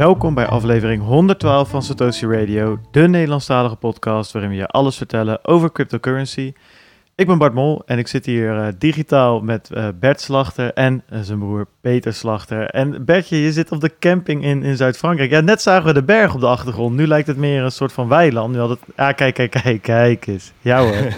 Welkom bij aflevering 112 van Satoshi Radio, de Nederlandstalige podcast waarin we je alles vertellen over cryptocurrency. Ik ben Bart Mol en ik zit hier uh, digitaal met uh, Bert Slachter en uh, zijn broer Peter Slachter. En Bertje, je zit op de camping in, in Zuid-Frankrijk. Ja, net zagen we de berg op de achtergrond. Nu lijkt het meer een soort van weiland. Nu had het... Ah, kijk, kijk, kijk, kijk eens. Ja hoor.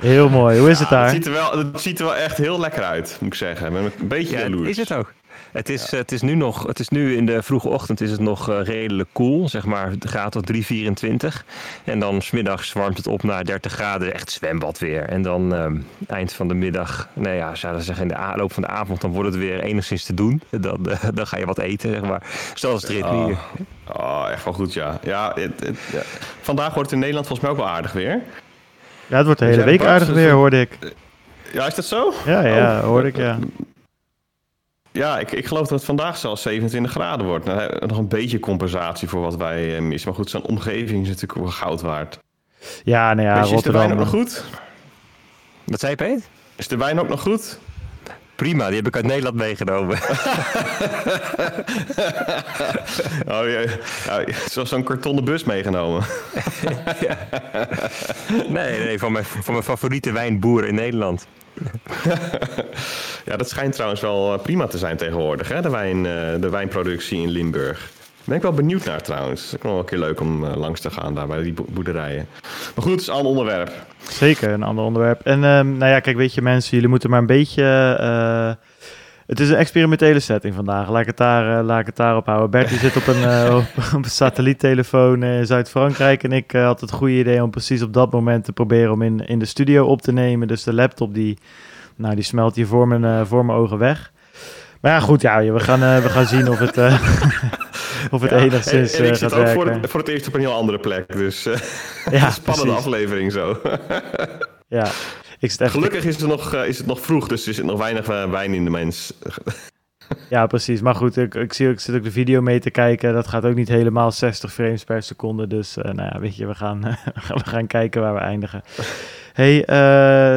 Heel mooi. Hoe is Ja, het daar? Het ziet, er wel, het ziet er wel echt heel lekker uit, moet ik zeggen. Met een beetje Ja, jaloers. is het ook. Het is, het is nu nog, het is nu in de vroege ochtend is het nog eh, redelijk koel, zeg maar de graad tot 3,24. En dan smiddags warmt het op naar 30 graden, echt zwembad weer. En dan ehm, eind van de middag, nou ja, zouden zeggen in de loop van de avond, dan wordt het weer enigszins te doen. Dan, eh, dan ga je wat eten, zeg maar. Zoals het ritme hier. Oh, echt wel goed, ja. ja, het, het- ja. Vandaag wordt het in Nederland volgens mij ook wel aardig weer. Ja, het wordt de hele week aardig weer, het- hoorde ik. Ja, is dat zo? Ja, ja, Oh. hoorde ik, ja. Ja, ik, ik geloof dat het vandaag zelfs 27 graden wordt. Nou, nog een beetje compensatie voor wat wij eh, missen. Maar goed, zo'n omgeving is natuurlijk wel goud waard. Ja, nou ja, is de wijn ook nog goed? Wat zei je, Peet? Is de wijn ook nog goed? Prima, die heb ik uit Nederland meegenomen. Oh, ja, ja, zo- zo'n kartonnen bus meegenomen. nee, nee, van mijn, van mijn favoriete wijnboer in Nederland. Ja, dat schijnt trouwens wel eh, prima te zijn tegenwoordig, hè? De, wijn, eh, de wijnproductie in Limburg. Daar ben ik wel benieuwd naar trouwens. Het is wel een keer leuk om eh, langs te gaan daar bij die bo- boerderijen. Maar goed, het is een ander onderwerp. Zeker, een ander onderwerp. En ehm, nou ja, kijk, weet je mensen, jullie moeten maar een beetje... het is een experimentele setting vandaag. Laat ik het, daar, eh, laat ik het daarop houden. Bert die zit op een, eh, op, op een satelliettelefoon eh, in Zuid-Frankrijk. En ik had het goede idee om precies op dat moment te proberen om in, in de studio op te nemen. Dus de laptop die, nou, die smelt hier voor mijn, voor mijn ogen weg. Maar ja, goed, ja, we gaan, we gaan zien of het, of het Ja, enigszins en, en ik zit ook voor het, voor het eerst op een heel andere plek. Dus ja, spannende precies. aflevering zo. Ja, ik zit echt Gelukkig is het, nog, eh, is het nog vroeg, dus er zit nog weinig eh, wijn in de mens. Ja, precies. Maar goed, ik, ik, zie, ook- ik zit ook de video mee te kijken. Dat gaat ook niet helemaal 60 frames per seconde. Dus eh, nou ja, weet je, we gaan, we gaan kijken waar we eindigen. hey,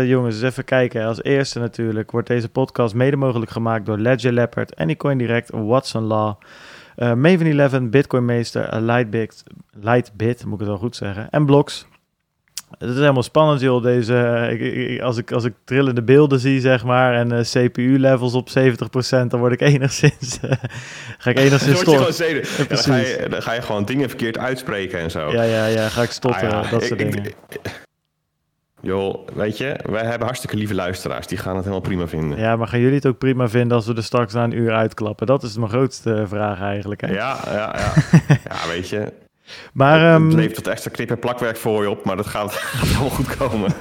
jongens, eens even kijken. Als eerste natuurlijk wordt deze podcast mede mogelijk gemaakt door Ledger Leopard, Anycoin Direct, Watson Law, Maven 11, Bitcoin Meester, Lightbit, Lightbit, moet ik het wel goed zeggen, en Blocks. Het is helemaal spannend, joh. Deze, eh, ik, ik- als, ik, als ik trillende beelden zie, zeg maar, en eh, CPU-levels op 70%, dan word ik enigszins, eh, ga ik Dan enigszins stotteren. Ja, Ja, dan, ga je, dan ga je gewoon dingen verkeerd uitspreken en zo. Ja, ja, ja, ga ik stotteren, Ah ja, dat soort ik- dingen. Joh, weet je, wij hebben hartstikke lieve luisteraars. Die gaan het helemaal prima vinden. Ja, maar gaan jullie het ook prima vinden als we er straks na een uur uitklappen? Dat is mijn grootste vraag eigenlijk. Hè? Ja, ja, ja. ja weet je. Maar het ehm, levert wat extra knip- en plakwerk voor je op, maar dat gaat, gaat helemaal goed komen.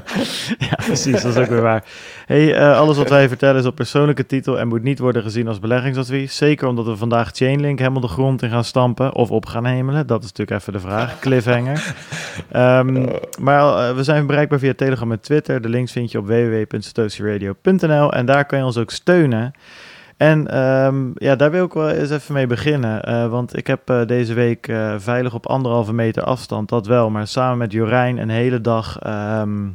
ja, precies, dat is ook weer waar. Hey, eh, alles wat wij vertellen is op persoonlijke titel en moet niet worden gezien als beleggingsadvies. Zeker omdat we vandaag Chainlink helemaal de grond in gaan stampen of op gaan hemelen. Dat is natuurlijk even de vraag. Cliffhanger. Ehm, maar eh, we zijn bereikbaar via Telegram en Twitter. De links vind je op www.satoshiradio.nl en daar kan je ons ook steunen. En ehm, ja, daar wil ik wel eens even mee beginnen. eh, want ik heb eh, deze week eh, veilig op anderhalve meter afstand, dat wel. Maar samen met Jorijn een hele dag ehm,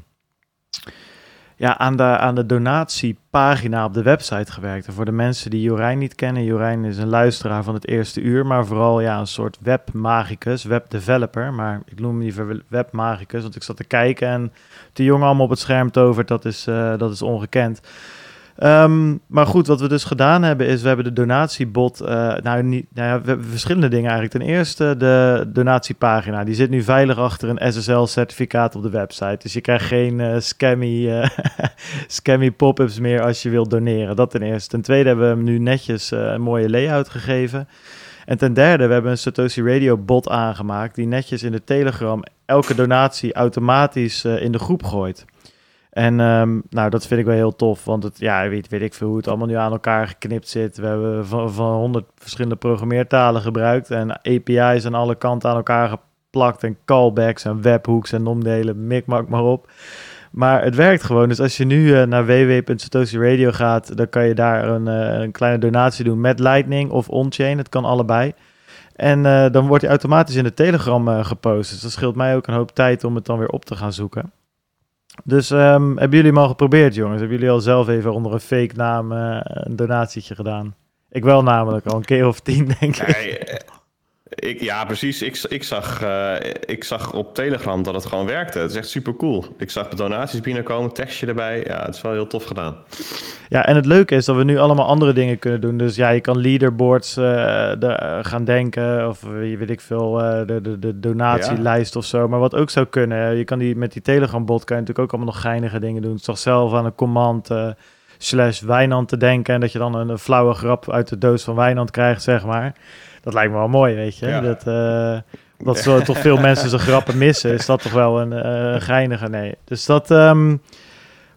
ja, aan, de, aan de donatiepagina op de website gewerkt. En voor de mensen die Jorijn niet kennen, Jorijn is een luisteraar van het eerste uur, maar vooral ja, een soort webmagicus, webdeveloper. Maar ik noem hem liever webmagicus, want ik zat te kijken en die jongen allemaal op het scherm tovert, dat is, dat is ongekend. Ehm, maar goed, wat we dus gedaan hebben is, we hebben de donatiebot, eh, nou, niet, nou ja, we hebben verschillende dingen eigenlijk. Ten eerste de donatiepagina, die zit nu veilig achter een SSL-certificaat op de website. Dus je krijgt geen eh, scammy, eh, scammy pop-ups meer als je wilt doneren. Dat ten eerste. Ten tweede hebben we hem nu netjes een mooie layout gegeven. En ten derde, we hebben een Satoshi Radio bot aangemaakt die netjes in de Telegram elke donatie automatisch in de groep gooit. En ehm, nou, dat vind ik wel heel tof, want het, ja, weet, weet ik veel hoe het allemaal nu aan elkaar geknipt zit. We hebben van, van 100 verschillende programmeertalen gebruikt en API's aan alle kanten aan elkaar geplakt en callbacks en webhooks en noem de hele mikmak maar op. Maar het werkt gewoon. Dus als je nu eh, naar www.satoshiradio gaat, dan kan je daar een, eh, een kleine donatie doen met Lightning of on-chain. Het kan allebei. En eh, dan wordt hij automatisch in de Telegram gepost. Dus dat scheelt mij ook een hoop tijd om het dan weer op te gaan zoeken. Dus ehm, hebben jullie hem al geprobeerd, jongens? Hebben jullie al zelf even onder een fake naam eh, een donatietje gedaan? Ik wel namelijk al een keer of tien, denk ik. Eh, ik, ja, precies. Ik, ik, zag, eh, ik zag op Telegram dat het gewoon werkte. Het is echt super cool. Ik zag donaties binnenkomen, tekstje erbij. Ja, het is wel heel tof gedaan. Ja, en het leuke is dat we nu allemaal andere dingen kunnen doen. Dus ja, je kan leaderboards uh, de, gaan denken. Of weet ik veel, de, de, de donatielijst ja. of zo. Maar wat ook zou kunnen, je kan die met die Telegram-bot kan je natuurlijk ook allemaal nog geinige dingen doen. Toch zelf aan een command slash Wijnand te denken. En dat je dan een, flauwe grap uit de doos van Wijnand krijgt, zeg maar. Dat lijkt me wel mooi, weet je. Ja. Dat, uh, dat zo toch veel mensen zijn grappen missen, is dat toch wel een uh, geinige. Nee. Dus dat... Um,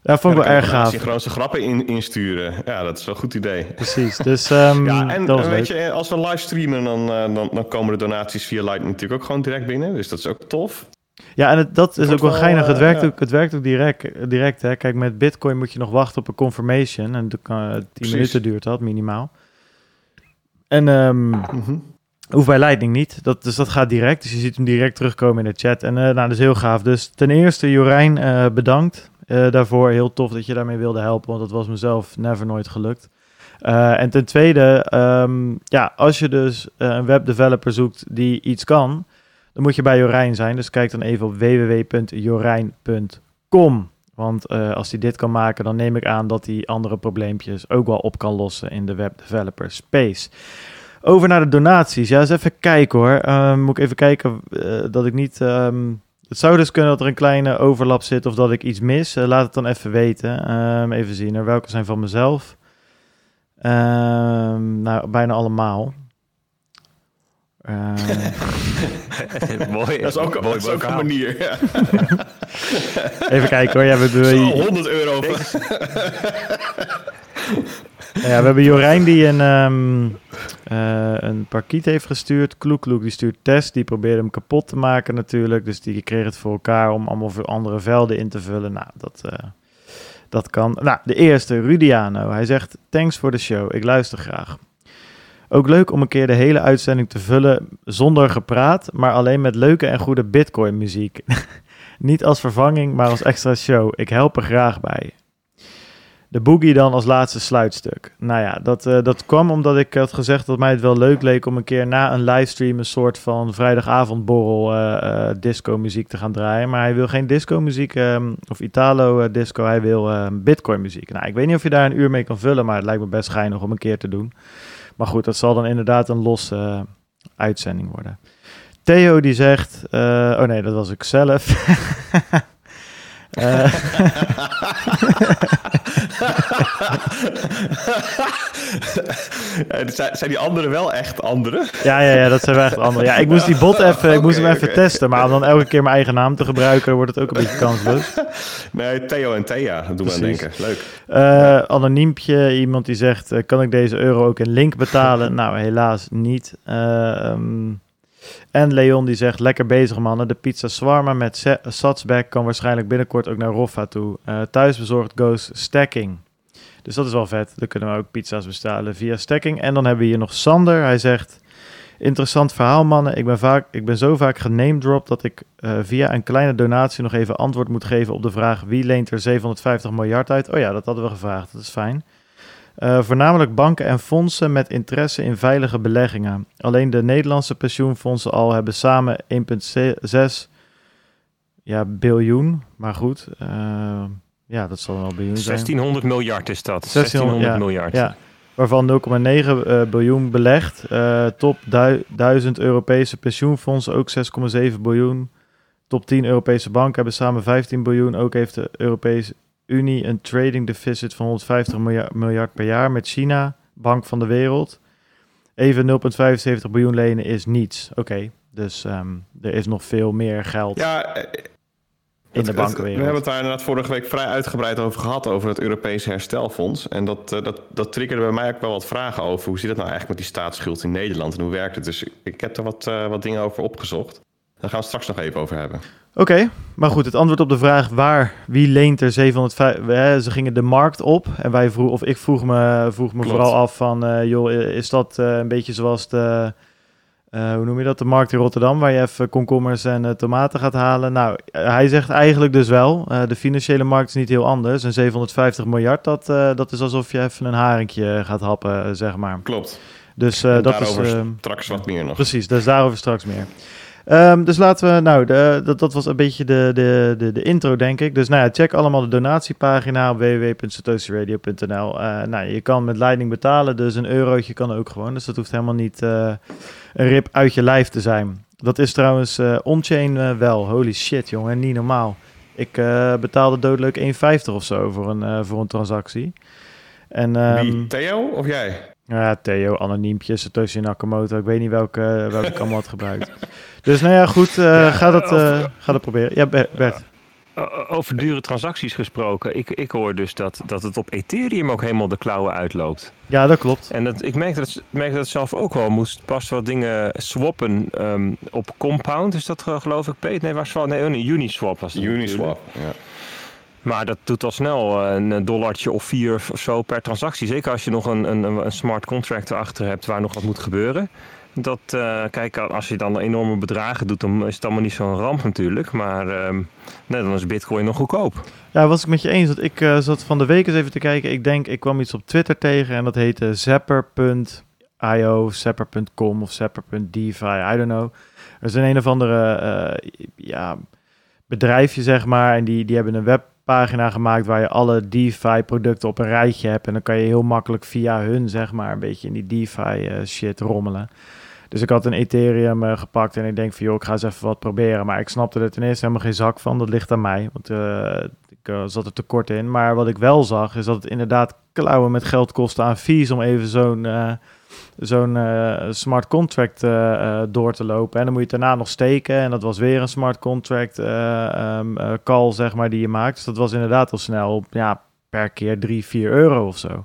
ja, vond ik wel erg gaaf. gewoon zijn grappen in, insturen. Ja, dat is wel een goed idee. Precies. Dus, um, ja, en weet je, als we livestreamen, dan, uh, dan, dan komen de donaties via Lightning natuurlijk ook gewoon direct binnen. Dus dat is ook tof. Ja, en het, dat is ook wel geinig. Het werkt, ook, het werkt ook direct, direct. Hè. Kijk, met Bitcoin moet je nog wachten op een confirmation. En uh, 10 minuten duurt dat minimaal. En um, mm -hmm. hoeft bij Lightning niet. Dat, dus dat gaat direct. Dus je ziet hem direct terugkomen in de chat. En uh, nou, dat is heel gaaf. Dus ten eerste, Jorijn, uh, bedankt uh, daarvoor. Heel tof dat je daarmee wilde helpen. Want dat was mezelf never nooit gelukt. en ten tweede, um, ja, als je dus een webdeveloper zoekt die iets kan dan moet je bij Jorijn zijn. Dus kijk dan even op www.jorijn.com. Want uh, als hij dit kan maken, dan neem ik aan dat hij andere probleempjes ook wel op kan lossen in de web developer space. Over naar de donaties. Ja, eens even kijken hoor. Uh, moet ik even kijken uh, dat ik niet. Um, het zou dus kunnen dat er een kleine overlap zit of dat ik iets mis. laat het dan even weten. Um, even zien. Er welke zijn van mezelf? Nou, bijna allemaal. Uh... mooi. Dat is ook, mooi, dat is ook een manier. Ja. Even kijken hoor. Ja, we hebben... Zo, 100 euro. ja, we hebben Jorijn die een, um, uh, een parkiet heeft gestuurd. Kloek die stuurt test. Die probeerde hem kapot te maken natuurlijk. Dus die kreeg het voor elkaar om allemaal voor andere velden in te vullen. Nou, dat, uh, dat kan. Nou, de eerste, Rudiano. Hij zegt, thanks voor de show. Ik luister graag. Ook leuk om een keer de hele uitzending te vullen zonder gepraat, maar alleen met leuke en goede Bitcoin muziek. Niet als vervanging, maar als extra show. Ik help er graag bij. De boogie dan als laatste sluitstuk. Nou ja, dat, uh, dat kwam omdat ik had gezegd dat mij het wel leuk leek om een keer na een livestream een soort van vrijdagavondborrel uh, uh, disco muziek te gaan draaien. Maar hij wil geen disco muziek um, of Italo disco, hij wil Bitcoin muziek. Nou, ik weet niet of je daar een uur mee kan vullen, maar het lijkt me best geinig om een keer te doen. Maar goed, dat zal dan inderdaad een losse uh, uitzending worden. Theo die zegt, uh, oh nee, dat was ik zelf. uh, zijn die anderen wel echt anderen? Ja, ja, ja, dat zijn wel echt anderen. Ja, ik moest die bot even, ik moest hem even okay. testen, maar om dan elke keer mijn eigen naam te gebruiken, wordt het ook een beetje kansloos. Nee, Theo en Thea, dat doen we aan denken. Leuk. Uh, anoniempje, iemand die zegt, uh, kan ik deze euro ook in link betalen? nou, helaas niet. Um, en Leon die zegt, lekker bezig mannen. De pizza Swarma met satsback kan waarschijnlijk binnenkort ook naar Roffa toe. Uh, thuisbezorgd goes stacking. Dus dat is wel vet. Dan kunnen we ook pizza's bestellen via stacking. En dan hebben we hier nog Sander. Hij zegt, interessant verhaal mannen. Ik ben, vaak, ik ben zo vaak genamedropt dat ik uh, via een kleine donatie nog even antwoord moet geven op de vraag... wie leent er 750 miljard uit? Oh ja, dat hadden we gevraagd. Dat is fijn. Uh, voornamelijk banken en fondsen met interesse in veilige beleggingen. Alleen de Nederlandse pensioenfondsen al hebben samen 1,6 ja, biljoen. Maar goed, uh, ja, dat zal wel biljoen zijn. 1600 miljard is dat. 1600, 1600 ja, miljard. Ja, waarvan 0,9 uh, biljoen belegd. Top 1000 Europese pensioenfondsen ook 6,7 biljoen. Top 10 Europese banken hebben samen 15 biljoen. Ook heeft de Europese Unie een trading deficit van 150 miljard, miljard per jaar met China, bank van de wereld. Even 0,75 biljoen lenen is niets. Oké, okay, dus um, er is nog veel meer geld ja, in de bankenwereld. we hebben het daar inderdaad vorige week vrij uitgebreid over gehad, over het Europese herstelfonds. En dat, uh, dat, dat triggerde bij mij ook wel wat vragen over. Hoe zit het nou eigenlijk met die staatsschuld in Nederland en hoe werkt het? Dus ik heb er wat, uh, wat dingen over opgezocht. Daar gaan we straks nog even over hebben. Oké, okay, maar goed, het antwoord op de vraag waar, wie leent er 705, hè, ze gingen de markt op en wij vroeg, of ik vroeg me, vroeg me vooral af van, uh, joh, is dat uh, een beetje zoals de hoe noem je dat, de markt in Rotterdam, waar je even komkommers en tomaten gaat halen. Nou, hij zegt eigenlijk dus wel, de financiële markt is niet heel anders. En 750 miljard, dat, dat is alsof je even een haringje gaat happen, zeg maar. Klopt. Dus dat daarover is... straks wat meer nog. Precies, dus daarover straks meer. Um, dus laten we, nou, de, dat, dat was een beetje de, de, de, de intro, denk ik. Dus nou ja, check allemaal de donatiepagina op www.satoshiradio.nl. Uh, nou, je kan met Lightning betalen, dus een eurotje kan ook gewoon. Dus dat hoeft helemaal niet uh, een rip uit je lijf te zijn. Dat is trouwens uh, on-chain wel. Holy shit, jongen, niet normaal. Ik betaalde doodleuk 1,50 of zo voor een, voor een transactie. En, um, Wie, Theo of jij? Ja, Theo, anoniempje, Satoshi Nakamoto. Ik weet niet welke, welke ik allemaal had gebruikt. Dus nou ja, goed. Uh, ga, dat, uh, ga dat proberen. Ja, Bert. Over dure transacties gesproken. Ik, ik hoor dus dat, dat het op Ethereum ook helemaal de klauwen uitloopt. Ja, dat klopt. En dat, ik merk dat, merk dat zelf ook wel. Moest pas wat dingen swappen um, op Compound. Is dat geloof ik, Peet? Nee, waar Nee, oh Uniswap was het. Uniswap, ja. Maar dat doet al snel eh, een dollartje of vier of zo per transactie. Zeker als je nog een, een, een smart contract erachter hebt waar nog wat moet gebeuren. Dat, uh, kijk, als je dan enorme bedragen doet, dan is het allemaal niet zo'n ramp natuurlijk. Maar uh, nee, dan is bitcoin nog goedkoop. Ja, was ik met je eens. Want ik uh, zat van de week eens even te kijken. Ik denk, ik kwam iets op Twitter tegen en dat heette zapper.io, zapper.com of zapper.defi, I don't know. Er is een een of andere ja, bedrijfje, zeg maar, en die, die hebben een web pagina gemaakt waar je alle DeFi-producten op een rijtje hebt. En dan kan je heel makkelijk via hun, zeg maar, een beetje in die DeFi-shit eh, rommelen. Dus ik had een Ethereum uh, gepakt en ik denk van, joh, ik ga eens even wat proberen. Maar ik snapte er ten eerste helemaal geen zak van. Dat ligt aan mij, want uh, ik zat er tekort in. Maar wat ik wel zag, is dat het inderdaad klauwen met geld kostte aan fees om even zo'n zo'n smart contract door te lopen. En dan moet je het daarna nog steken. En dat was weer een smart contract um, call, zeg maar, die je maakt. Dus dat was inderdaad al snel ja, per keer 3, 4 euro of zo.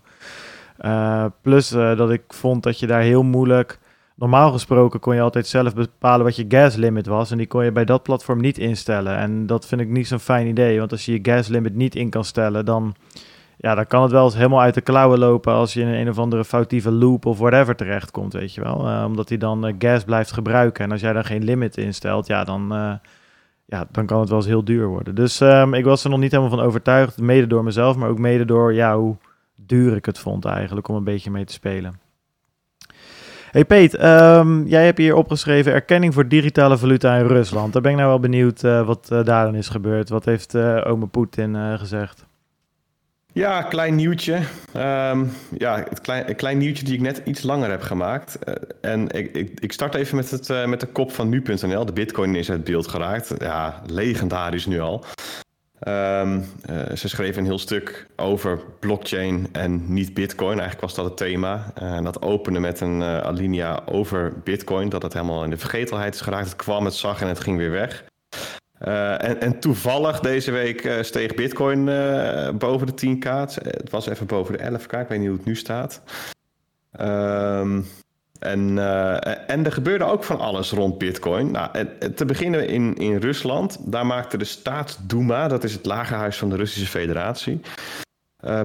plus dat ik vond dat je daar heel moeilijk... Normaal gesproken kon je altijd zelf bepalen wat je gas limit was. En die kon je bij dat platform niet instellen. En dat vind ik niet zo'n fijn idee. Want als je je gas limit niet in kan stellen, dan ja, dan kan het wel eens helemaal uit de klauwen lopen als je in een of andere foutieve loop of whatever terechtkomt, weet je wel. Uh, omdat hij dan uh, gas blijft gebruiken. En als jij dan geen limit instelt, ja, dan, uh, ja, dan kan het wel eens heel duur worden. Dus um, ik was er nog niet helemaal van overtuigd, mede door mezelf, maar ook mede door ja, hoe duur ik het vond eigenlijk om een beetje mee te spelen. Hey Peet, um, jij hebt hier opgeschreven erkenning voor digitale valuta in Rusland. Daar ben ik nou wel benieuwd wat daarin is gebeurd. Wat heeft ome Poetin gezegd? Ja, klein nieuwtje. Um, ja, het klein, klein nieuwtje die ik net iets langer heb gemaakt. Uh, en ik, ik, ik, start even met, het, uh, met de kop van nu.nl. De bitcoin is uit beeld geraakt. Ja, legendarisch nu al. Um, uh, ze schreven een heel stuk over blockchain en niet bitcoin. Eigenlijk was dat het thema. En dat opende met een alinea over bitcoin. Dat het helemaal in de vergetelheid is geraakt. Het kwam, het zag en het ging weer weg. En, en, toevallig deze week steeg Bitcoin boven de 10k. Het was even boven de 11k. Ik weet niet hoe het nu staat. Um, en, en er gebeurde ook van alles rond Bitcoin. Nou, te beginnen in, in Rusland. Daar maakte de Staatsduma, dat is het lagerhuis van de Russische Federatie.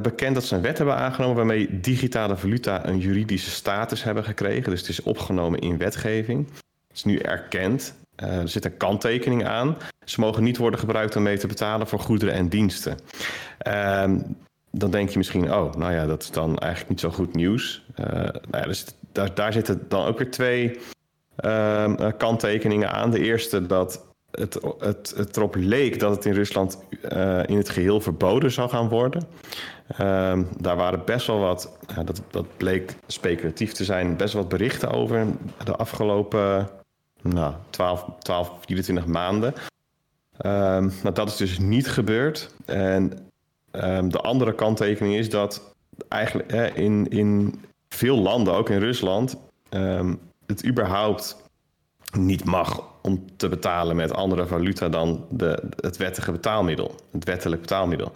bekend dat ze een wet hebben aangenomen waarmee digitale valuta een juridische status hebben gekregen. Dus het is opgenomen in wetgeving. Het is nu erkend. Uh, er zit een kanttekening aan. Ze mogen niet worden gebruikt om mee te betalen voor goederen en diensten. Uh, dan denk je misschien, oh, nou ja, dat is dan eigenlijk niet zo goed nieuws. Nou ja, dus daar, daar zitten dan ook weer twee ehm, eh, kanttekeningen aan. De eerste dat het, het, het erop leek dat het in Rusland in het geheel verboden zou gaan worden. Ehm, daar waren best wel wat, dat, dat bleek speculatief te zijn, best wel wat berichten over de afgelopen nou, 12, 12 24 maanden. Um, nou, dat is dus niet gebeurd. En um, de andere kanttekening is dat eigenlijk in, in veel landen, ook in Rusland, um, het überhaupt niet mag om te betalen met andere valuta dan de, het wettige betaalmiddel, het wettelijk betaalmiddel.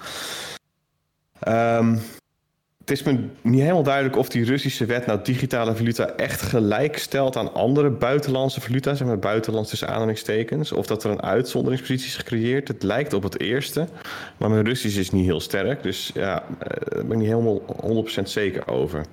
Het is me niet helemaal duidelijk of die Russische wet nou digitale valuta echt gelijk stelt aan andere buitenlandse valuta, zeg maar buitenlands tussen aanhalingstekens, of dat er een uitzonderingspositie is gecreëerd. Het lijkt op het eerste, maar mijn Russisch is niet heel sterk, dus ja, eh, daar ben ik niet helemaal 100% zeker over.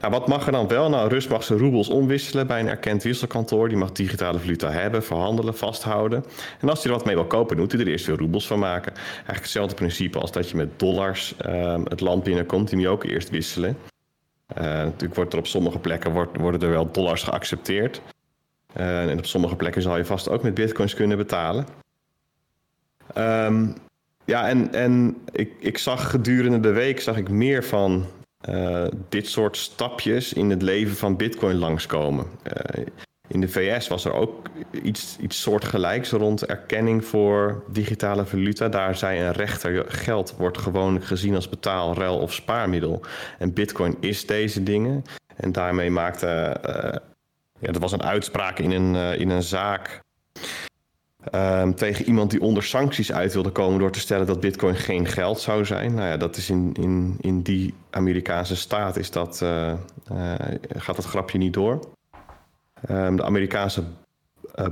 Nou, wat mag er dan wel? Nou, Rus mag zijn roebels omwisselen bij een erkend wisselkantoor. Die mag digitale valuta hebben, verhandelen, vasthouden. En als hij er wat mee wil kopen, moet hij er eerst weer roebels van maken. Eigenlijk hetzelfde principe als dat je met dollars uh, het land binnenkomt. Die je ook eerst wisselen. Uh, natuurlijk wordt er op sommige plekken wordt, worden er wel dollars geaccepteerd. Uh, en op sommige plekken zal je vast ook met bitcoins kunnen betalen. Um, ja, en, en ik, ik zag gedurende de week zag ik meer van uh, dit soort stapjes in het leven van Bitcoin langskomen. In de VS was er ook iets, iets soortgelijks rond erkenning voor digitale valuta. Daar zei een rechter: geld wordt gewoonlijk gezien als betaal, ruil of spaarmiddel. En Bitcoin is deze dingen. En daarmee maakte. Uh, ja, dat was een uitspraak in een, in een zaak Um, tegen iemand die onder sancties uit wilde komen door te stellen dat bitcoin geen geld zou zijn. Nou ja, dat is in, in, in die Amerikaanse staat is dat, uh, gaat dat grapje niet door. Um, de Amerikaanse uh,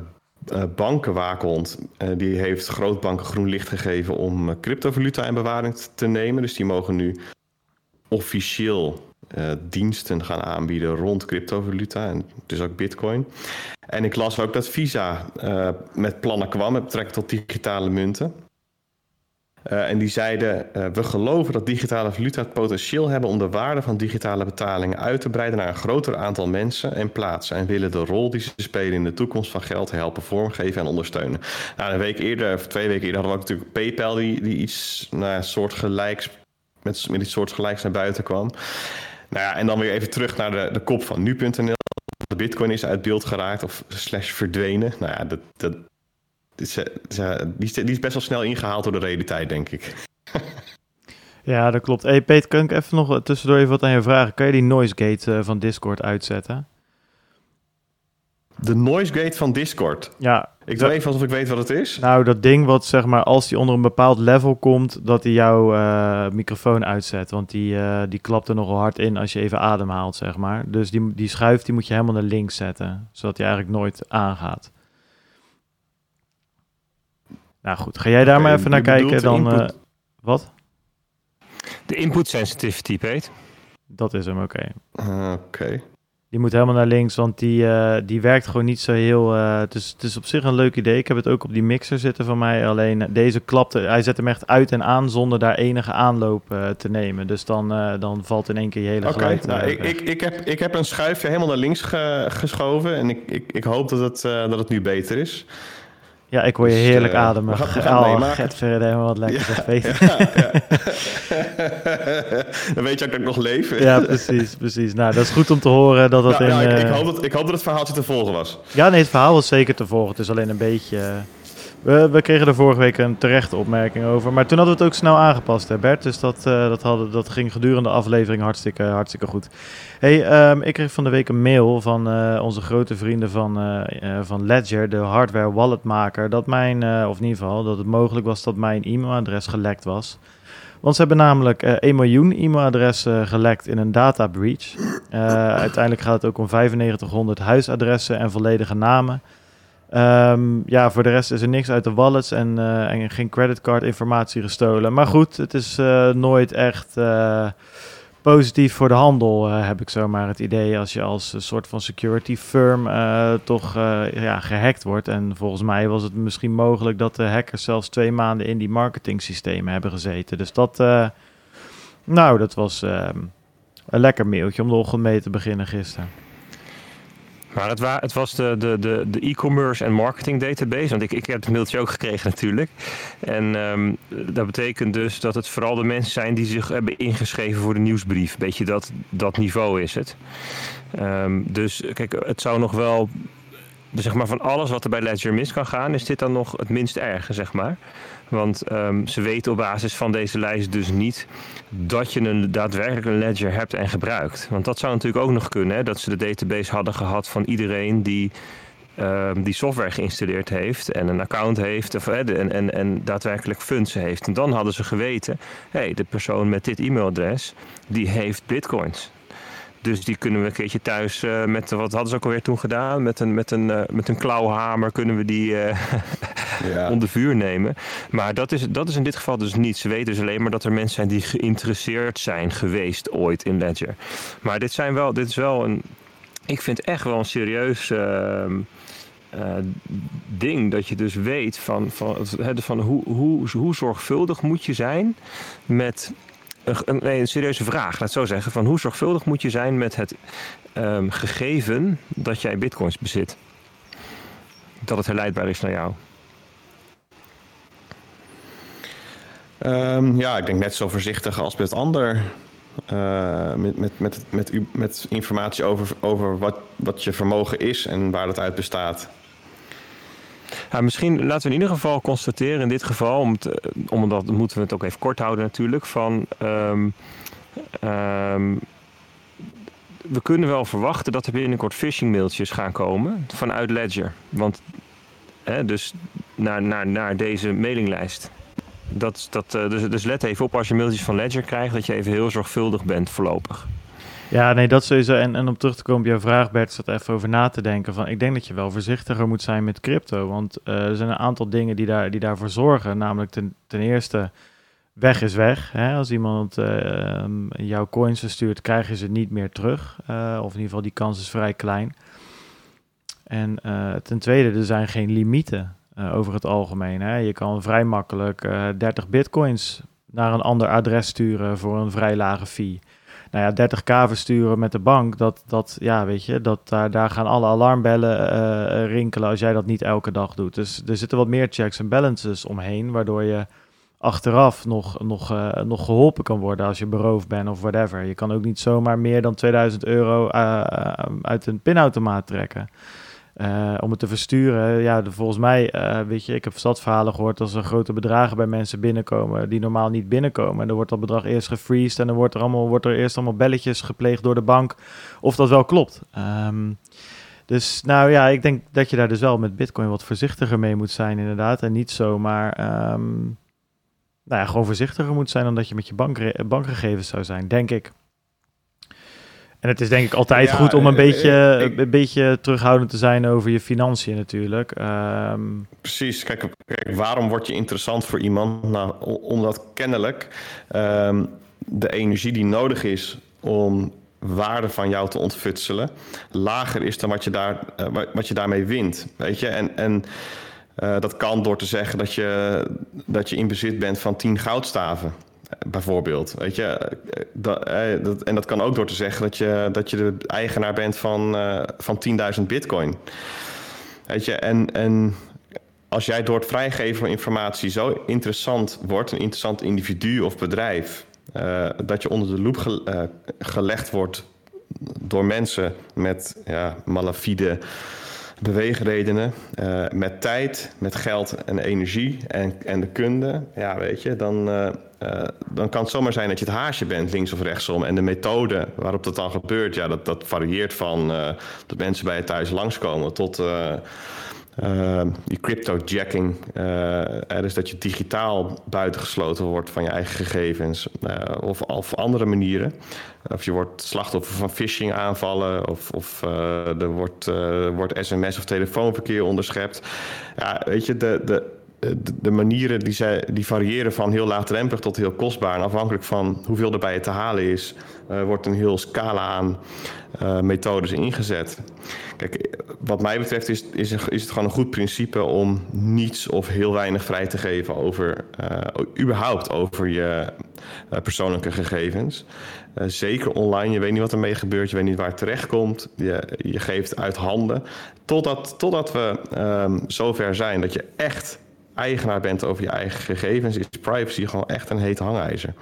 bankenwaakhond die heeft grootbanken groen licht gegeven om cryptovaluta in bewaring te nemen. Dus die mogen nu officieel uh, diensten gaan aanbieden rond cryptovaluta en dus ook bitcoin. En ik las ook dat Visa uh, met plannen kwam met betrekking tot digitale munten. Uh, en die zeiden: We geloven dat digitale valuta het potentieel hebben om de waarde van digitale betalingen uit te breiden naar een groter aantal mensen en plaatsen. En willen de rol die ze spelen in de toekomst van geld helpen vormgeven en ondersteunen. Nou, een week eerder, of twee weken eerder, hadden we ook natuurlijk PayPal, die, die iets nou, soortgelijks, met, met iets soortgelijks naar buiten kwam. Nou ja, en dan weer even terug naar de, de kop van nu.nl. De bitcoin is uit beeld geraakt of slash verdwenen. Nou ja, dat, dat, is, die, is best wel snel ingehaald door de realiteit, denk ik. Ja, dat klopt. Hey Peter, kan ik even nog tussendoor even wat aan je vragen? Kan je die noise gate uh, van Discord uitzetten? De noise gate van Discord? Ja. Ik doe even alsof ik weet wat het is. Nou, dat ding wat zeg maar als die onder een bepaald level komt, dat hij jouw uh, microfoon uitzet. Want die, uh, die klapt er nogal hard in als je even ademhaalt, zeg maar. Dus die, die schuif die moet je helemaal naar links zetten, zodat hij eigenlijk nooit aangaat. Nou goed, ga jij daar okay, maar even naar kijken. Dan, uh, wat? De input sensitivity, Peet. Dat is hem, oké. Okay. Oké. Okay. Die moet helemaal naar links, want die, uh, die werkt gewoon niet zo heel... Uh, het, is, het is op zich een leuk idee. Ik heb het ook op die mixer zitten van mij. Alleen deze klapte... Hij zet hem echt uit en aan zonder daar enige aanloop uh, te nemen. Dus dan, dan valt in één keer je hele Oké, okay, nou, ik, ik, ik, heb, ik heb een schuifje helemaal naar links ge, geschoven. En ik, ik, ik hoop dat het, dat het nu beter is. Ja, ik hoor je heerlijk dus, uh, ademen. We gaan, we gaan oh, Gert verder helemaal wat lekker ja, ja, ja. Dan weet je ook dat ik nog leef. ja, precies, precies. Nou, dat is goed om te horen dat dat nou, in... Ik, ik, hoop dat, ik hoop dat het verhaaltje te volgen was. Ja, nee, het verhaal was zeker te volgen. Het is alleen een beetje... We, we, kregen er vorige week een terechte opmerking over. Maar toen hadden we het ook snel aangepast, hè Bert? Dus dat, uh, dat, hadden, dat ging gedurende de aflevering hartstikke, hartstikke goed. hey, um, ik kreeg van de week een mail van uh, onze grote vrienden van, uh, van Ledger, de hardware walletmaker. Dat mijn, of in ieder geval, dat het mogelijk was dat mijn e-mailadres gelekt was. Want ze hebben namelijk 1 miljoen e-mailadressen gelekt in een data breach. uiteindelijk gaat het ook om 9500 huisadressen en volledige namen. Um, ja, voor de rest is er niks uit de wallets en, uh, en geen creditcard informatie gestolen. Maar goed, het is uh, nooit echt uh, positief voor de handel, heb ik zomaar het idee. Als je als een soort van security firm toch ja, gehackt wordt. En volgens mij was het misschien mogelijk dat de hackers zelfs twee maanden in die marketing systemen hebben gezeten. Dus dat, nou, dat was ehm, een lekker mailtje om de ochtend mee te beginnen gisteren. Maar het, het was de, de, de, de e-commerce en marketing database. Want ik, ik heb het mailtje ook gekregen natuurlijk. En um, dat betekent dus dat het vooral de mensen zijn die zich hebben ingeschreven voor de nieuwsbrief. Beetje dat, dat niveau is het. Um, dus kijk, het zou nog wel zeg maar, van alles wat er bij Ledger mis kan gaan, is dit dan nog het minst erge, zeg maar. Want um, ze weten op basis van deze lijst dus niet dat je een daadwerkelijk een ledger hebt en gebruikt. Want dat zou natuurlijk ook nog kunnen, hè, dat ze de database hadden gehad van iedereen die ehm, die software geïnstalleerd heeft en een account heeft of, en, en, en daadwerkelijk funds heeft. En dan hadden ze geweten, hé, hey, de persoon met dit e-mailadres, die heeft bitcoins. Dus die kunnen we een keertje thuis uh, met, wat hadden ze ook alweer toen gedaan? Met een, met een, uh, met een klauwhamer kunnen we die uh, ja. onder vuur nemen. Maar dat is, dat is in dit geval dus niet. Ze weten dus alleen maar dat er mensen zijn die geïnteresseerd zijn geweest ooit in Ledger. Maar dit, zijn wel, dit is wel een, ik vind echt wel een serieus... Uh, ding dat je dus weet van, van, van hoe, hoe, hoe zorgvuldig moet je zijn met een, nee, een serieuze vraag, laat zo zeggen. Van hoe zorgvuldig moet je zijn met het um, gegeven dat jij bitcoins bezit? Dat het herleidbaar is naar jou. Um, ja, ik denk net zo voorzichtig als met ander. Uh, met, met, met, met, met informatie over, over wat, wat je vermogen is en waar dat uit bestaat. Ja, misschien laten we in ieder geval constateren, in dit geval, om omdat moeten we het ook even kort houden natuurlijk, van um, um, we kunnen wel verwachten dat er binnenkort phishing mailtjes gaan komen vanuit Ledger. Want hè, dus naar, naar, naar deze mailinglijst. Dat, dat, uh, dus, dus let even op als je mailtjes van Ledger krijgt, dat je even heel zorgvuldig bent voorlopig. Ja, nee, dat sowieso. En, en om terug te komen op jouw vraag, Bert, zat even over na te denken. Van, ik denk dat je wel voorzichtiger moet zijn met crypto. Want uh, er zijn een aantal dingen die, daar, die daarvoor zorgen. Namelijk ten, ten eerste, weg is weg. Hè? Als iemand uh, jouw coins verstuurt, krijg je ze niet meer terug. Uh, of in ieder geval, die kans is vrij klein. En ten tweede, er zijn geen limieten over het algemeen. Hè? Je kan vrij makkelijk 30 bitcoins naar een ander adres sturen voor een vrij lage fee nou ja, 30k versturen met de bank, dat, dat ja, weet je, dat, daar, daar gaan alle alarmbellen uh, rinkelen als jij dat niet elke dag doet. Dus er zitten wat meer checks en balances omheen, waardoor je achteraf nog, nog, nog geholpen kan worden als je beroofd bent of whatever. Je kan ook niet zomaar meer dan 2000 euro uit een pinautomaat trekken. Uh, om het te versturen, ja, volgens mij, uh, weet je, ik heb verhalen gehoord als er grote bedragen bij mensen binnenkomen die normaal niet binnenkomen. En dan wordt dat bedrag eerst gefreezed en dan wordt er, allemaal, wordt er eerst allemaal belletjes gepleegd door de bank of dat wel klopt. Um, dus nou ja, ik denk dat je daar dus wel met Bitcoin wat voorzichtiger mee moet zijn, inderdaad. En niet zomaar, um, nou ja, gewoon voorzichtiger moet zijn dan dat je met je bank, bankgegevens zou zijn, denk ik. En het is denk ik altijd goed om een, uh, beetje, ik, een beetje terughoudend te zijn over je financiën natuurlijk. Um... Precies. Kijk, kijk, waarom word je interessant voor iemand? Nou, omdat kennelijk um, de energie die nodig is om waarde van jou te ontfutselen lager is dan wat je, daar, uh, wat je daarmee wint. Weet je? En, en uh, dat kan door te zeggen dat je, dat je in bezit bent van 10 goudstaven. Bijvoorbeeld, weet je, dat, dat, en dat kan ook door te zeggen dat je, dat je de eigenaar bent van, uh, van 10.000 bitcoin. Weet je, en, en als jij door het vrijgeven van informatie zo interessant wordt, een interessant individu of bedrijf, dat je onder de loep ge, gelegd wordt door mensen met ja, malafide beweegredenen, met tijd, met geld en energie en, en de kunde, ja, weet je, dan, uh, dan kan het zomaar zijn dat je het haasje bent, links of rechtsom. En de methode waarop dat dan gebeurt, ja, dat, dat varieert van dat mensen bij je thuis langskomen tot uh, die cryptojacking. Dus dat je digitaal buitengesloten wordt van je eigen gegevens. Of, of andere manieren. Of je wordt slachtoffer van phishing aanvallen. Of, of er wordt, wordt sms of telefoonverkeer onderschept. Ja, weet je, de, de, de, de manieren die, zij, die variëren van heel laagdrempelig tot heel kostbaar. En afhankelijk van hoeveel er bij je te halen is, uh, wordt een heel scala aan uh, methodes ingezet. Kijk, wat mij betreft is, is, is, het gewoon een goed principe om niets of heel weinig vrij te geven over, überhaupt over je persoonlijke gegevens. zeker online, je weet niet wat ermee gebeurt, je weet niet waar het terecht komt. Je, je geeft uit handen. Totdat, totdat we um, zover zijn dat je echt eigenaar bent over je eigen gegevens, is privacy gewoon echt een heet hangijzer.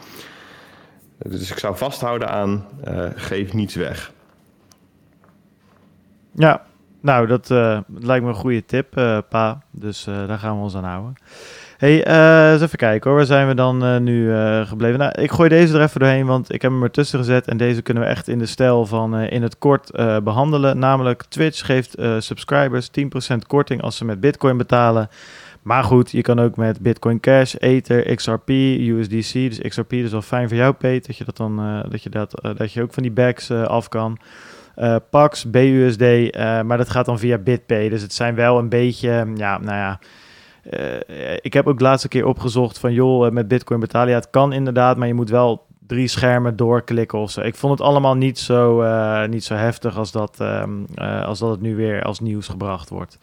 Dus ik zou vasthouden aan uh, geef niets weg. Ja, nou, dat uh, lijkt me een goede tip, uh, Pa. Dus daar gaan we ons aan houden. Hey, eens even kijken hoor. Waar zijn we dan nu gebleven? Nou, ik gooi deze er even doorheen, want ik heb hem ertussen gezet. En deze kunnen we echt in de stijl van in het kort behandelen. Namelijk, Twitch geeft subscribers 10% korting als ze met Bitcoin betalen. Maar goed, je kan ook met Bitcoin Cash, Ether, XRP, USDC. Dus XRP is wel fijn voor jou, Peter, dat je, dat dan, dat je, dat, dat je ook van die bags af kan. Pax, BUSD, maar dat gaat dan via BitPay. Dus het zijn wel een beetje, ja, nou ja ik heb ook de laatste keer opgezocht van joh, eh, met Bitcoin betalen. Ja, het kan inderdaad, maar je moet wel drie schermen doorklikken of zo. Ik vond het allemaal niet zo, niet zo heftig als dat, um, als dat het nu weer als nieuws gebracht wordt.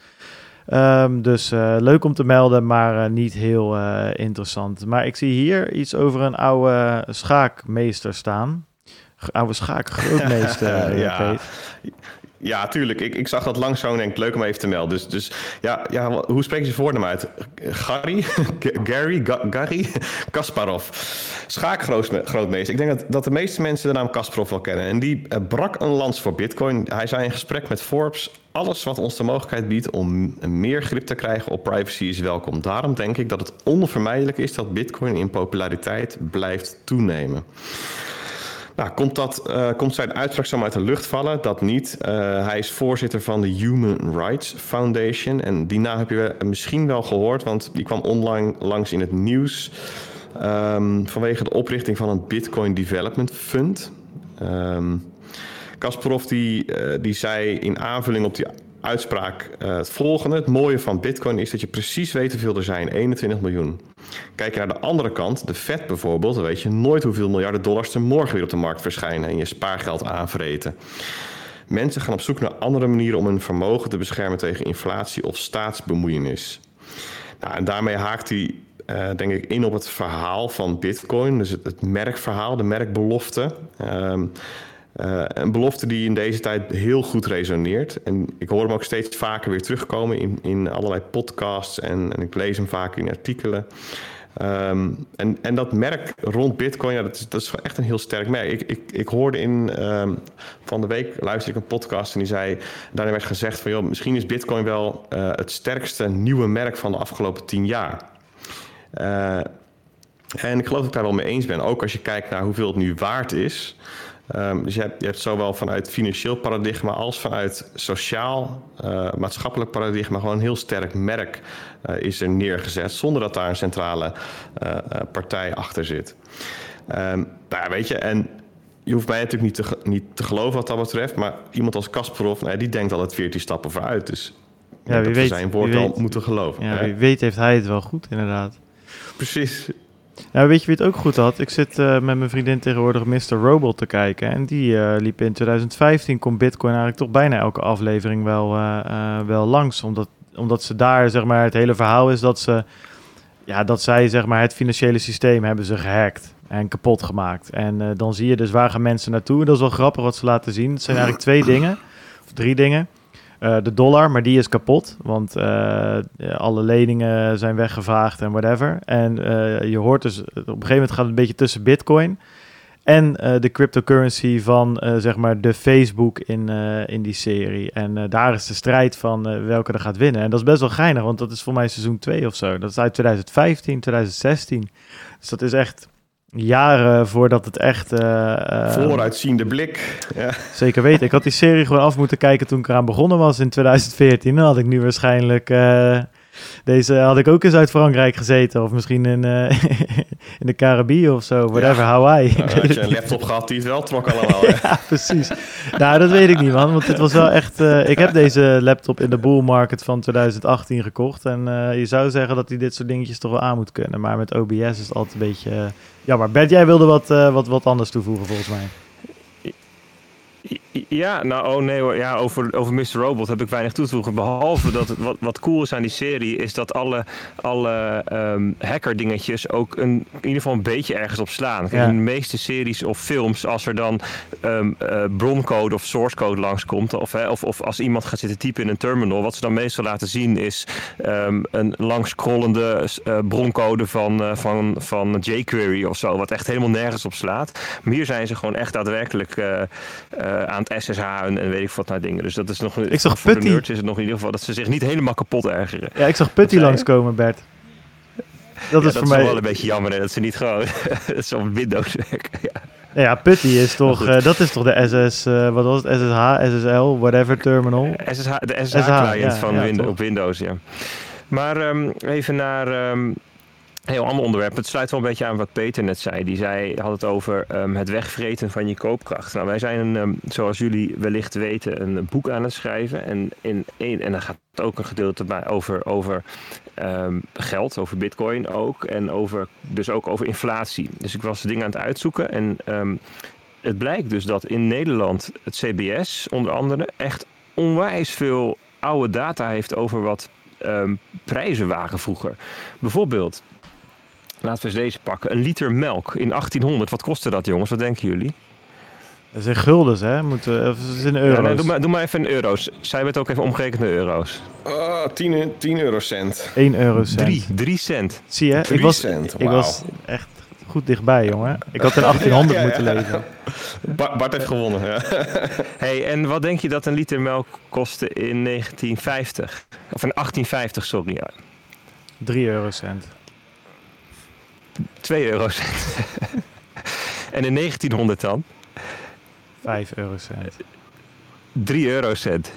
Um, dus leuk om te melden, maar niet heel interessant. Maar ik zie hier iets over een oude schaakmeester staan. Oude schaakgrootmeester. ja. Ja, tuurlijk. Ik, ik zag dat langs zo en denk leuk om even te melden. Dus, dus ja, ja, hoe spreek je zijn voornaam uit? Gary? Gary? Gary? Kasparov. Schaakgrootmeester. Ik denk dat, dat de meeste mensen de naam Kasparov wel kennen. En die eh, brak een lans voor bitcoin. Hij zei in gesprek met Forbes... alles wat ons de mogelijkheid biedt om meer grip te krijgen op privacy is welkom. Daarom denk ik dat het onvermijdelijk is dat bitcoin in populariteit blijft toenemen. Nou, komt, dat, uh, komt zijn uitspraak zomaar uit de lucht vallen? Dat niet. Uh, hij is voorzitter van de Human Rights Foundation. En die naam heb je misschien wel gehoord, want die kwam online langs in het nieuws. Um, vanwege de oprichting van een Bitcoin Development Fund. Um, Kasparov die, die zei in aanvulling op die uitspraak het volgende. Het mooie van Bitcoin is dat je precies weet hoeveel er zijn. 21 miljoen. Kijk je naar de andere kant, de Fed bijvoorbeeld, dan weet je nooit hoeveel miljarden dollars er morgen weer op de markt verschijnen en je spaargeld aanvreten. Mensen gaan op zoek naar andere manieren om hun vermogen te beschermen tegen inflatie of staatsbemoeienis. Nou, en daarmee haakt hij, uh, denk ik, in op het verhaal van Bitcoin, dus het, merkverhaal, de merkbelofte. Um, uh, een belofte die in deze tijd heel goed resoneert. En ik hoor hem ook steeds vaker weer terugkomen in, in allerlei podcasts en, en ik lees hem vaak in artikelen. Um, en, en dat merk rond Bitcoin, ja, dat, is, dat is echt een heel sterk merk. Ik, ik, ik hoorde in um, van de week luisterde ik een podcast en die zei, daarin werd gezegd van joh, misschien is Bitcoin wel uh, het sterkste nieuwe merk van de afgelopen tien jaar. Uh, en ik geloof dat ik daar wel mee eens ben. Ook als je kijkt naar hoeveel het nu waard is. Um, dus je hebt, je hebt zowel vanuit financieel paradigma als vanuit sociaal, uh, maatschappelijk paradigma gewoon een heel sterk merk uh, is er neergezet, zonder dat daar een centrale uh, partij achter zit. Um, nou ja, weet je, en je hoeft mij natuurlijk niet te, niet te geloven wat dat betreft, maar iemand als Kasparov, nou, die denkt altijd 14 stappen vooruit. Dus ja, wie weet, zijn woord wel moeten geloven. Ja, wie weet heeft hij het wel goed, inderdaad. Precies. Nou, weet je wie het ook goed had? Ik zit uh, met mijn vriendin tegenwoordig Mr. Robot te kijken. En die uh, liep in 2015, komt Bitcoin eigenlijk toch bijna elke aflevering wel, uh, wel langs. Omdat, omdat ze daar, zeg maar, het hele verhaal is dat ze... Ja, dat zij, zeg maar, het financiële systeem hebben ze gehackt en kapot gemaakt. En dan zie je dus waar gaan mensen naartoe. En dat is wel grappig wat ze laten zien. Het zijn eigenlijk twee dingen, of drie dingen. Uh, de dollar, maar die is kapot, want uh, alle leningen zijn weggevaagd en whatever. En uh, je hoort dus, op een gegeven moment gaat het een beetje tussen bitcoin en de cryptocurrency van, zeg maar, de Facebook in, in die serie. En daar is de strijd van welke er gaat winnen. En dat is best wel geinig, want dat is voor mij seizoen 2 of zo. Dat is uit 2015, 2016. Dus dat is echt jaren voordat het echt... Uh, Vooruitziende blik. Ja. Zeker weten. Ik had die serie gewoon af moeten kijken toen ik eraan begonnen was in 2014. Dan had ik nu waarschijnlijk... Deze had ik ook in Zuid-Frankrijk gezeten. Of misschien in, uh, in de Caribië of zo. Whatever, ja. Hawaii. Nou, had je een laptop gehad die het wel trok allemaal. ja, precies. nou, dat weet ik niet, man. Want dit was wel echt... Uh, ik heb deze laptop in de bull market van 2018 gekocht. En uh, je zou zeggen dat hij dit soort dingetjes toch wel aan moet kunnen. Maar met OBS is het altijd een beetje... jammer. Bert, jij wilde wat, wat, wat anders toevoegen volgens mij. Ja, nou, oh nee hoor. Ja, over, over Mr. Robot heb ik weinig toe te voegen. Behalve dat het, wat, wat cool is aan die serie, is dat alle, alle um, hacker dingetjes ook een, in ieder geval een beetje ergens op slaan. Ja. In de meeste series of films, als er dan um, uh, broncode of source code langskomt, of, hè, of, of als iemand gaat zitten typen in een terminal, wat ze dan meestal laten zien is um, een langscrollende uh, broncode van, uh, van, van jQuery of zo, wat echt helemaal nergens op slaat. Maar hier zijn ze gewoon echt daadwerkelijk aan het SSH en, en, weet ik wat naar dingen. Dus dat is nog ik zag voor Putty. de nerds is het nog in ieder geval dat ze zich niet helemaal kapot ergeren. Ja, ik zag Putty langskomen, Bert. Dat Ja, is dat voor is mij... wel een beetje jammer hè, dat ze niet gewoon zo'n Windows werken. Ja. Ja, Putty is toch, eh, dat is toch de SS, eh, wat was het, SSH, SSL, whatever terminal. SSH, de SSH, SSH-client ja, van ja, Win- toch? op Windows, ja. Maar ehm, even naar ehm, heel ander onderwerp. Het sluit wel een beetje aan wat Peter net zei. Die zei, had het over ehm, het wegvreten van je koopkracht. Nou, wij zijn, een, ehm, zoals jullie wellicht weten, een boek aan het schrijven. En, in één, en daar gaat ook een gedeelte bij over, over ehm, geld, over bitcoin ook. En over, dus ook over inflatie. Dus ik was dingen aan het uitzoeken. En het blijkt dus dat in Nederland het CBS onder andere echt onwijs veel oude data heeft over wat prijzen waren vroeger. Bijvoorbeeld, laten we eens deze pakken. Een liter melk in 1800. Wat kostte dat jongens? Wat denken jullie? Dat is in guldens, hè? Moeten, of is in Ja, euro's? nee, doe, maar, doe maar even in euro's. Zij werd ook even omgerekend naar euro's. Oh, 10, 10 eurocent. 1 eurocent. Drie, drie cent. Zie je, ik 3 was, cent, ik was echt goed dichtbij, jongen. Ik had in 1800 Ja, ja, moeten ja. leven. Bart, Bart heeft gewonnen. Ja. Hey, en wat denk je dat een liter melk kostte in 1950? Of in 1850, sorry. Ja. 3 eurocent. 2 eurocent. en in 1900 dan? 5 eurocent. 3 eurocent.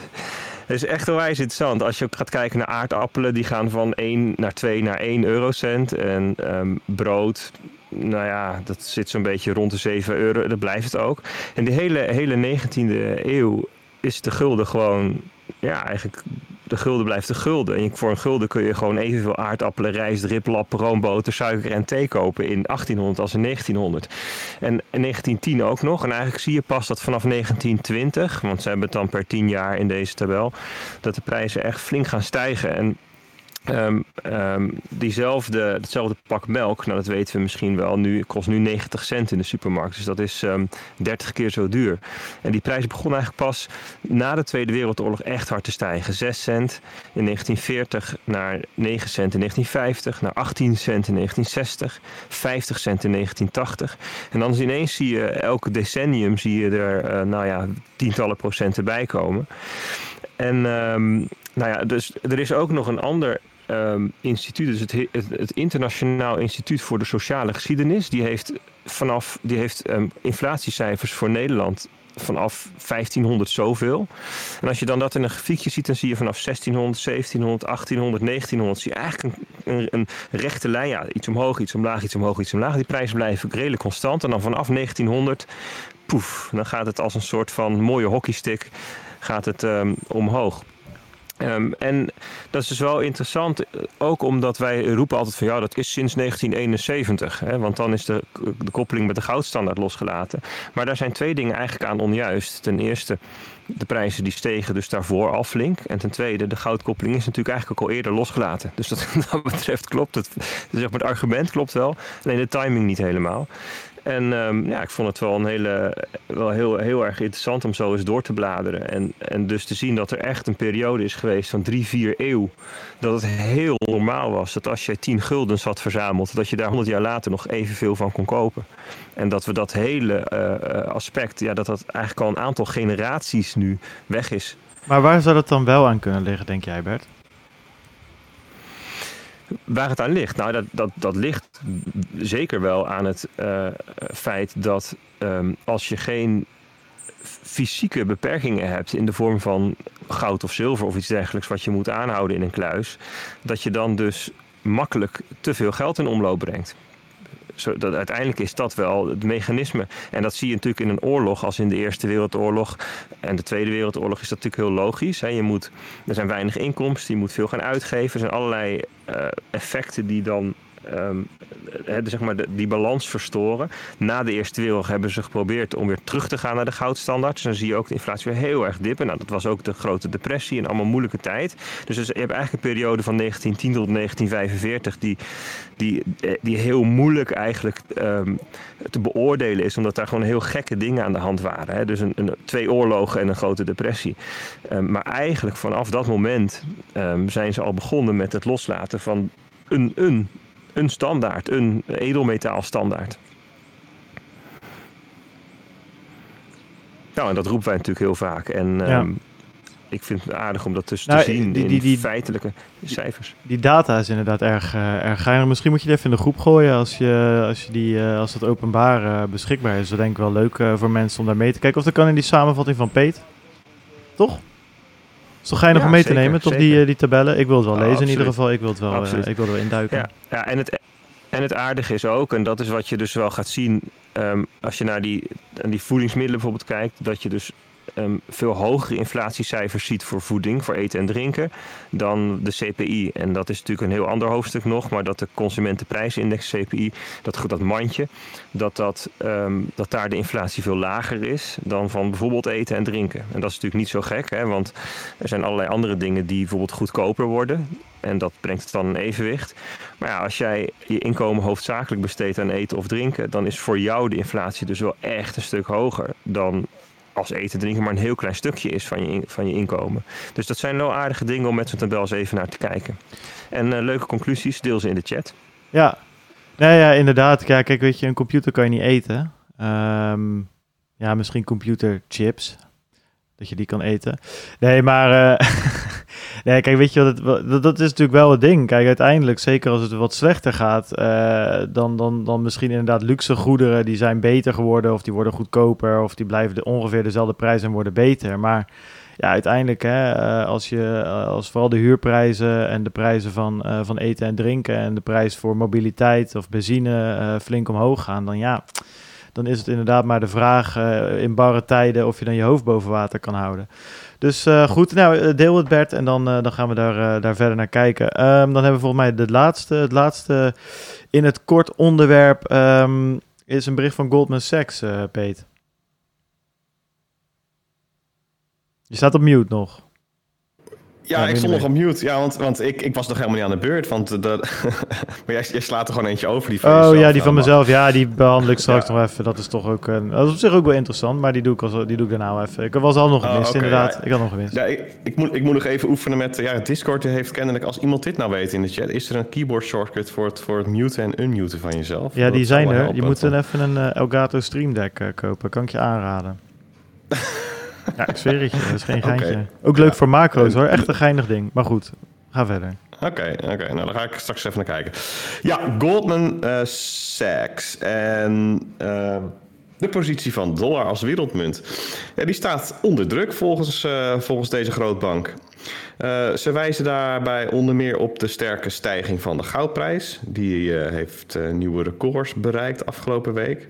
Dat is echt onwijs interessant. Als je ook gaat kijken naar aardappelen, die gaan van 1 naar 2 naar 1 eurocent. En ehm, brood, nou ja, dat zit zo'n beetje rond de 7 euro. Dat blijft het ook. En de hele, hele 19e eeuw is de gulden gewoon, ja, eigenlijk de gulden blijft de gulden. En voor een gulden kun je gewoon evenveel aardappelen, rijst, riplap, roomboter, suiker en thee kopen in 1800 als in 1900. En in 1910 ook nog. En eigenlijk zie je pas dat vanaf 1920, want ze hebben het dan per 10 jaar in deze tabel, dat de prijzen echt flink gaan stijgen. En ehm, ehm, diezelfde, hetzelfde pak melk, nou dat weten we misschien wel, nu kost nu 90 cent in de supermarkt. Dus dat is ehm 30 keer zo duur. En die prijs begon eigenlijk pas na de Tweede Wereldoorlog echt hard te stijgen. 6 cent in 1940 naar 9 cent in 1950, naar 18 cent in 1960, 50 cent in 1980. En dan ineens zie je elke decennium zie je er eh, nou ja, tientallen procenten bij komen. En nou ja, dus er is ook nog een ander ehm, instituut, dus het, het, het Internationaal Instituut voor de Sociale Geschiedenis. Die heeft vanaf die heeft ehm, inflatiecijfers voor Nederland vanaf 1500 zoveel. En als je dan dat in een grafiekje ziet, dan zie je vanaf 1600, 1700, 1800, 1900, zie je eigenlijk een, een, een rechte lijn. Ja, iets omhoog, iets omlaag, iets omhoog, iets omlaag. Die prijzen blijven redelijk constant. En dan vanaf 1900, poef, dan gaat het als een soort van mooie hockeystick gaat het ehm, omhoog. Ehm, en dat is dus wel interessant, ook omdat wij roepen altijd van ja, dat is sinds 1971. Hè, want dan is de, de koppeling met de goudstandaard losgelaten. Maar daar zijn twee dingen eigenlijk aan onjuist. Ten eerste, de prijzen die stegen dus daarvoor al flink. En ten tweede, de goudkoppeling is natuurlijk eigenlijk ook al eerder losgelaten. Dus dat, dat betreft klopt het. Zeg maar, het argument klopt wel, alleen de timing niet helemaal. En ehm, ja, ik vond het wel, een hele, wel heel, heel erg interessant om zo eens door te bladeren. En, en dus te zien dat er echt een periode is geweest van drie, vier eeuw. Dat het heel normaal was dat als je 10 guldens had verzameld, dat je daar 100 jaar later nog evenveel van kon kopen. En dat we dat hele eh, aspect, ja, dat dat eigenlijk al een aantal generaties nu weg is. Maar waar zou dat dan wel aan kunnen liggen, denk jij, Bert? Waar het aan ligt? Nou, dat, dat, dat ligt zeker wel aan het uh, feit dat um, als je geen fysieke beperkingen hebt in de vorm van goud of zilver of iets dergelijks wat je moet aanhouden in een kluis, dat je dan dus makkelijk te veel geld in omloop brengt. Dat, uiteindelijk is dat wel het mechanisme. En dat zie je natuurlijk in een oorlog als in de Eerste Wereldoorlog en de Tweede Wereldoorlog is dat natuurlijk heel logisch. Hè. Je moet, er zijn weinig inkomsten, je moet veel gaan uitgeven. Er zijn allerlei uh, effecten die dan um, zeg maar die balans verstoren. Na de Eerste Wereldoorlog hebben ze geprobeerd om weer terug te gaan naar de goudstandaard. Dus dan zie je ook de inflatie weer heel erg dippen. Nou, dat was ook de grote depressie en allemaal moeilijke tijd. Dus, dus je hebt eigenlijk een periode van 1910 tot 1945 die, die, die heel moeilijk eigenlijk um, te beoordelen is. Omdat daar gewoon heel gekke dingen aan de hand waren. Dus een, een, twee oorlogen en een grote depressie. Um, maar eigenlijk vanaf dat moment zijn ze al begonnen met het loslaten van een, een een standaard, een edelmetaalstandaard. Nou, en dat roepen wij natuurlijk heel vaak. En, ja. um, ik vind het aardig om dat Nou, te zien die- die- die- in feitelijke cijfers. Die data is inderdaad erg, eh, erg geinig. Misschien moet je het even in de groep gooien als, je, als, je die, eh, als het openbaar eh, beschikbaar is. Dat denk ik wel leuk voor mensen om daar mee te kijken. Of dat kan in die samenvatting van Peet. Toch? Is toch geinig Ja, om mee te nemen, toch zeker. die, eh, die tabellen? Ik wil het wel Oh, lezen in ieder geval. Ik wil het wel, eh, ik wil er wel induiken. Ja, ja en, het, en het aardige is ook, en dat is wat je dus wel gaat zien ehm, als je naar die, naar die voedingsmiddelen bijvoorbeeld kijkt, dat je dus ehm, veel hogere inflatiecijfers ziet voor voeding, voor eten en drinken, dan de CPI. En dat is natuurlijk een heel ander hoofdstuk nog, maar dat de consumentenprijsindex CPI, dat, dat mandje, dat, dat, ehm, dat daar de inflatie veel lager is dan van bijvoorbeeld eten en drinken. En dat is natuurlijk niet zo gek, hè, want er zijn allerlei andere dingen die bijvoorbeeld goedkoper worden. En dat brengt het dan in evenwicht. Maar ja, als jij je inkomen hoofdzakelijk besteedt aan eten of drinken, dan is voor jou de inflatie dus wel echt een stuk hoger dan als eten en drinken maar een heel klein stukje is van je, van je inkomen. Dus dat zijn wel aardige dingen om met zo'n tabel eens even naar te kijken. En eh, leuke conclusies, deel ze in de chat. Ja, nee, ja, inderdaad. Ja, kijk, weet je, een computer kan je niet eten. Ehm, ja, misschien computerchips. Dat je die kan eten. Nee, maar... eh, nee, kijk, weet je wat... Dat, dat is natuurlijk wel het ding. Kijk, uiteindelijk, zeker als het wat slechter gaat... eh, dan, dan, dan misschien inderdaad luxe goederen... die zijn beter geworden of die worden goedkoper... of die blijven de, ongeveer dezelfde prijs en worden beter. Maar ja, uiteindelijk, hè, eh, als, je, als vooral de huurprijzen en de prijzen van, van eten en drinken en de prijs voor mobiliteit of benzine flink omhoog gaan, dan ja, dan is het inderdaad maar de vraag eh, in barre tijden of je dan je hoofd boven water kan houden. Dus eh, goed, nou, eh, deel het Bert en dan, dan gaan we daar, daar verder naar kijken. Ehm, dan hebben we volgens mij de laatste, het laatste in het kort onderwerp ehm, is een bericht van Goldman Sachs, Peet. Je staat op mute nog. Ja, ik stond nog op mute. Ja, want, want ik, ik was nog helemaal niet aan de beurt. Want de, maar jij, jij slaat er gewoon eentje over. Die van Oh jezelf ja, die van mezelf. Ja, die behandel ik straks Ja. nog even. Dat is toch ook... een- dat is op zich ook wel interessant, maar die doe ik, als, die doe ik daarna even. Ik was al nog Oh, gemist, oké, inderdaad. ja. Ik had nog gemist. Ja, ik, ik, moet, ik moet nog even oefenen met... Ja, Discord heeft kennelijk... Als iemand dit nou weet in de chat... Is er een keyboard shortcut voor het, voor het muten en unmuten van jezelf? Ja, die zijn er. Je moet dan even een eh, Elgato Stream Deck eh, kopen. Kan ik je aanraden. ja, ik zweer het je. Dat is geen geintje. Ook leuk Ja. voor macro's hoor. Echt een geinig ding. Maar goed, ga verder. Oké, oké. Nou, dan ga ik straks even naar kijken. Ja, Goldman eh, Sachs en eh, de positie van dollar als wereldmunt. Ja, die staat onder druk volgens, eh, volgens deze grootbank. Eh, ze wijzen daarbij onder meer op de sterke stijging van de goudprijs. Die heeft nieuwe records bereikt afgelopen week.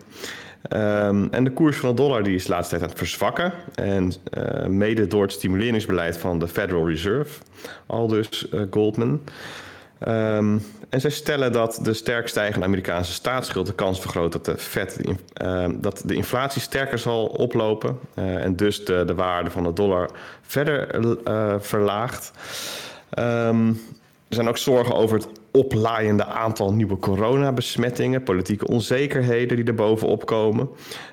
Ehm, en de koers van de dollar die is de laatste tijd aan het verzwakken. En eh, mede door het stimuleringsbeleid van de Federal Reserve, al dus eh, Goldman. Ehm, en zij stellen dat de sterk stijgende Amerikaanse staatsschuld de kans vergroot dat de, in- ehm, dat de inflatie sterker zal oplopen. eh, en dus de, de waarde van de dollar verder verlaagt. Ehm, er zijn ook zorgen over het oplaaiende aantal nieuwe coronabesmettingen, politieke onzekerheden die er bovenop komen.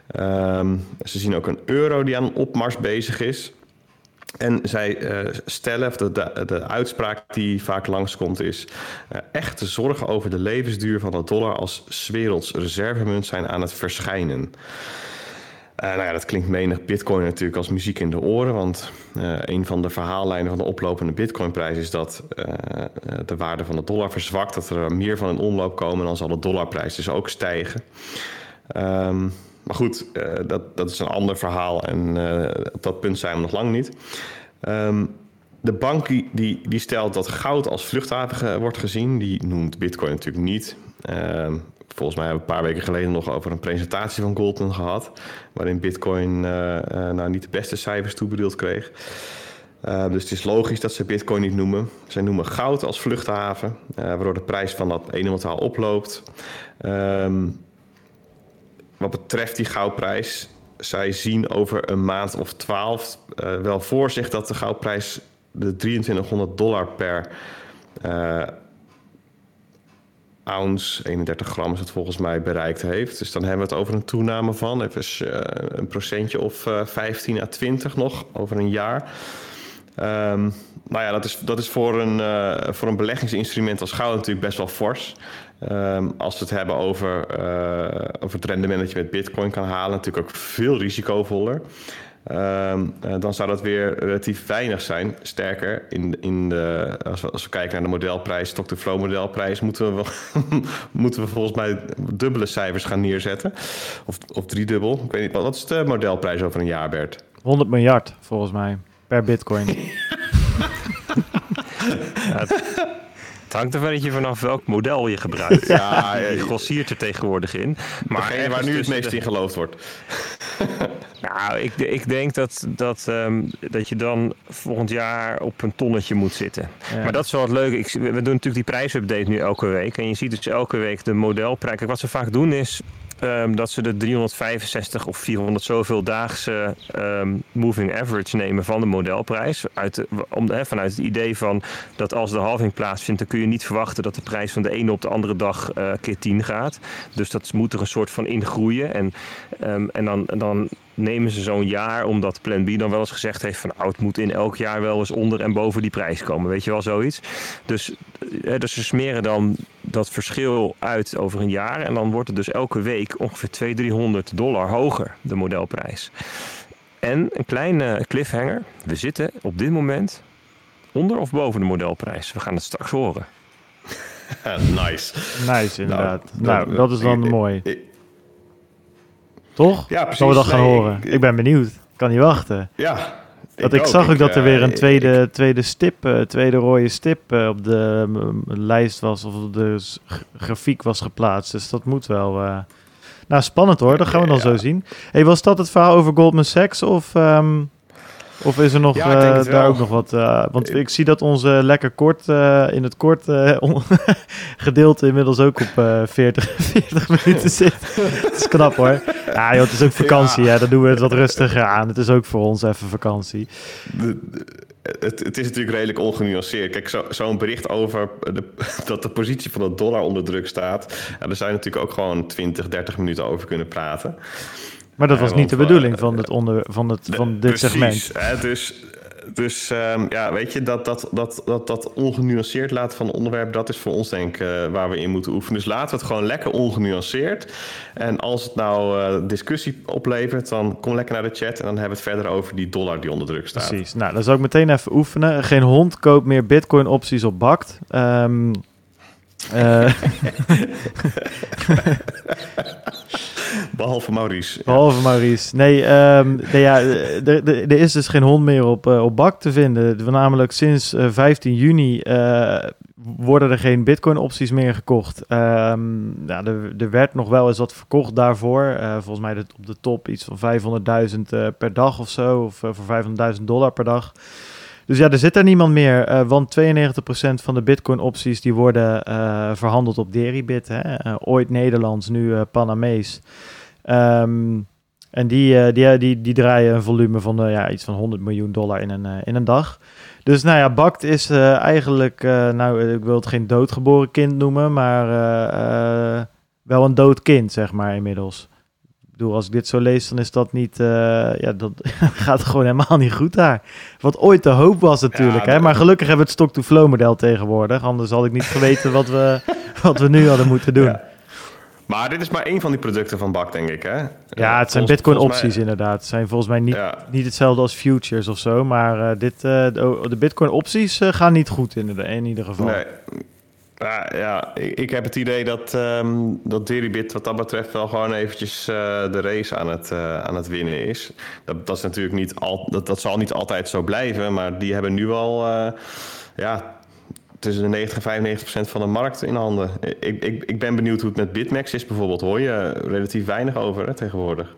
Ehm, ze zien ook een euro die aan opmars bezig is. En zij eh, stellen, of de, de, de uitspraak die vaak langskomt, is eh, echte zorgen over de levensduur van de dollar als werelds reservemunt zijn aan het verschijnen. Eh, nou ja, dat klinkt menig bitcoin natuurlijk als muziek in de oren. Want eh, een van de verhaallijnen van de oplopende bitcoinprijs is dat eh, de waarde van de dollar verzwakt. Dat er meer van in omloop komen, dan zal de dollarprijs dus ook stijgen. Ehm, maar goed, dat, dat is een ander verhaal en op dat punt zijn we nog lang niet. Ehm, de bank die, die, stelt dat goud als vluchthaven wordt gezien. Die noemt bitcoin natuurlijk niet. Ehm, volgens mij hebben we een paar weken geleden nog over een presentatie van Goldman gehad. Waarin bitcoin eh, eh, nou niet de beste cijfers toebedeeld kreeg. Uh, dus het is logisch dat ze bitcoin niet noemen. Zij noemen goud als vluchthaven, waardoor de prijs van dat ene metaal oploopt. Um, wat betreft die goudprijs, zij zien over een maand of twaalf wel voor zich dat de goudprijs de 2300 dollar per ounce, 31 gram is het volgens mij, bereikt heeft. Dus dan hebben we het over een toename van even uh, een procentje of 15 à 20 nog over een jaar. Um, nou ja, dat is, dat is voor, een, uh, voor een beleggingsinstrument als goud natuurlijk best wel fors. Um, als we het hebben over, over het rendement dat je met bitcoin kan halen, natuurlijk ook veel risicovoller. Ehm, eh, dan zou dat weer relatief weinig zijn. Sterker, in, in de, als, we, als we kijken naar de modelprijs, stock-to-flow modelprijs, moeten we, moeten we volgens mij dubbele cijfers gaan neerzetten. Of, of driedubbel. Ik weet niet, wat is de modelprijs over een jaar, Bert? 100 miljard, volgens mij, per bitcoin. Het hangt er beetje vanaf welk model je gebruikt. ja, je grossiert er tegenwoordig in. Maar waar nu het meest in geloofd wordt. nou, ik, ik denk dat, dat, um, dat je dan volgend jaar op een tonnetje moet zitten. Maar dat is wel het leuke. Ik, we doen natuurlijk die prijsupdate nu elke week. En je ziet dus elke week de modelprijs. Kijk, wat ze vaak doen is um, dat ze de 365 of 400 zoveel daagse um, moving average nemen van de modelprijs. Uit om, vanuit het idee van dat als de halving plaatsvindt, dan kun je niet verwachten dat de prijs van de ene op de andere dag uh, keer 10 gaat. Dus dat moet er een soort van ingroeien. En, um, en dan, dan nemen ze zo'n jaar, omdat Plan B dan wel eens gezegd heeft van oud moet in elk jaar wel eens onder en boven die prijs komen. Weet je wel, zoiets. Dus, eh, dus ze smeren dan dat verschil uit over een jaar en dan wordt het dus elke week ongeveer 200, 300 dollar hoger, de modelprijs. En een kleine cliffhanger, we zitten op dit moment onder of boven de modelprijs. We gaan het straks horen. nice. Nice, inderdaad. Nou, nou dat is dan mooi. Toch? Ja, precies. Zullen we dat gaan horen? Ik, ben benieuwd. Ik kan niet wachten. Ja. Dat ik, zag ook dat er weer een tweede, tweede stip, uh, tweede rode stip uh, op de lijst was of op de grafiek was geplaatst. Dus dat moet wel. Nou, spannend hoor. Dat gaan we dan zo zien. Hey, was dat het verhaal over Goldman Sachs of um, of is er nog ja, uh, daar ook nog wat? Uh, want ik zie dat onze lekker kort uh, in het kort gedeelte inmiddels ook op 40, 40 minuten zit. Het is knap hoor. Ja, joh, het is ook vakantie. Ja. Hè? Dan doen we het wat rustiger aan. Het is ook voor ons even vakantie. De, de, het, het, is natuurlijk redelijk ongenuanceerd. Kijk, zo'n zo bericht over de, dat de positie van de dollar onder druk staat. Daar zou je natuurlijk ook gewoon 20, 30 minuten over kunnen praten. Maar dat was niet de bedoeling van, het onder, van, het, van dit precies, segment. Hè, dus dus um, ja, weet je, dat, dat, dat, dat, dat ongenuanceerd laten van onderwerp, dat is voor ons denk ik uh, waar we in moeten oefenen. Dus laten we het gewoon lekker ongenuanceerd. En als het nou uh, discussie oplevert, dan kom lekker naar de chat en dan hebben we het verder over die dollar die onder druk staat. Precies, nou dan zal ik meteen even oefenen. Geen hond koopt meer bitcoin opties op Bakt. Um, uh, Behalve Maurice. Behalve Maurice. Nee, nee ja, er is dus geen hond meer op, uh, op bak te vinden. Namelijk sinds uh, 15 juni uh, worden er geen bitcoin-opties meer gekocht. Um, er, er, werd nog wel eens wat verkocht daarvoor. Volgens mij op de top iets van 500.000 per dag of zo. Of voor 500.000 dollar per dag. Dus ja, er zit er niemand meer, want 92% van de Bitcoin-opties die worden verhandeld op Deribit. Hè? Ooit Nederlands, nu Panamees. Um, en die, die, die, die draaien een volume van ja, iets van 100 miljoen dollar in een, in een dag. Dus nou ja, Bakt is eigenlijk, nou ik wil het geen doodgeboren kind noemen, maar wel een dood kind, zeg maar inmiddels bedoel, als ik dit zo lees, dan is dat niet. Uh, ja, dat gaat gewoon helemaal niet goed daar. Wat ooit de hoop was natuurlijk. hè? Maar gelukkig hebben we het stock-to-flow model tegenwoordig. Anders had ik niet geweten wat we, wat we nu hadden moeten doen. Maar dit is maar één van die producten van Bak, denk ik. Hè? Ja, het zijn Bitcoin-opties inderdaad. Het zijn volgens mij niet, niet hetzelfde als futures of zo. Maar uh, dit, uh, de, de Bitcoin-opties gaan niet goed in, de, in ieder geval. Nee. Ja, ja ik, ik, heb het idee dat, um, dat Deribit wat dat betreft wel gewoon eventjes de race aan het, aan het winnen is. Dat, dat is natuurlijk niet al, dat, dat zal niet altijd zo blijven, maar die hebben nu al ja, tussen de 90 en 95 procent van de markt in handen. Ik, ik, ik ben benieuwd hoe het met Bitmax is bijvoorbeeld. Hoor je relatief weinig over hè, tegenwoordig.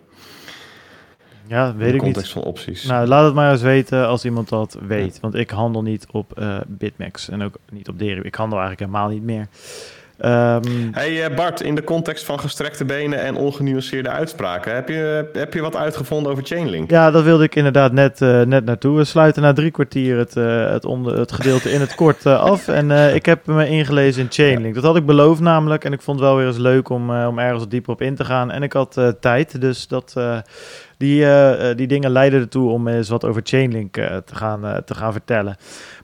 Ja, weet ik context van opties. Nou, laat het maar eens weten als iemand dat weet. Want ik handel niet op uh, Bitmax en ook niet op Deribit. Ik handel eigenlijk helemaal niet meer. Um, hey uh, Bart, in de context van gestrekte benen en ongenuanceerde uitspraken, heb je, heb je wat uitgevonden over Chainlink? Ja, dat wilde ik inderdaad net, uh, net naartoe. We sluiten na drie kwartier het, uh, het, onder, het gedeelte in het kort af. En ik heb me ingelezen in Chainlink. Dat had ik beloofd namelijk. En ik vond het wel weer eens leuk om, om ergens dieper op in te gaan. En ik had tijd, dus dat die, uh, die dingen leiden ertoe om eens wat over Chainlink uh, te, gaan, te gaan vertellen.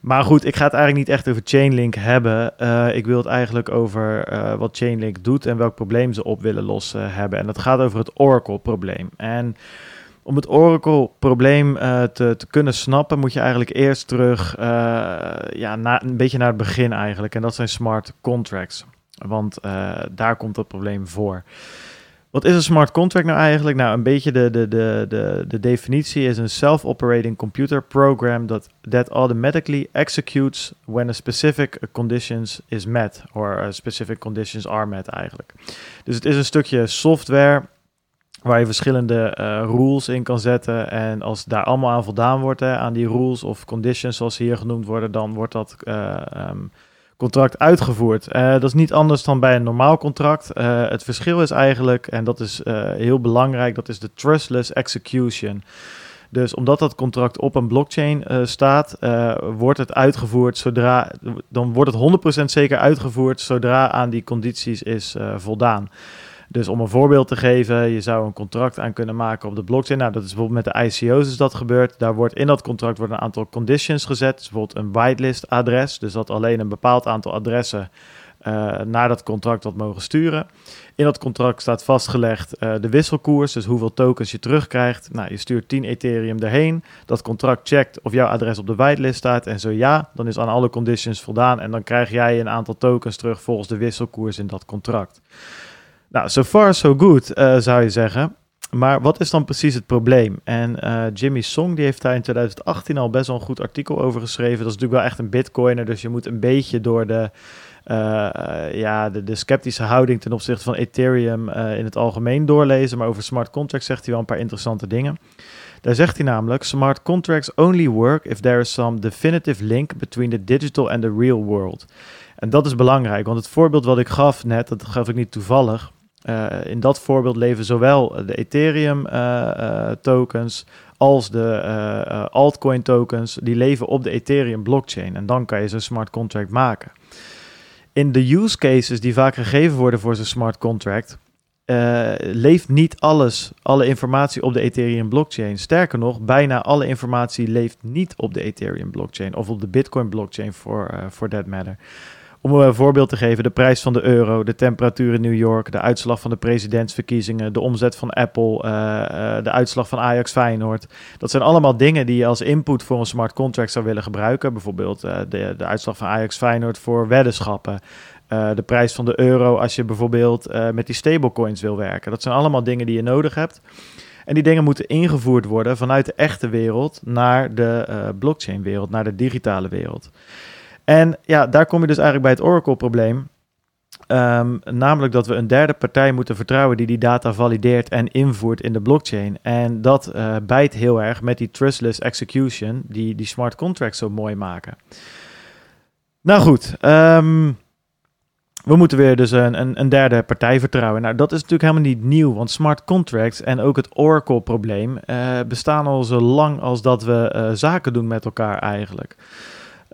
Maar goed, ik ga het eigenlijk niet echt over Chainlink hebben. ik wil het eigenlijk over wat Chainlink doet en welk probleem ze op willen lossen hebben. En dat gaat over het Oracle-probleem. En om het Oracle-probleem te, te, kunnen snappen, moet je eigenlijk eerst terug ja, een beetje naar het begin eigenlijk. En dat zijn smart contracts. Want daar komt dat probleem voor. Wat is een smart contract nou eigenlijk? Nou, een beetje de, de, de, de, de definitie is een self-operating computer program that, that automatically executes when a specific conditions is met. Or specific conditions are met eigenlijk. Dus het is een stukje software waar je verschillende uh, rules in kan zetten. En als daar allemaal aan voldaan wordt, aan die rules of conditions zoals hier genoemd worden, dan wordt dat uh, um, contract uitgevoerd. Uh, dat is niet anders dan bij een normaal contract. het verschil is eigenlijk, en dat is heel belangrijk, dat is de trustless execution. Dus omdat dat contract op een blockchain staat, wordt het uitgevoerd zodra, dan wordt het 100% zeker uitgevoerd zodra aan die condities is voldaan. Dus om een voorbeeld te geven, je zou een contract aan kunnen maken op de blockchain. Nou, dat is bijvoorbeeld met de ICO's is dat gebeurd. Daar wordt in dat contract wordt een aantal conditions gezet. Dus bijvoorbeeld een whitelist adres. Dus dat alleen een bepaald aantal adressen uh, naar dat contract wat mogen sturen. In dat contract staat vastgelegd uh, de wisselkoers, dus hoeveel tokens je terugkrijgt. Nou, je stuurt 10 Ethereum erheen. Dat contract checkt of jouw adres op de whitelist staat. En zo ja, dan is aan alle conditions voldaan. En dan krijg jij een aantal tokens terug volgens de wisselkoers in dat contract. Nou, so far so good, uh, zou je zeggen. Maar wat is dan precies het probleem? En uh, Jimmy Song die heeft daar in 2018 al best wel een goed artikel over geschreven. Dat is natuurlijk wel echt een bitcoiner, dus je moet een beetje door de, uh, ja, de, de, sceptische houding ten opzichte van Ethereum in het algemeen doorlezen. Maar over smart contracts zegt hij wel een paar interessante dingen. Daar zegt hij namelijk: Smart contracts only work if there is some definitive link between the digital and the real world. En dat is belangrijk, want het voorbeeld wat ik gaf net, dat gaf ik niet toevallig. Uh, in dat voorbeeld leven zowel de Ethereum uh, uh, tokens als de altcoin tokens, die leven op de Ethereum blockchain. En dan kan je zo'n smart contract maken. In de use cases die vaak gegeven worden voor zo'n smart contract, leeft niet alles, alle informatie op de Ethereum blockchain. Sterker nog, bijna alle informatie leeft niet op de Ethereum blockchain of op de Bitcoin blockchain for that matter. Om een voorbeeld te geven, de prijs van de euro, de temperatuur in New York, de uitslag van de presidentsverkiezingen, de omzet van Apple, uh, uh, de uitslag van Ajax Feyenoord. Dat zijn allemaal dingen die je als input voor een smart contract zou willen gebruiken. Bijvoorbeeld uh, de, de uitslag van Ajax Feyenoord voor weddenschappen. de prijs van de euro als je bijvoorbeeld met die stablecoins wil werken. Dat zijn allemaal dingen die je nodig hebt. En die dingen moeten ingevoerd worden vanuit de echte wereld naar de blockchain-wereld, naar de digitale wereld. En ja, daar kom je dus eigenlijk bij het Oracle-probleem. Um, namelijk dat we een derde partij moeten vertrouwen die die data valideert en invoert in de blockchain. En dat uh, bijt heel erg met die trustless execution, die die smart contracts zo mooi maken. Nou goed, um, we moeten weer dus een, een, een, derde partij vertrouwen. Nou, dat is natuurlijk helemaal niet nieuw, want smart contracts en ook het Oracle-probleem uh, bestaan al zo lang als dat we uh, zaken doen met elkaar eigenlijk.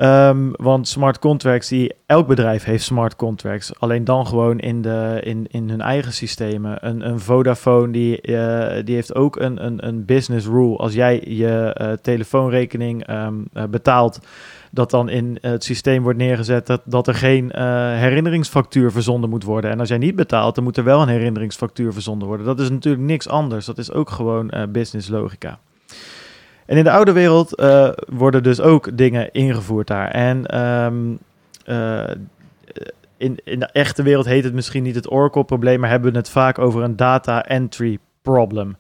Um, want smart contracts, die, elk bedrijf heeft smart contracts. Alleen dan gewoon in, de, in, in hun eigen systemen. Een, een Vodafone die, uh, die heeft ook een, een, een business rule. Als jij je uh, telefoonrekening um, uh, betaalt, dat dan in het systeem wordt neergezet dat, dat er geen herinneringsfactuur verzonden moet worden. En als jij niet betaalt, dan moet er wel een herinneringsfactuur verzonden worden. Dat is natuurlijk niks anders. Dat is ook gewoon business logica. En in de oude wereld uh, worden dus ook dingen ingevoerd daar. En um, uh, in, in de echte wereld heet het misschien niet het Oracle-probleem, maar hebben we het vaak over een data entry problem.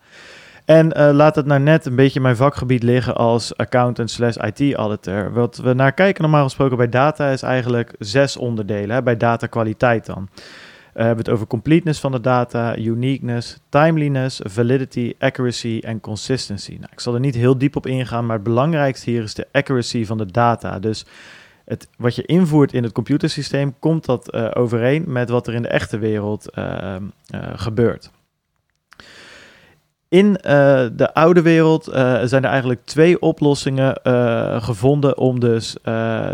En uh, laat het nou net een beetje mijn vakgebied liggen als accountant slash IT-auditor. Wat we naar kijken normaal gesproken bij data is eigenlijk zes onderdelen, hè, bij datakwaliteit dan. We hebben het over completeness van de data, uniqueness, timeliness, validity, accuracy en consistency. Nou, ik zal er niet heel diep op ingaan, maar het belangrijkste hier is de accuracy van de data. Dus het, wat je invoert in het computersysteem, komt dat uh, overeen met wat er in de echte wereld uh, gebeurt. In de oude wereld zijn er eigenlijk twee oplossingen gevonden om dus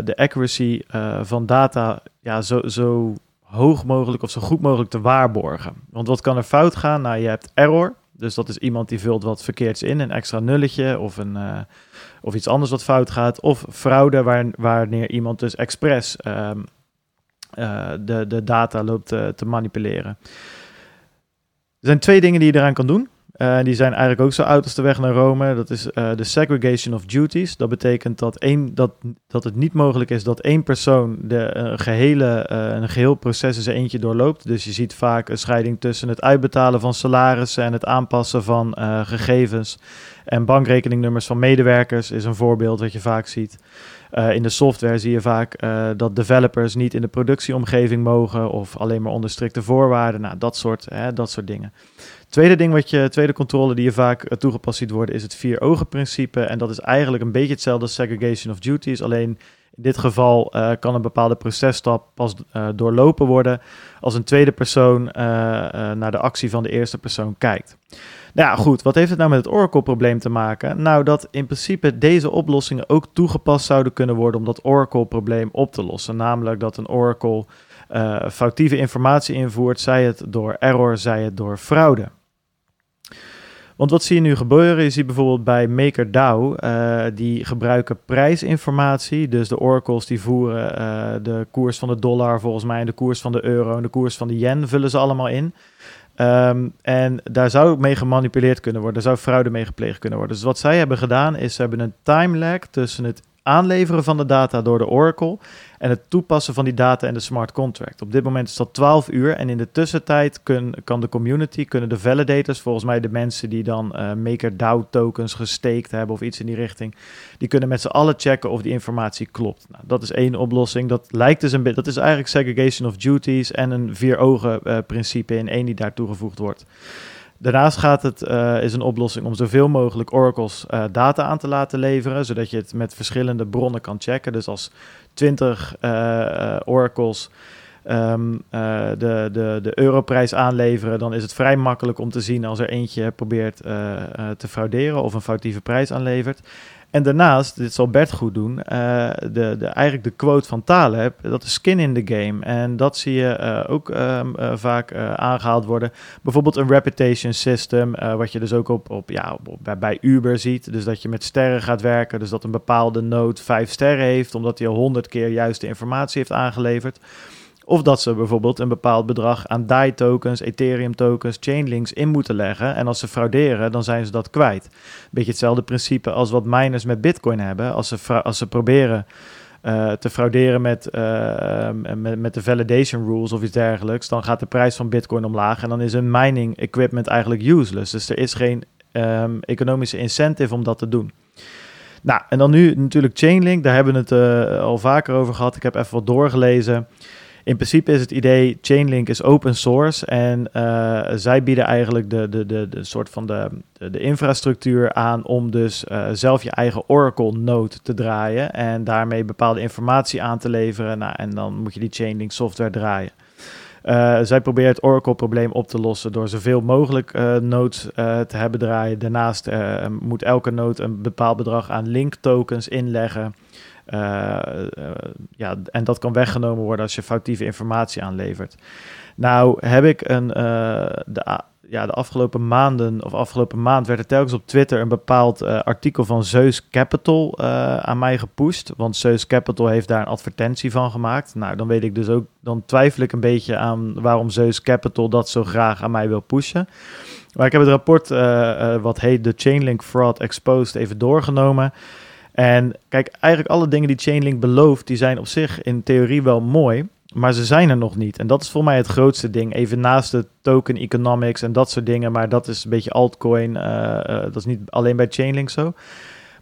de accuracy van data ja, zo, zo hoog mogelijk of zo goed mogelijk te waarborgen. Want wat kan er fout gaan? Nou, je hebt error. Dus dat is iemand die vult wat verkeerds in, een extra nulletje of, een, uh, of iets anders wat fout gaat. Of fraude, waar, wanneer iemand dus expres um, uh, de, de data loopt te manipuleren. Er zijn twee dingen die je eraan kan doen. Uh, die zijn eigenlijk ook zo oud als de weg naar Rome. Dat is uh, de segregation of duties. Dat betekent dat, één, dat, dat het niet mogelijk is dat één persoon de, uh, gehele, een geheel proces in zijn eentje doorloopt. Dus je ziet vaak een scheiding tussen het uitbetalen van salarissen en het aanpassen van gegevens. En bankrekeningnummers van medewerkers is een voorbeeld wat je vaak ziet. in de software zie je vaak dat developers niet in de productieomgeving mogen of alleen maar onder strikte voorwaarden. Nou, dat soort, dat soort dingen. Tweede ding wat je, tweede controle die je vaak eh, toegepast ziet worden, is het vier ogen principe. En dat is eigenlijk een beetje hetzelfde als segregation of duties. Alleen in dit geval uh, kan een bepaalde processtap pas uh, doorlopen worden als een tweede persoon naar de actie van de eerste persoon kijkt. Nou ja, goed, wat heeft het nou met het Oracle-probleem te maken? Nou, dat in principe deze oplossingen ook toegepast zouden kunnen worden om dat Oracle-probleem op te lossen. Namelijk dat een Oracle foutieve informatie invoert, zij het door error, zij het door fraude. Want wat zie je nu gebeuren? Je ziet bijvoorbeeld bij MakerDAO, uh, die gebruiken prijsinformatie. Dus de oracles die voeren uh, de koers van de dollar volgens mij, en de koers van de euro en de koers van de yen vullen ze allemaal in. Um, en daar zou mee gemanipuleerd kunnen worden, daar zou fraude mee gepleegd kunnen worden. Dus wat zij hebben gedaan is, ze hebben een time lag tussen het aanleveren van de data door de Oracle en het toepassen van die data in de smart contract. Op dit moment is dat 12 uur en in de tussentijd kan de community, kunnen de validators, volgens mij de mensen die dan uh, MakerDAO tokens gesteekt hebben of iets in die richting, die kunnen met z'n allen checken of die informatie klopt. Nou, dat is één oplossing. Dat lijkt dus een beetje, dat is eigenlijk segregation of duties en een vier ogen uh, principe in één die daar toegevoegd wordt. Daarnaast gaat het, uh, is een oplossing om zoveel mogelijk oracles uh, data aan te laten leveren, zodat je het met verschillende bronnen kan checken. Dus als 20 uh, oracles um, de, de, de europrijs aanleveren, dan is het vrij makkelijk om te zien als er eentje probeert te frauderen of een foutieve prijs aanlevert. En daarnaast, dit zal Bert goed doen, uh, de, de, eigenlijk de quote van Taleb, dat is skin in the game. En dat zie je uh, ook um, uh, vaak aangehaald worden. Bijvoorbeeld een reputation system, wat je dus ook op, op, ja, bij, Uber ziet. Dus dat je met sterren gaat werken, dus dat een bepaalde node vijf sterren heeft, omdat hij al honderd keer juiste informatie heeft aangeleverd. Of dat ze bijvoorbeeld een bepaald bedrag aan DAI tokens, Ethereum tokens, Chainlinks in moeten leggen. En als ze frauderen, dan zijn ze dat kwijt. Beetje hetzelfde principe als wat miners met Bitcoin hebben. Als ze, als ze proberen uh, te frauderen met, uh, met, met de validation rules of iets dergelijks, dan gaat de prijs van Bitcoin omlaag. En dan is hun mining equipment eigenlijk useless. Dus er is geen um, economische incentive om dat te doen. Nou, en dan nu natuurlijk Chainlink. Daar hebben we het uh, al vaker over gehad. Ik heb even wat doorgelezen in principe is het idee, Chainlink is open source en uh, zij bieden eigenlijk de, de, de, de soort van de, de, infrastructuur aan om dus uh, zelf je eigen Oracle node te draaien en daarmee bepaalde informatie aan te leveren. Nou, en dan moet je die Chainlink software draaien. Uh, zij proberen het Oracle-probleem op te lossen door zoveel mogelijk uh, nodes te hebben draaien. Daarnaast moet elke node een bepaald bedrag aan link tokens inleggen. Uh, ja, en dat kan weggenomen worden als je foutieve informatie aanlevert. Nou heb ik een, uh, de, ja, de afgelopen maanden of afgelopen maand werd er telkens op Twitter een bepaald artikel van Zeus Capital aan mij gepusht. Want Zeus Capital heeft daar een advertentie van gemaakt. Nou, dan weet ik dus ook, dan twijfel ik een beetje aan waarom Zeus Capital dat zo graag aan mij wil pushen. Maar ik heb het rapport wat heet The Chainlink Fraud Exposed even doorgenomen. En kijk, eigenlijk alle dingen die Chainlink belooft, die zijn op zich in theorie wel mooi, maar ze zijn er nog niet. En dat is voor mij het grootste ding. Even naast de token economics en dat soort dingen, maar dat is een beetje altcoin. Uh, uh, dat is niet alleen bij Chainlink zo.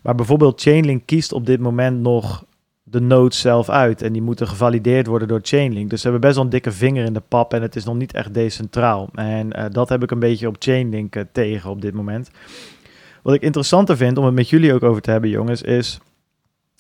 Maar bijvoorbeeld Chainlink kiest op dit moment nog de nodes zelf uit. En die moeten gevalideerd worden door Chainlink. Dus ze hebben best wel een dikke vinger in de pap en het is nog niet echt decentraal. En uh, dat heb ik een beetje op Chainlink tegen op dit moment. Wat ik interessanter vind om het met jullie ook over te hebben, jongens, is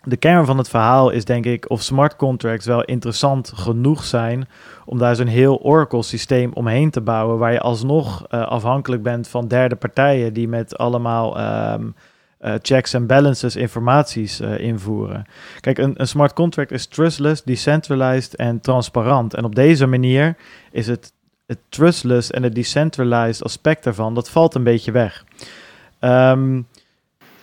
de kern van het verhaal is denk ik of smart contracts wel interessant genoeg zijn om daar zo'n heel Oracle systeem omheen te bouwen, waar je alsnog uh, afhankelijk bent van derde partijen die met allemaal um, uh, checks en balances informaties uh, invoeren. Kijk, een, een, smart contract is trustless, decentralized en transparant. En op deze manier is het, het trustless en het decentralized aspect daarvan, dat valt een beetje weg. Um,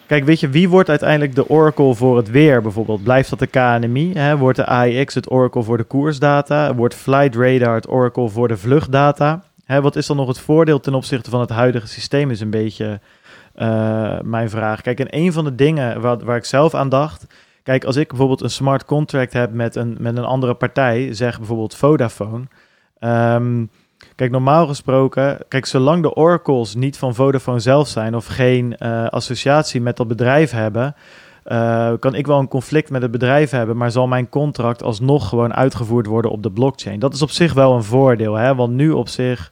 kijk, weet je, wie wordt uiteindelijk de Oracle voor het weer bijvoorbeeld? Blijft dat de KNMI? Hè? Wordt de AIX het Oracle voor de koersdata? Wordt Flight Radar het Oracle voor de vluchtdata? Hè, wat is dan nog het voordeel ten opzichte van het huidige systeem, is een beetje uh, mijn vraag. Kijk, en een van de dingen waar, waar ik zelf aan dacht. Kijk, als ik bijvoorbeeld een smart contract heb met een, met een andere partij, zeg bijvoorbeeld Vodafone. Um, kijk, normaal gesproken, kijk, zolang de oracles niet van Vodafone zelf zijn of geen uh, associatie met dat bedrijf hebben, uh, kan ik wel een conflict met het bedrijf hebben, maar zal mijn contract alsnog gewoon uitgevoerd worden op de blockchain. Dat is op zich wel een voordeel, hè? want nu op zich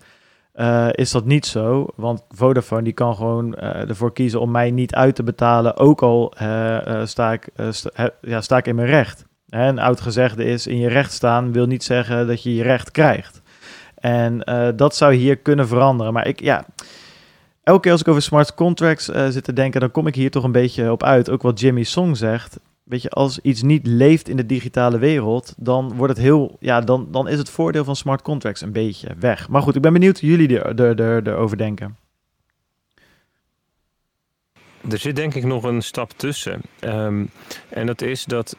uh, is dat niet zo. Want Vodafone die kan gewoon ervoor kiezen om mij niet uit te betalen, ook al sta, ik, ja, sta ik in mijn recht. Een oud gezegde is, in je recht staan wil niet zeggen dat je je recht krijgt. En dat zou hier kunnen veranderen. Maar ik, ja, elke keer als ik over smart contracts zit te denken, dan kom ik hier toch een beetje op uit. Ook wat Jimmy Song zegt weet je, als iets niet leeft in de digitale wereld, dan wordt het heel, ja, dan, dan is het voordeel van smart contracts een beetje weg. Maar goed, ik ben benieuwd hoe jullie er, er, er, erover denken. Er zit denk ik nog een stap tussen. Um, en dat is dat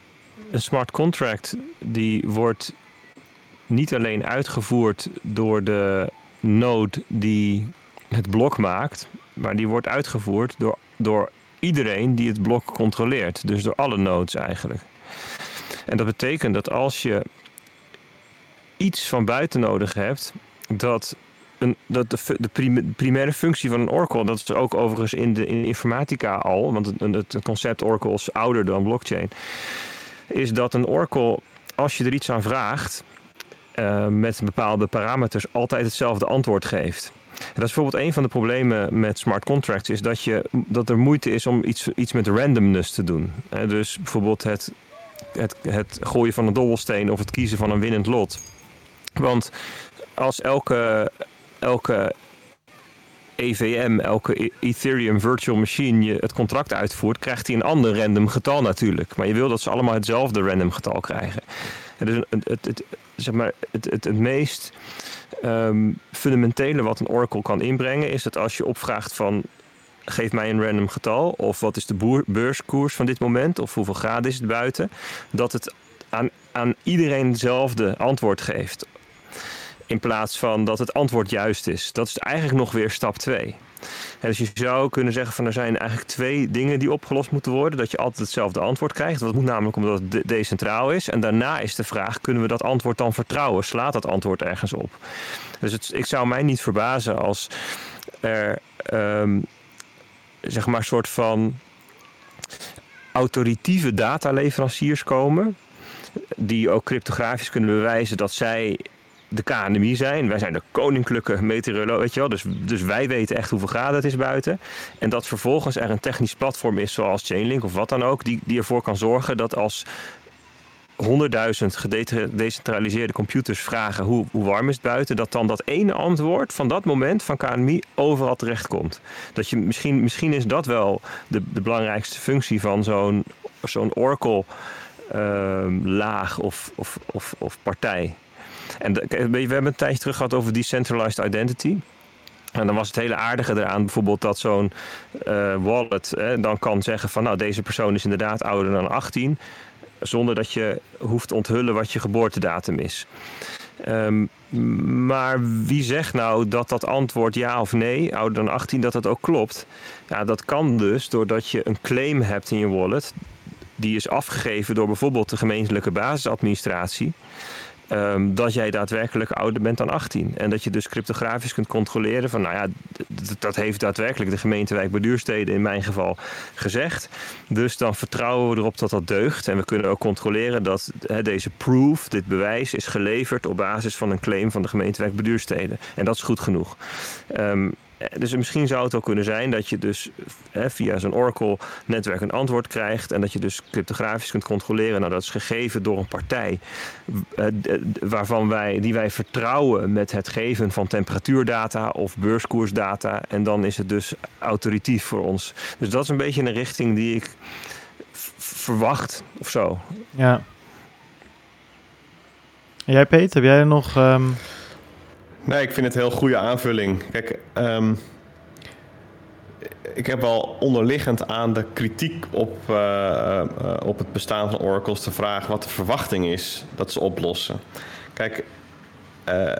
een smart contract die wordt niet alleen uitgevoerd door de node die het blok maakt, maar die wordt uitgevoerd door, door iedereen die het blok controleert. Dus door alle nodes eigenlijk. En dat betekent dat als je iets van buiten nodig hebt, dat, een, dat de, de primaire functie van een oracle, dat is ook overigens in de, in informatica al, want het, het concept oracle is ouder dan blockchain, is dat een oracle, als je er iets aan vraagt, uh, met bepaalde parameters, altijd hetzelfde antwoord geeft. En dat is bijvoorbeeld een van de problemen met smart contracts, is dat, je, dat er moeite is om iets, iets met randomness te doen. dus bijvoorbeeld het, het, het gooien van een dobbelsteen of het kiezen van een winnend lot. Want als elke, elke EVM, elke e- Ethereum Virtual Machine, je het contract uitvoert, krijgt hij een ander random getal natuurlijk. Maar je wil dat ze allemaal hetzelfde random getal krijgen. het, het, zeg maar, het, het, het meest um, fundamentele wat een oracle kan inbrengen, is dat als je opvraagt van geef mij een random getal of wat is de beurskoers van dit moment of hoeveel graden is het buiten, dat het aan, aan iedereen hetzelfde antwoord geeft. In plaats van dat het antwoord juist is. Dat is eigenlijk nog weer stap 2. Dus je zou kunnen zeggen van er zijn eigenlijk twee dingen die opgelost moeten worden. Dat je altijd hetzelfde antwoord krijgt. Dat moet namelijk omdat het decentraal is. En daarna is de vraag, kunnen we dat antwoord dan vertrouwen? Slaat dat antwoord ergens op? Dus ik zou mij niet verbazen als er um, zeg maar een soort van autoritieve dataleveranciers komen. Die ook cryptografisch kunnen bewijzen dat zij de KNMI zijn. Wij zijn de koninklijke meteoroloog, weet je wel. Dus, dus wij weten echt hoeveel graden het is buiten. En dat vervolgens er een technisch platform is, zoals Chainlink of wat dan ook, die, die ervoor kan zorgen dat als 100.000 gedecentraliseerde computers vragen hoe, hoe warm is het buiten, dat dan dat ene antwoord van dat moment van KNMI overal terechtkomt. Dat je, misschien, misschien is dat wel de, de belangrijkste functie van zo'n zo'n Oracle uh, laag of, of, of, of partij. En we hebben een tijdje terug gehad over decentralized identity. En dan was het hele aardige eraan bijvoorbeeld dat zo'n uh, wallet dan kan zeggen van nou deze persoon is inderdaad ouder dan 18. Zonder dat je hoeft te onthullen wat je geboortedatum is. Um, maar wie zegt nou dat dat antwoord ja of nee, ouder dan 18, dat dat ook klopt? Ja, dat kan dus doordat je een claim hebt in je wallet. Die is afgegeven door bijvoorbeeld de gemeentelijke basisadministratie. Um, dat jij daadwerkelijk ouder bent dan 18. En dat je dus cryptografisch kunt controleren van, nou ja, dat heeft daadwerkelijk de gemeentewijk Beduursteden in mijn geval gezegd. Dus dan vertrouwen we erop dat dat deugt. En we kunnen ook controleren dat deze proof, dit bewijs, is geleverd op basis van een claim van de gemeentewijk Beduursteden. En dat is goed genoeg. Um, eh, dus misschien zou het wel kunnen zijn dat je dus hè, via zo'n Oracle-netwerk een antwoord krijgt. En dat je dus cryptografisch kunt controleren. Nou, dat is gegeven door een partij eh, waarvan wij, die wij vertrouwen met het geven van temperatuurdata of beurskoersdata. En dan is het dus autoritief voor ons. Dus dat is een beetje een richting die ik verwacht of zo. Ja. jij, Peter, heb jij nog. Um Nee, ik vind het een heel goede aanvulling. Kijk, um, ik heb wel onderliggend aan de kritiek op, uh, uh, op het bestaan van oracles de vraag wat de verwachting is dat ze oplossen. Kijk, uh,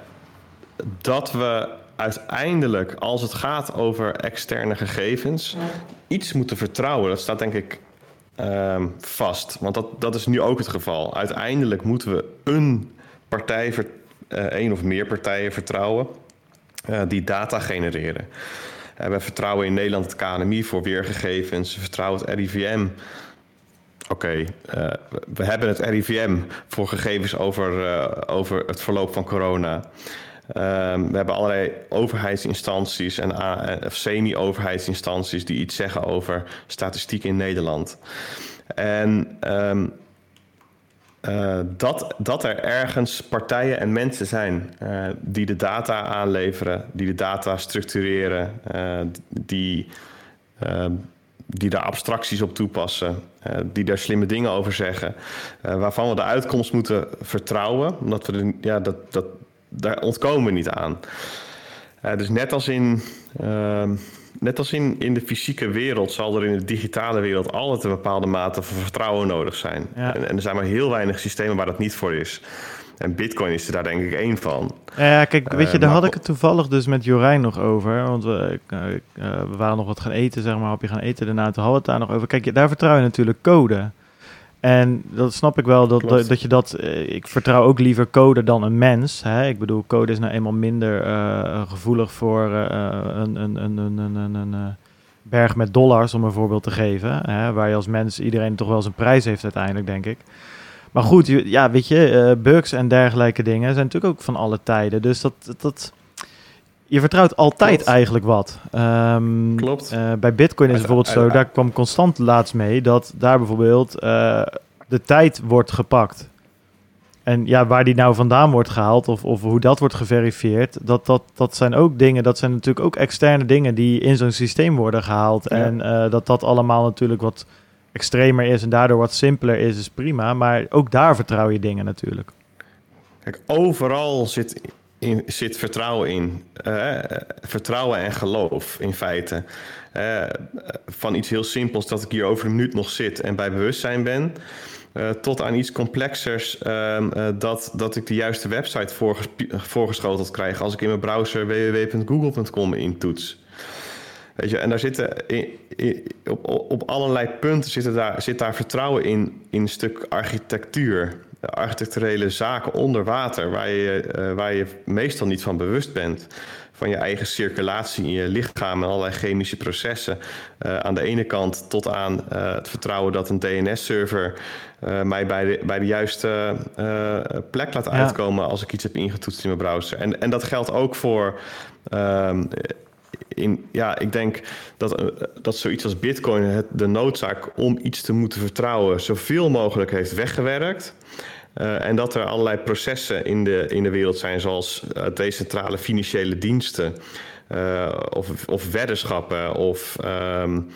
dat we uiteindelijk, als het gaat over externe gegevens, iets moeten vertrouwen. Dat staat denk ik ehm, vast. Want dat, dat is nu ook het geval. Uiteindelijk moeten we een partij, uh, één of meer partijen vertrouwen uh, die data genereren. Uh, we vertrouwen in Nederland het KNMI voor weergegevens. We vertrouwen het RIVM. Oké, we hebben het RIVM voor gegevens over, over het verloop van corona. Um, we hebben allerlei overheidsinstanties en semi-overheidsinstanties die iets zeggen over statistiek in Nederland. En um, uh, dat, dat er ergens partijen en mensen zijn uh, die de data aanleveren, die de data structureren, uh, die, die daar abstracties op toepassen, die daar slimme dingen over zeggen, waarvan we de uitkomst moeten vertrouwen, omdat we de, ja, dat, dat, daar ontkomen we niet aan. dus net als in. Net als in, in de fysieke wereld zal er in de digitale wereld altijd een bepaalde mate van vertrouwen nodig zijn. Ja. En, en, er zijn maar heel weinig systemen waar dat niet voor is. En Bitcoin is er daar denk ik één van. Ja, kijk, weet je, uh, daar had ik het toevallig dus met Jorijn nog over. Want we, uh, we waren nog wat gaan eten, zeg maar, je gaan eten daarna. Toen hadden we het daar nog over. Kijk, daar vertrouw je natuurlijk code. En dat snap ik wel, dat, dat, dat, je dat... Eh, ik vertrouw ook liever code dan een mens. Hè? Ik bedoel, code is nou eenmaal minder uh, gevoelig voor uh, een, een, een, een, een, een berg met dollars, om een voorbeeld te geven. Hè? Waar je als mens iedereen toch wel zijn prijs heeft uiteindelijk, denk ik. Maar goed, ja, weet je, bugs en dergelijke dingen zijn natuurlijk ook van alle tijden. Dus dat... dat je vertrouwt altijd Klopt. eigenlijk wat. Um, Klopt. Uh, bij Bitcoin is bijvoorbeeld zo, daar kwam constant laatst mee dat daar bijvoorbeeld uh, de tijd wordt gepakt. En ja, waar die nou vandaan wordt gehaald of, of hoe dat wordt geverifieerd, dat, dat, dat zijn ook dingen, dat zijn natuurlijk ook externe dingen die in zo'n systeem worden gehaald. Ja. En uh, dat dat allemaal natuurlijk wat extremer is en daardoor wat simpeler is, is prima. Maar ook daar vertrouw je dingen natuurlijk. Kijk, overal zit in, zit vertrouwen in. Uh, vertrouwen en geloof in feite. Uh, van iets heel simpels dat ik hier over een minuut nog zit en bij bewustzijn ben. Uh, tot aan iets complexers dat, dat ik de juiste website voorges voorgeschoteld krijg als ik in mijn browser www.google.com intoets. Weet je, en daar zitten in, op, op allerlei punten zitten daar, zit daar vertrouwen in, in een stuk architectuur architecturele zaken onder water, waar je, uh, waar je meestal niet van bewust bent. Van je eigen circulatie in je lichaam en allerlei chemische processen. Uh, aan de ene kant tot aan uh, het vertrouwen dat een DNS-server mij bij de, bij de juiste plek laat uitkomen als ik iets heb ingetoetst in mijn browser. En, en dat geldt ook voor. Ehm, ja, ik denk dat, dat zoiets als Bitcoin de noodzaak om iets te moeten vertrouwen zoveel mogelijk heeft weggewerkt. Uh, en dat er allerlei processen in de, in de wereld zijn, zoals uh, decentrale financiële diensten, of, of weddenschappen, of um,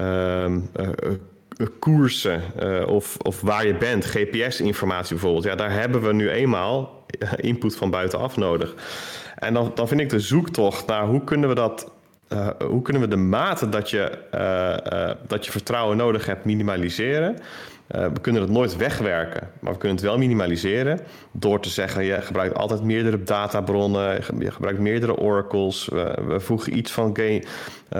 um, koersen, of, of waar je bent, GPS-informatie bijvoorbeeld. Ja, daar hebben we nu eenmaal input van buitenaf nodig. En dan, dan vind ik de zoektocht naar hoe kunnen we dat. Hoe kunnen we de mate dat je, dat je vertrouwen nodig hebt minimaliseren? We kunnen het nooit wegwerken, maar we kunnen het wel minimaliseren door te zeggen: je gebruikt altijd meerdere databronnen, je gebruikt meerdere oracles. Uh, we voegen iets van game,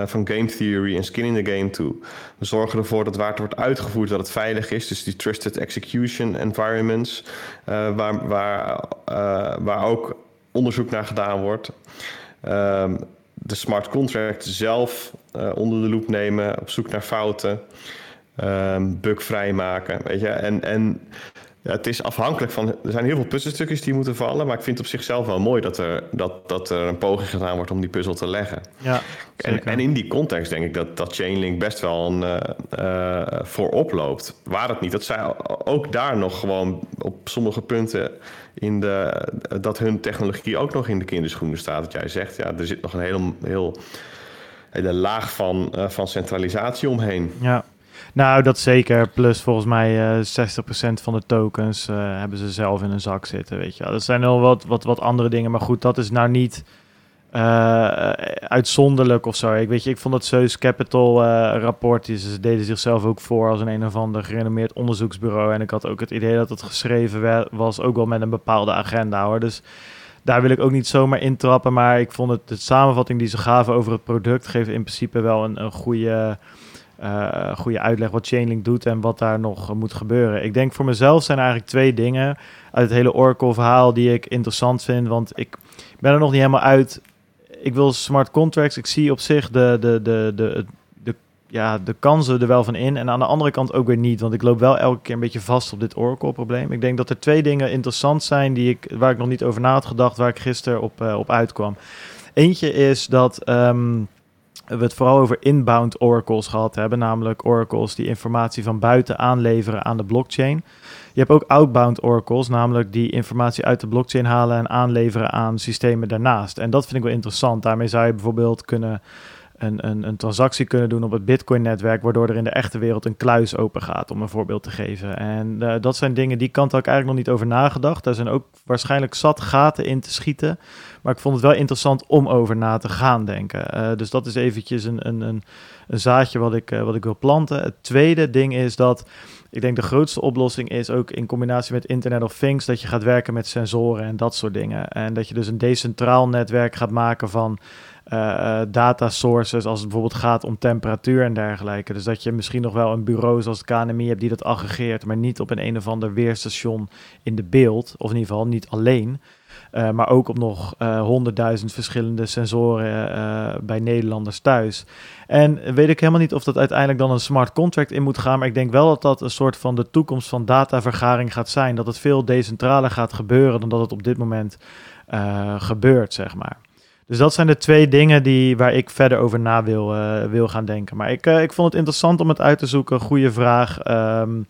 van game theory en skin in the game toe. We zorgen ervoor dat waar het wordt uitgevoerd, dat het veilig is. Dus die trusted execution environments, waar, waar, waar ook onderzoek naar gedaan wordt. Ehm, de smart contract zelf onder de loep nemen, op zoek naar fouten um, bugvrij maken. Weet je? En, en ja, het is afhankelijk van. Er zijn heel veel puzzelstukjes die moeten vallen. Maar ik vind het op zichzelf wel mooi dat er, dat, dat er een poging gedaan wordt om die puzzel te leggen. Ja, en, en, in die context denk ik dat, dat Chainlink best wel een, uh, uh, voorop loopt. Waar het niet. Dat zij ook daar nog gewoon op sommige punten in de. dat hun technologie ook nog in de kinderschoenen staat. Dat jij zegt, ja, er zit nog een heel, heel hele laag van, uh, van centralisatie omheen. Ja. Nou, dat zeker. Plus volgens mij uh, 60% van de tokens uh, hebben ze zelf in een zak zitten, weet je. Dat zijn wel wat, wat, wat andere dingen, maar goed, dat is nou niet uh, uitzonderlijk of zo. Ik weet je, ik vond dat Zeus Capital rapport, ze deden zichzelf ook voor als een een of ander gerenommeerd onderzoeksbureau. En ik had ook het idee dat het geschreven was ook wel met een bepaalde agenda hoor. Dus daar wil ik ook niet zomaar intrappen. Maar ik vond het de samenvatting die ze gaven over het product geeft in principe wel een, een goede, uh, goede uitleg wat Chainlink doet en wat daar nog moet gebeuren. Ik denk voor mezelf zijn er eigenlijk twee dingen uit het hele Oracle verhaal die ik interessant vind. Want ik ben er nog niet helemaal uit. Ik wil smart contracts. Ik zie op zich de, de, de, de, de, ja, de kansen er wel van in. En aan de andere kant ook weer niet. Want ik loop wel elke keer een beetje vast op dit Oracle-probleem. Ik denk dat er twee dingen interessant zijn die ik, waar ik nog niet over na had gedacht, waar ik gisteren op, uh, op uitkwam. Eentje is dat um, we het vooral over inbound oracles gehad hebben. Namelijk oracles die informatie van buiten aanleveren aan de blockchain. Je hebt ook outbound oracles, namelijk die informatie uit de blockchain halen en aanleveren aan systemen daarnaast. En dat vind ik wel interessant. Daarmee zou je bijvoorbeeld kunnen een, een, een transactie kunnen doen op het Bitcoin-netwerk, waardoor er in de echte wereld een kluis open gaat, om een voorbeeld te geven. En uh, dat zijn dingen, die kant had ik eigenlijk nog niet over nagedacht. Daar zijn ook waarschijnlijk zat gaten in te schieten. Maar ik vond het wel interessant om over na te gaan denken. Uh, dus dat is eventjes een, een, een, zaadje wat ik, uh, wat ik wil planten. Het tweede ding is dat ik denk de grootste oplossing is ook in combinatie met Internet of Things dat je gaat werken met sensoren en dat soort dingen. En dat je dus een decentraal netwerk gaat maken van uh, data sources als het bijvoorbeeld gaat om temperatuur en dergelijke. Dus dat je misschien nog wel een bureau zoals het KNMI hebt die dat aggregeert, maar niet op een een of ander weerstation in de beeld, of in ieder geval niet alleen. Uh, maar ook op nog honderdduizend uh, verschillende sensoren uh, bij Nederlanders thuis. En weet ik helemaal niet of dat uiteindelijk dan een smart contract in moet gaan. Maar ik denk wel dat dat een soort van de toekomst van datavergaring gaat zijn. Dat het veel decentraler gaat gebeuren dan dat het op dit moment gebeurt, zeg maar. Dus dat zijn de twee dingen die, waar ik verder over na wil, wil gaan denken. Maar ik, ik vond het interessant om het uit te zoeken. Goede vraag. Um,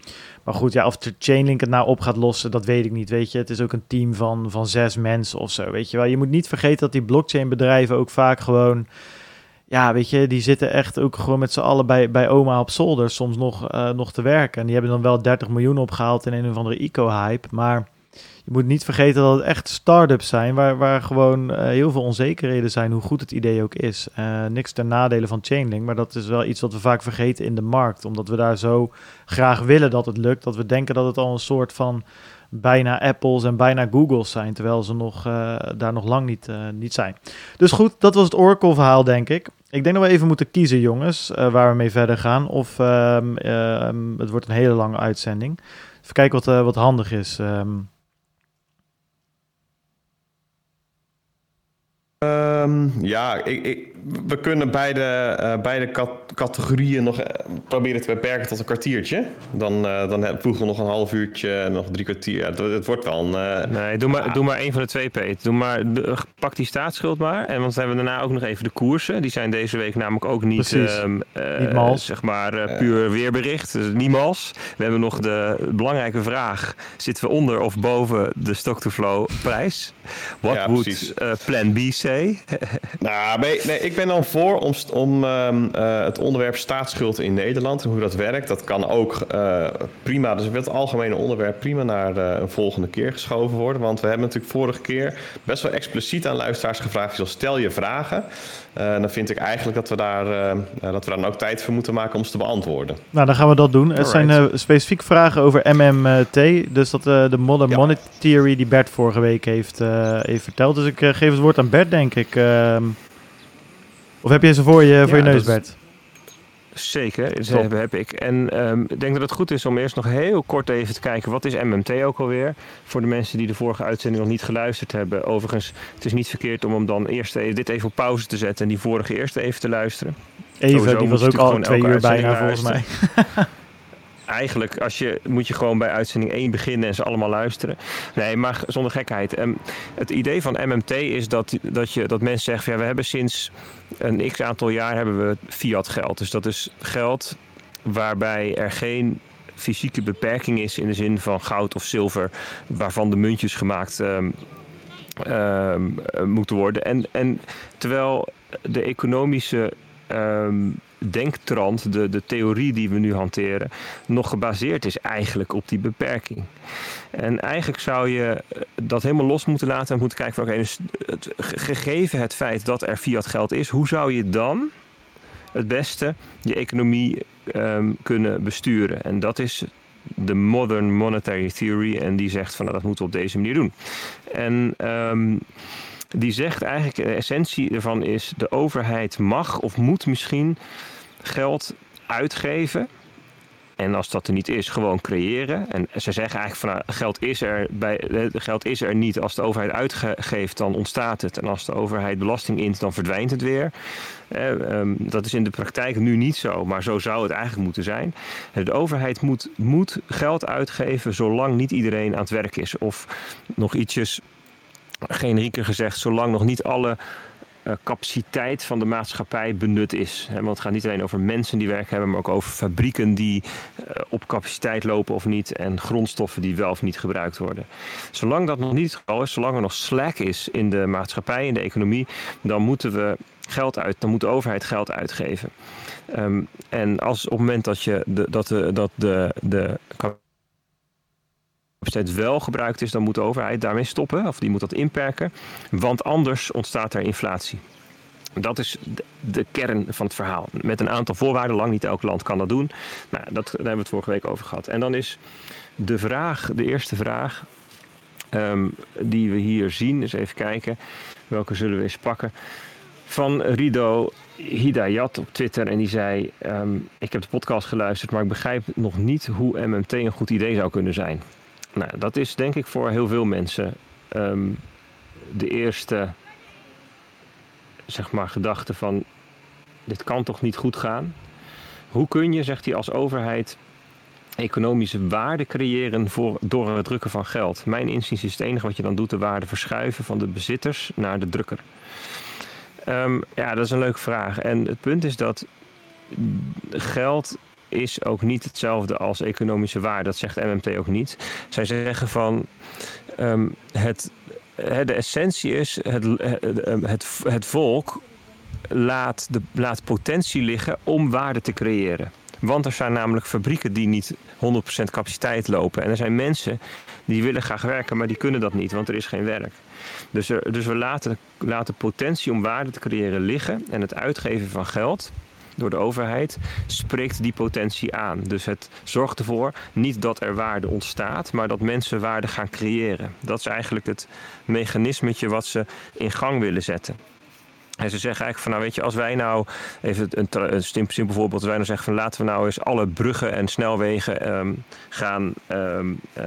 maar goed, ja, of de Chainlink het nou op gaat lossen, dat weet ik niet. Weet je, het is ook een team van, van zes mensen of zo. Weet je wel, je moet niet vergeten dat die blockchain bedrijven ook vaak gewoon. Ja, weet je, die zitten echt ook gewoon met z'n allen bij, oma op zolder soms nog, uh, nog te werken. En die hebben dan wel 30 miljoen opgehaald in een of andere eco-hype. Maar je moet niet vergeten dat het echt start-ups zijn, waar, waar gewoon uh, heel veel onzekerheden zijn, hoe goed het idee ook is. Uh, niks ten nadele van Chainlink, maar dat is wel iets wat we vaak vergeten in de markt. Omdat we daar zo graag willen dat het lukt, dat we denken dat het al een soort van bijna Apples en bijna Googles zijn, terwijl ze nog, uh, daar nog lang niet, niet zijn. Dus goed, dat was het Oracle-verhaal, denk ik. Ik denk dat we even moeten kiezen, jongens, waar we mee verder gaan. Of um, um, het wordt een hele lange uitzending. Even kijken wat, wat handig is. Um, Um, ja, ik, ik, we kunnen beide, uh, beide cat categorieën nog uh, proberen te beperken tot een kwartiertje. Dan, uh, dan voegen we nog een half uurtje en nog drie kwartier. Ja, het, het, wordt wel een... nee, doe maar, doe maar één van de twee, Peet. Doe maar, de, pak die staatsschuld maar. En want dan hebben we daarna ook nog even de koersen. Die zijn deze week namelijk ook niet, um, niet mals. zeg maar, puur weerbericht. Dus niet mals. We hebben nog de belangrijke vraag. Zitten we onder of boven de stock-to-flow prijs? Wat ja, moet plan B zijn? nou, nee, nee, ik ben dan voor om, om um, uh, het onderwerp staatsschuld in Nederland en hoe dat werkt. Dat kan ook uh, prima, dus het algemene onderwerp prima naar uh, een volgende keer geschoven worden. Want we hebben natuurlijk vorige keer best wel expliciet aan luisteraars gevraagd: stel je vragen. dan vind ik eigenlijk dat we, daar, dat we daar ook tijd voor moeten maken om ze te beantwoorden. Nou, dan gaan we dat doen. Het zijn specifiek vragen over MMT. Dus dat de Modern ja. Monetary Theory die Bert vorige week heeft, heeft verteld. Dus ik geef het woord aan Bert, denk ik. Of heb je ze voor je, voor ja, je neus, Bert? Zeker, ze heb, heb, ik. En um, ik denk dat het goed is om eerst nog heel kort even te kijken... wat is MMT ook alweer? Voor de mensen die de vorige uitzending nog niet geluisterd hebben. Overigens, het is niet verkeerd om hem dan eerst even, dit even op pauze te zetten... en die vorige eerst even te luisteren. Even, Sowieso die was ook al twee uur bijna volgens mij. eigenlijk als je, moet je gewoon bij uitzending 1 beginnen en ze allemaal luisteren. Nee, maar zonder gekheid. Um, het idee van MMT is dat, dat, je, dat mensen zeggen... Van, ja, we hebben sinds een x aantal jaar hebben we fiat geld. Dus dat is geld waarbij er geen fysieke beperking is... in de zin van goud of zilver... waarvan de muntjes gemaakt um, um, moeten worden. En, en terwijl de economische... denktrand, de, de theorie die we nu hanteren, nog gebaseerd is eigenlijk op die beperking. En eigenlijk zou je dat helemaal los moeten laten en moeten kijken van oké, dus gegeven het feit dat er fiat geld is, hoe zou je dan het beste je economie um, kunnen besturen? En dat is de Modern Monetary Theory. En die zegt van nou, dat moeten we op deze manier doen. En ehm, die zegt eigenlijk, de essentie ervan is: de overheid mag of moet misschien geld uitgeven. En als dat er niet is, gewoon creëren. En ze zeggen eigenlijk van nou, geld, is er bij, eh, geld is er niet. Als de overheid uitgeeft, dan ontstaat het. En als de overheid belasting int, dan verdwijnt het weer. Eh, ehm, dat is in de praktijk nu niet zo, maar zo zou het eigenlijk moeten zijn. De overheid moet, moet geld uitgeven zolang niet iedereen aan het werk is. Of nog ietsjes generieker gezegd, zolang nog niet alle uh, capaciteit van de maatschappij benut is. want het gaat niet alleen over mensen die werk hebben, maar ook over fabrieken die uh, op capaciteit lopen of niet en grondstoffen die wel of niet gebruikt worden. Zolang dat nog niet het geval is, zolang er nog slack is in de maatschappij, in de economie, dan moeten we geld uit, dan moet de overheid geld uitgeven. Um, en als op het moment dat, je de, dat de, dat de, de capaciteit wel gebruikt is, dan moet de overheid daarmee stoppen. Of die moet dat inperken. Want anders ontstaat er inflatie. Dat is de, kern van het verhaal. Met een aantal voorwaarden. Lang niet elk land kan dat doen. Nou, dat, daar hebben we het vorige week over gehad. En dan is de vraag, de eerste vraag. Um, die we hier zien. Eens even kijken. Welke zullen we eens pakken? Van Rido Hidayat op Twitter. En die zei: um, Ik heb de podcast geluisterd, maar ik begrijp nog niet hoe MMT een goed idee zou kunnen zijn. Nou, dat is denk ik voor heel veel mensen um, de eerste zeg maar, gedachte van dit kan toch niet goed gaan. Hoe kun je, zegt hij als overheid, economische waarde creëren voor, door het drukken van geld? Mijn inziens is het enige wat je dan doet de waarde verschuiven van de bezitters naar de drukker. Um, ja, dat is een leuke vraag. En het punt is dat geld is ook niet hetzelfde als economische waarde. Dat zegt MMT ook niet. Zij zeggen van um, het, de essentie is het, het, het volk laat, de, laat potentie liggen om waarde te creëren. Want er zijn namelijk fabrieken die niet 100% capaciteit lopen. En er zijn mensen die willen graag werken, maar die kunnen dat niet, want er is geen werk. Dus, dus we laten, laten potentie om waarde te creëren liggen. En het uitgeven van geld door de overheid spreekt die potentie aan. Dus het zorgt ervoor niet dat er waarde ontstaat, maar dat mensen waarde gaan creëren. Dat is eigenlijk het mechanismetje wat ze in gang willen zetten. En ze zeggen eigenlijk van, nou weet je, als wij nou, even een, een simpel voorbeeld, als wij nou zeggen van laten we nou eens alle bruggen en snelwegen um, gaan um, uh,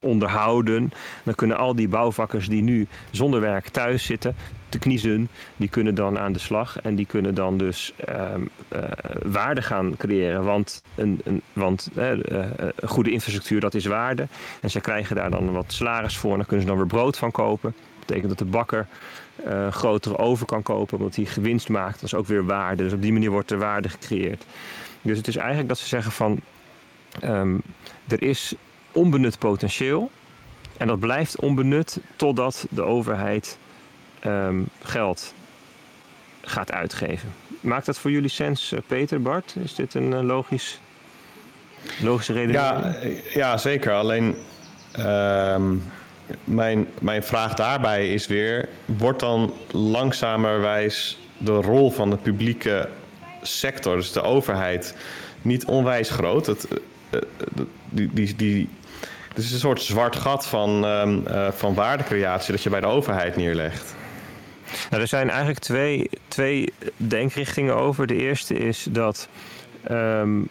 onderhouden, dan kunnen al die bouwvakkers die nu zonder werk thuis zitten, kniezen, die kunnen dan aan de slag en die kunnen dan dus um, uh, waarde gaan creëren. Want, een, een want uh, een goede infrastructuur, dat is waarde. En ze krijgen daar dan wat salaris voor en dan kunnen ze dan weer brood van kopen. Dat betekent dat de bakker grotere oven kan kopen, omdat hij gewinst maakt. Dat is ook weer waarde. Dus op die manier wordt er waarde gecreëerd. Dus het is eigenlijk dat ze zeggen van um, er is onbenut potentieel. En dat blijft onbenut totdat de overheid um, geld gaat uitgeven. Maakt dat voor jullie sens, eh, Peter, Bart? Is dit een uh, logisch, logische reden? Ja, ja, zeker. Alleen um, mijn, mijn vraag daarbij is weer: wordt dan langzamerwijs de rol van de publieke sector, dus de overheid, niet onwijs groot? Het, uh, die, die, die, het is een soort zwart gat van, uh, van waardecreatie dat je bij de overheid neerlegt. Nou, er zijn eigenlijk twee, twee denkrichtingen over. De eerste is dat um,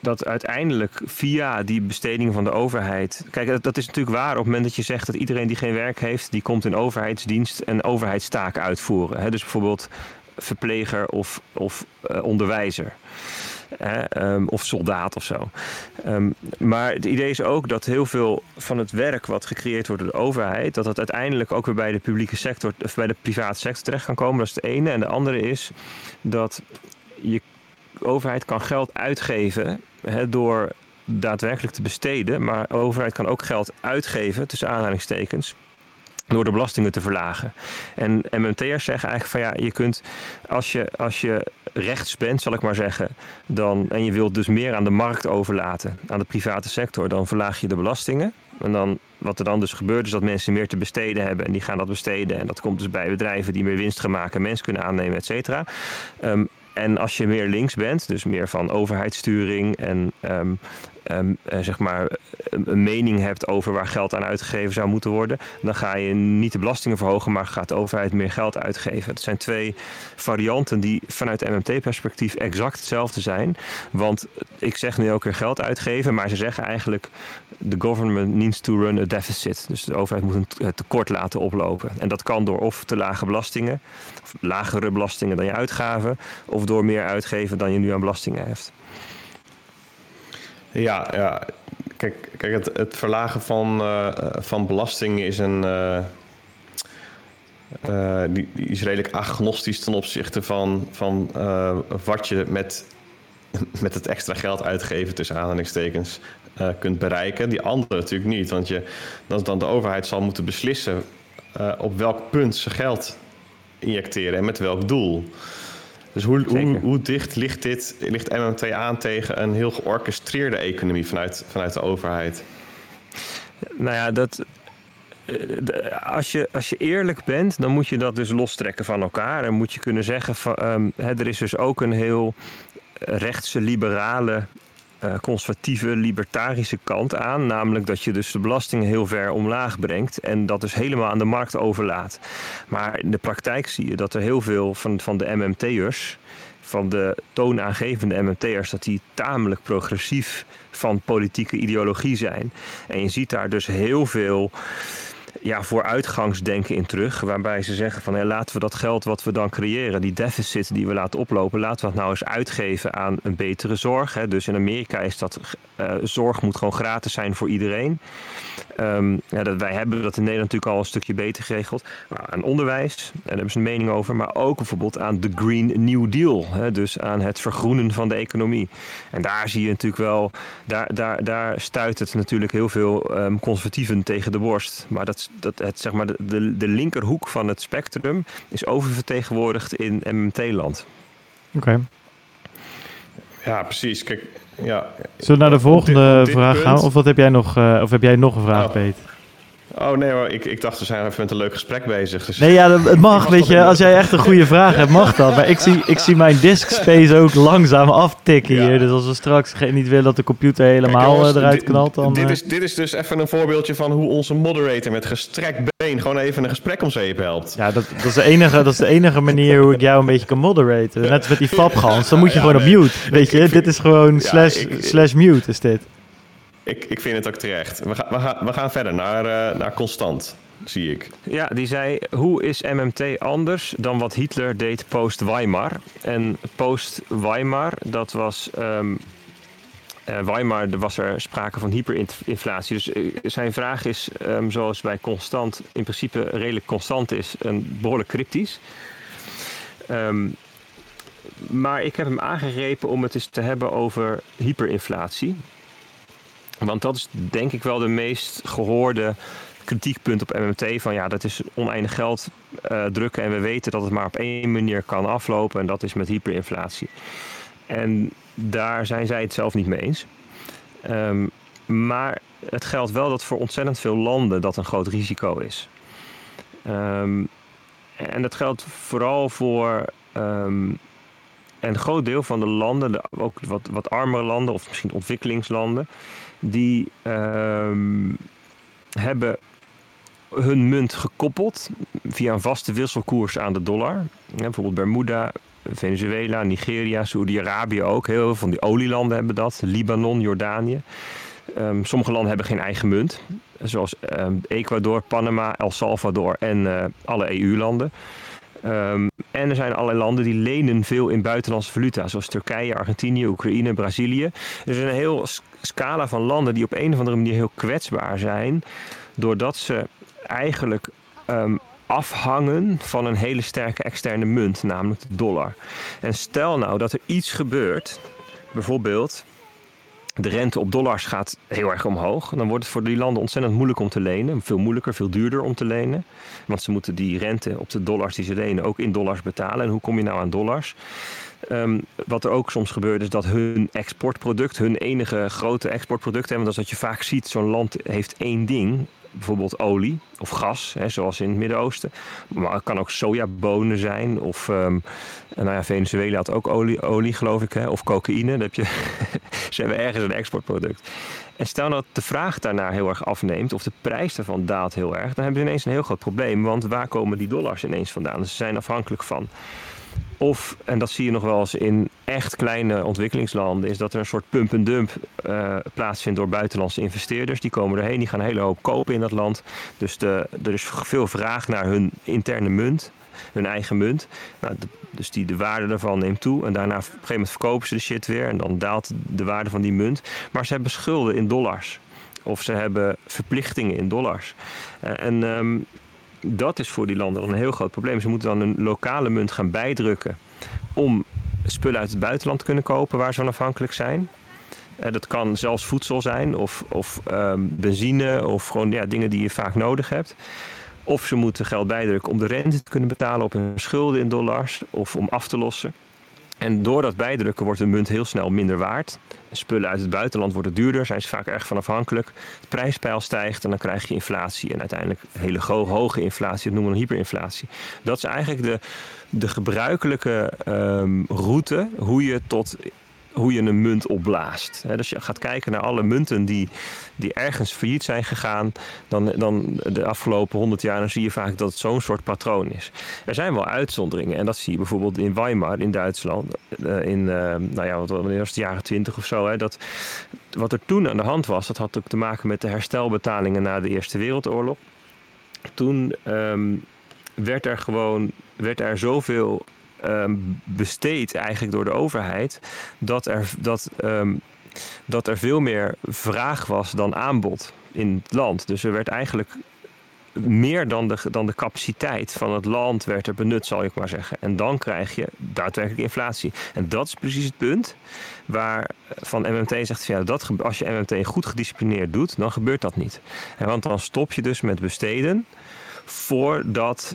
dat uiteindelijk via die besteding van de overheid. Kijk, dat is natuurlijk waar op het moment dat je zegt dat iedereen die geen werk heeft, die komt in overheidsdienst en overheidstaken uitvoeren. Dus bijvoorbeeld verpleger of, of uh, onderwijzer. Um, of soldaat of zo. Um, maar het idee is ook dat heel veel van het werk wat gecreëerd wordt door de overheid, dat dat uiteindelijk ook weer bij de publieke sector of bij de private sector terecht kan komen. Dat is het ene. En de andere is dat je overheid kan geld uitgeven hè, door daadwerkelijk te besteden. Maar de overheid kan ook geld uitgeven, tussen aanhalingstekens, door de belastingen te verlagen. En MMT'ers zeggen eigenlijk van ja, je kunt, als je, als je rechts bent, zal ik maar zeggen, dan, en je wilt dus meer aan de markt overlaten, aan de private sector, dan verlaag je de belastingen. En dan, wat er dan dus gebeurt, is dat mensen meer te besteden hebben en die gaan dat besteden. En dat komt dus bij bedrijven die meer winst gaan maken, mensen kunnen aannemen, et cetera. Um, en als je meer links bent, dus meer van overheidssturing en ehm, ehm, eh, zeg maar een mening hebt over waar geld aan uitgegeven zou moeten worden, dan ga je niet de belastingen verhogen, maar gaat de overheid meer geld uitgeven. Dat zijn twee varianten die vanuit MMT-perspectief exact hetzelfde zijn. Want ik zeg nu elke keer geld uitgeven, maar ze zeggen eigenlijk the government needs to run a deficit. Dus de overheid moet een tekort laten oplopen. En dat kan door of te lage belastingen, of lagere belastingen dan je uitgaven, of door meer uitgeven dan je nu aan belastingen heeft. Ja, ja. Kijk, kijk het, het verlagen van, uh, van belastingen is een. Uh, uh, die, is redelijk agnostisch ten opzichte van, van wat je met, met het extra geld uitgeven, tussen aanhalingstekens, kunt bereiken. Die andere natuurlijk niet, want je, dan, dan de overheid zal moeten beslissen op welk punt ze geld injecteren en met welk doel. Dus hoe, hoe, hoe, dicht ligt, dit, ligt MMT aan tegen een heel georchestreerde economie vanuit, vanuit de overheid? Nou ja, dat, eh, als je, als je eerlijk bent, dan moet je dat dus lostrekken van elkaar. En moet je kunnen zeggen, van, um, er is dus ook een heel rechtse, liberale uh, conservatieve, libertarische kant aan. Namelijk dat je dus de belastingen heel ver omlaag brengt en dat dus helemaal aan de markt overlaat. Maar in de praktijk zie je dat er heel veel van, van de MMT'ers, van de toonaangevende MMT'ers, dat die tamelijk progressief van politieke ideologie zijn. En je ziet daar dus heel veel ja, vooruitgangsdenken in terug. Waarbij ze zeggen van hé, laten we dat geld wat we dan creëren, die deficit die we laten oplopen, laten we dat nou eens uitgeven aan een betere zorg. Hè. Dus in Amerika is dat uh, zorg moet gewoon gratis zijn voor iedereen. Um, ja, dat, wij hebben dat in Nederland natuurlijk al een stukje beter geregeld. Maar aan onderwijs, daar hebben ze een mening over, maar ook bijvoorbeeld aan de Green New Deal. Hè, dus aan het vergroenen van de economie. En daar zie je natuurlijk wel, daar, daar, daar stuit het natuurlijk heel veel um, conservatieven tegen de borst. Maar dat, dat het, zeg maar, de, de, de linkerhoek van het spectrum is oververtegenwoordigd in MMT-land. Oké. Ja, precies. Kijk, ja. Zullen we naar de volgende vraag gaan? Of, wat heb jij nog, uh, of heb jij nog een vraag, oh. Oh nee hoor, ik, ik dacht we zijn even met een leuk gesprek bezig. Dus nee ja, het mag, weet je, als jij echt een goede vraag hebt, mag dat. Maar ik zie, ik zie mijn disk space ook langzaam aftikken hier. Dus als we straks niet willen dat de computer helemaal Kijk, jongens, eh, eruit knalt, dan... Dit uh... is, dit is dus even een voorbeeldje van hoe onze moderator met gestrekt been gewoon even een gesprek om zeep helpt. Ja, dat, dat, is de enige, dat is de enige manier hoe ik jou een beetje kan moderaten. Net als met die fapgans, dan moet je ja, gewoon nee. op mute, weet je. dit is gewoon slash, ik, slash mute is dit. Ik, ik vind het ook terecht. We, gaan we, we gaan verder naar, uh, naar Constant, zie ik. Ja, die zei: Hoe is MMT anders dan wat Hitler deed post-Weimar? En post-Weimar, dat was. Um, uh, Weimar er was er sprake van hyperinflatie. Dus uh, zijn vraag is, um, zoals bij constant in principe redelijk constant is, een behoorlijk cryptisch. Um, maar ik heb hem aangegrepen om het eens te hebben over hyperinflatie. Want dat is denk ik wel de meest gehoorde kritiekpunt op MMT. Van ja, dat is oneindig geld uh, drukken en we weten dat het maar op één manier kan aflopen. En dat is met hyperinflatie. En daar zijn zij het zelf niet mee eens. Um, maar het geldt wel dat voor ontzettend veel landen dat een groot risico is. Um, en dat geldt vooral voor um, een groot deel van de landen, de, ook wat, wat armere landen of misschien ontwikkelingslanden, die um, hebben hun munt gekoppeld via een vaste wisselkoers aan de dollar. Bijvoorbeeld Bermuda, Venezuela, Nigeria, Saudi-Arabië ook. Heel veel van die olielanden hebben dat. Libanon, Jordanië. Um, sommige landen hebben geen eigen munt. Zoals um, Ecuador, Panama, El Salvador en uh, alle EU-landen. Um, en er zijn allerlei landen die lenen veel in buitenlandse valuta, zoals Turkije, Argentinië, Oekraïne, Brazilië. Er is een heel scala van landen die op een of andere manier heel kwetsbaar zijn, doordat ze eigenlijk um, afhangen van een hele sterke externe munt, namelijk de dollar. En stel nou dat er iets gebeurt, bijvoorbeeld de rente op dollars gaat heel erg omhoog. Dan wordt het voor die landen ontzettend moeilijk om te lenen. Veel moeilijker, veel duurder om te lenen. Want ze moeten die rente op de dollars die ze lenen ook in dollars betalen. En hoe kom je nou aan dollars? Um, wat er ook soms gebeurt is dat hun exportproduct, hun enige grote exportproduct, hè, want dat is wat je vaak ziet, zo'n land heeft één ding, bijvoorbeeld olie of gas, hè, zoals in het Midden-Oosten. Maar het kan ook sojabonen zijn. Of um, nou ja, Venezuela had ook olie, olie geloof ik. Hè, of cocaïne. Dat heb je Ze hebben ergens een exportproduct. En stel dat de vraag daarnaar heel erg afneemt, of de prijs daarvan daalt heel erg, dan hebben ze ineens een heel groot probleem. Want waar komen die dollars ineens vandaan? ze zijn afhankelijk van. Of, en dat zie je nog wel eens in echt kleine ontwikkelingslanden, is dat er een soort pump-and-dump uh, plaatsvindt door buitenlandse investeerders. Die komen erheen, die gaan hele hoop kopen in dat land. Dus de, er is veel vraag naar hun interne munt hun eigen munt. Nou, dus die, de waarde daarvan neemt toe. En daarna op een gegeven moment verkopen ze de shit weer. En dan daalt de waarde van die munt. Maar ze hebben schulden in dollars. Of ze hebben verplichtingen in dollars. Eh, en um, dat is voor die landen dan een heel groot probleem. Ze moeten dan een lokale munt gaan bijdrukken. Om spullen uit het buitenland te kunnen kopen waar ze van afhankelijk zijn. Uh, dat kan zelfs voedsel zijn of, of um, benzine of gewoon ja, dingen die je vaak nodig hebt. Of ze moeten geld bijdrukken om de rente te kunnen betalen op hun schulden in dollars of om af te lossen. En door dat bijdrukken wordt de munt heel snel minder waard. Spullen uit het buitenland worden duurder, zijn ze vaak erg van afhankelijk. Het prijspeil stijgt en dan krijg je inflatie. En uiteindelijk hele hoge inflatie, dat noemen we hyperinflatie. Dat is eigenlijk de, de gebruikelijke um, route hoe je tot hoe je een munt opblaast. dus je gaat kijken naar alle munten die, die ergens failliet zijn gegaan, dan, dan de afgelopen honderd jaar, dan zie je vaak dat het zo'n soort patroon is. Er zijn wel uitzonderingen en dat zie je bijvoorbeeld in Weimar in Duitsland, eh, in, uh, nou ja, wat was het jaren twintig of zo. Dat, wat er toen aan de hand was, dat had ook te maken met de herstelbetalingen na de Eerste Wereldoorlog. Toen um, werd er gewoon werd er zoveel um, besteed eigenlijk door de overheid, dat er, dat, um, dat er veel meer vraag was dan aanbod in het land. Dus er werd eigenlijk meer dan de, dan de capaciteit van het land werd er benut, zal ik maar zeggen. En dan krijg je daadwerkelijk inflatie. En dat is precies het punt waar van MMT zegt, ja, dat, als je MMT goed gedisciplineerd doet, dan gebeurt dat niet. En want dan stop je dus met besteden voordat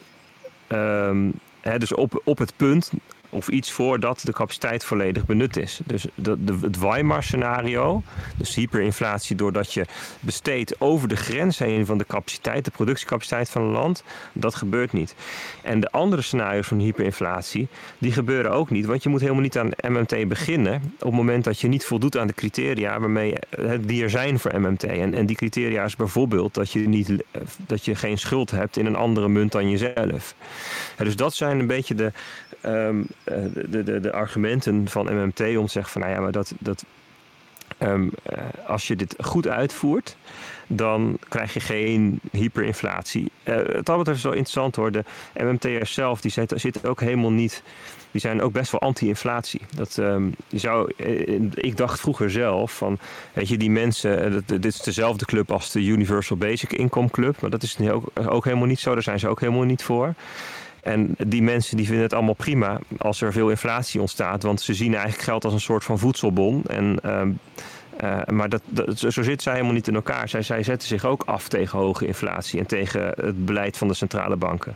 um, dus op, op het punt of iets voordat de capaciteit volledig benut is. Dus de, het Weimar-scenario, dus hyperinflatie doordat je besteedt over de grens heen van de capaciteit, de productiecapaciteit van een land, dat gebeurt niet. En de andere scenario's van hyperinflatie, die gebeuren ook niet, want je moet helemaal niet aan MMT beginnen op het moment dat je niet voldoet aan de criteria waarmee, die er zijn voor MMT. En, en die criteria is bijvoorbeeld dat je, niet, dat je geen schuld hebt in een andere munt dan jezelf. dus dat zijn een beetje de, um, de, de, de, argumenten van MMT om te zeggen van nou ja, maar dat, dat um, uh, als je dit goed uitvoert, dan krijg je geen hyperinflatie. Uh, het betreft is wel interessant hoor. De MMT'ers zelf die zitten, ook helemaal niet. Die zijn ook best wel anti-inflatie. Dat, je zou, ik dacht vroeger zelf van, weet je, die mensen, dit is dezelfde club als de Universal Basic Income Club, maar dat is ook, ook helemaal niet zo. Daar zijn ze ook helemaal niet voor. En die mensen die vinden het allemaal prima als er veel inflatie ontstaat. Want ze zien eigenlijk geld als een soort van voedselbon. En uh, maar dat, zo zit zij helemaal niet in elkaar. Zij, zij zetten zich ook af tegen hoge inflatie en tegen het beleid van de centrale banken.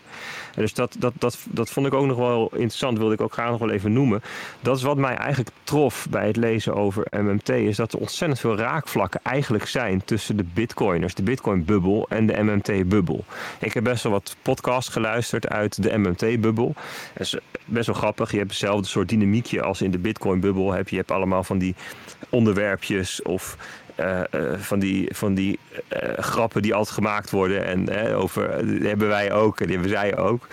En dus dat, dat, dat, dat vond ik ook nog wel interessant, wilde ik ook graag nog wel even noemen. Dat is wat mij eigenlijk trof bij het lezen over MMT, is dat er ontzettend veel raakvlakken eigenlijk zijn tussen de bitcoiners, de bitcoin-bubbel en de MMT-bubbel. Ik heb best wel wat podcasts geluisterd uit de MMT-bubbel. Dat is best wel grappig. Je hebt hetzelfde soort dynamiekje als in de bitcoin-bubbel. Je hebt allemaal van die onderwerpjes of uh, uh, van die, van die uh, grappen die altijd gemaakt worden. En over, hebben wij ook die hebben zij ook.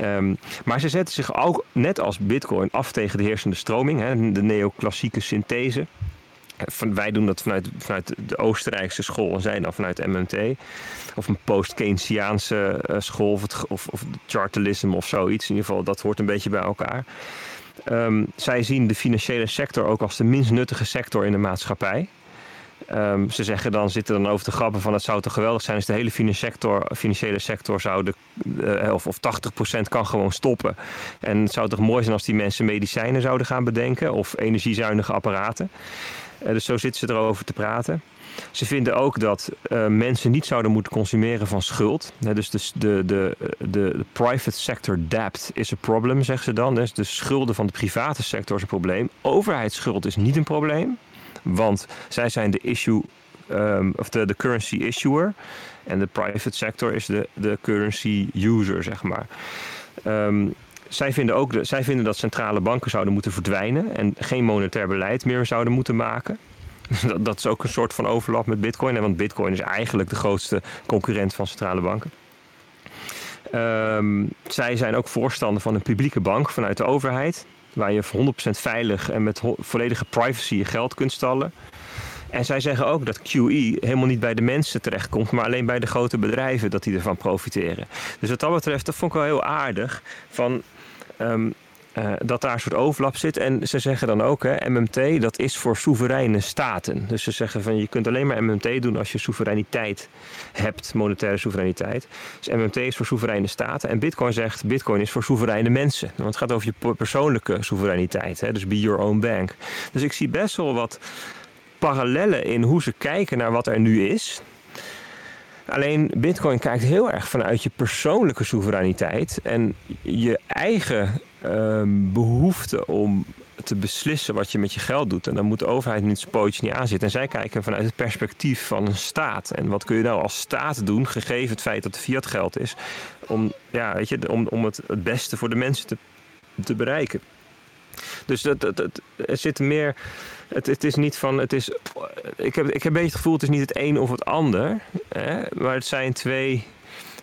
Um, maar ze zetten zich ook, net als Bitcoin, af tegen de heersende stroming, hè, de neoclassieke synthese. Van, wij doen dat vanuit, vanuit de Oostenrijkse school en zij dan vanuit MMT. Of een post-Keynesiaanse school of, het, of, of chartalism of zoiets. In ieder geval, dat hoort een beetje bij elkaar. Um, zij zien de financiële sector ook als de minst nuttige sector in de maatschappij. Um, ze zeggen dan, zitten dan over te grappen van het zou toch geweldig zijn als de hele financiële sector, financiële sector zou de, uh, of, of 80% kan gewoon stoppen. En het zou toch mooi zijn als die mensen medicijnen zouden gaan bedenken of energiezuinige apparaten. Uh, dus zo zitten ze erover te praten. Ze vinden ook dat uh, mensen niet zouden moeten consumeren van schuld. dus de, de, de, de, private sector debt is een probleem, zeggen ze dan. Dus de schulden van de private sector is een probleem. Overheidsschuld is niet een probleem. Want zij zijn de issue ehm, of de, currency issuer. En de private sector is de, de currency user, zeg maar. Ehm, zij vinden ook zij vinden dat centrale banken zouden moeten verdwijnen en geen monetair beleid meer zouden moeten maken. Dat, is ook een soort van overlap met Bitcoin. Want Bitcoin is eigenlijk de grootste concurrent van centrale banken. Um, zij zijn ook voorstander van een publieke bank vanuit de overheid. Waar je 100% veilig en met volledige privacy je geld kunt stallen. En zij zeggen ook dat QE helemaal niet bij de mensen terechtkomt, maar alleen bij de grote bedrijven dat die ervan profiteren. Dus wat dat betreft, dat vond ik wel heel aardig. Van, um, uh, dat daar een soort overlap zit. En ze zeggen dan ook, hè, MMT, dat is voor soevereine staten. Dus ze zeggen van je kunt alleen maar MMT doen als je soevereiniteit hebt, monetaire soevereiniteit. Dus MMT is voor soevereine staten. En Bitcoin zegt, Bitcoin is voor soevereine mensen. Want het gaat over je persoonlijke soevereiniteit. Hè, dus be your own bank. Dus ik zie best wel wat parallellen in hoe ze kijken naar wat er nu is. Alleen Bitcoin kijkt heel erg vanuit je persoonlijke soevereiniteit en je eigen uh, behoefte om te beslissen wat je met je geld doet. En dan moet de overheid niet zijn pootje niet aanzitten. En zij kijken vanuit het perspectief van een staat. En wat kun je nou als staat doen, gegeven het feit dat het fiat geld is, om, ja, weet je, om, om het, het beste voor de mensen te, te bereiken. Dus dat, dat, dat, er zit meer. Het, het is niet van. Het is, ik, heb, ik heb een beetje het gevoel, het is niet het een of het ander. Hè, maar het zijn twee.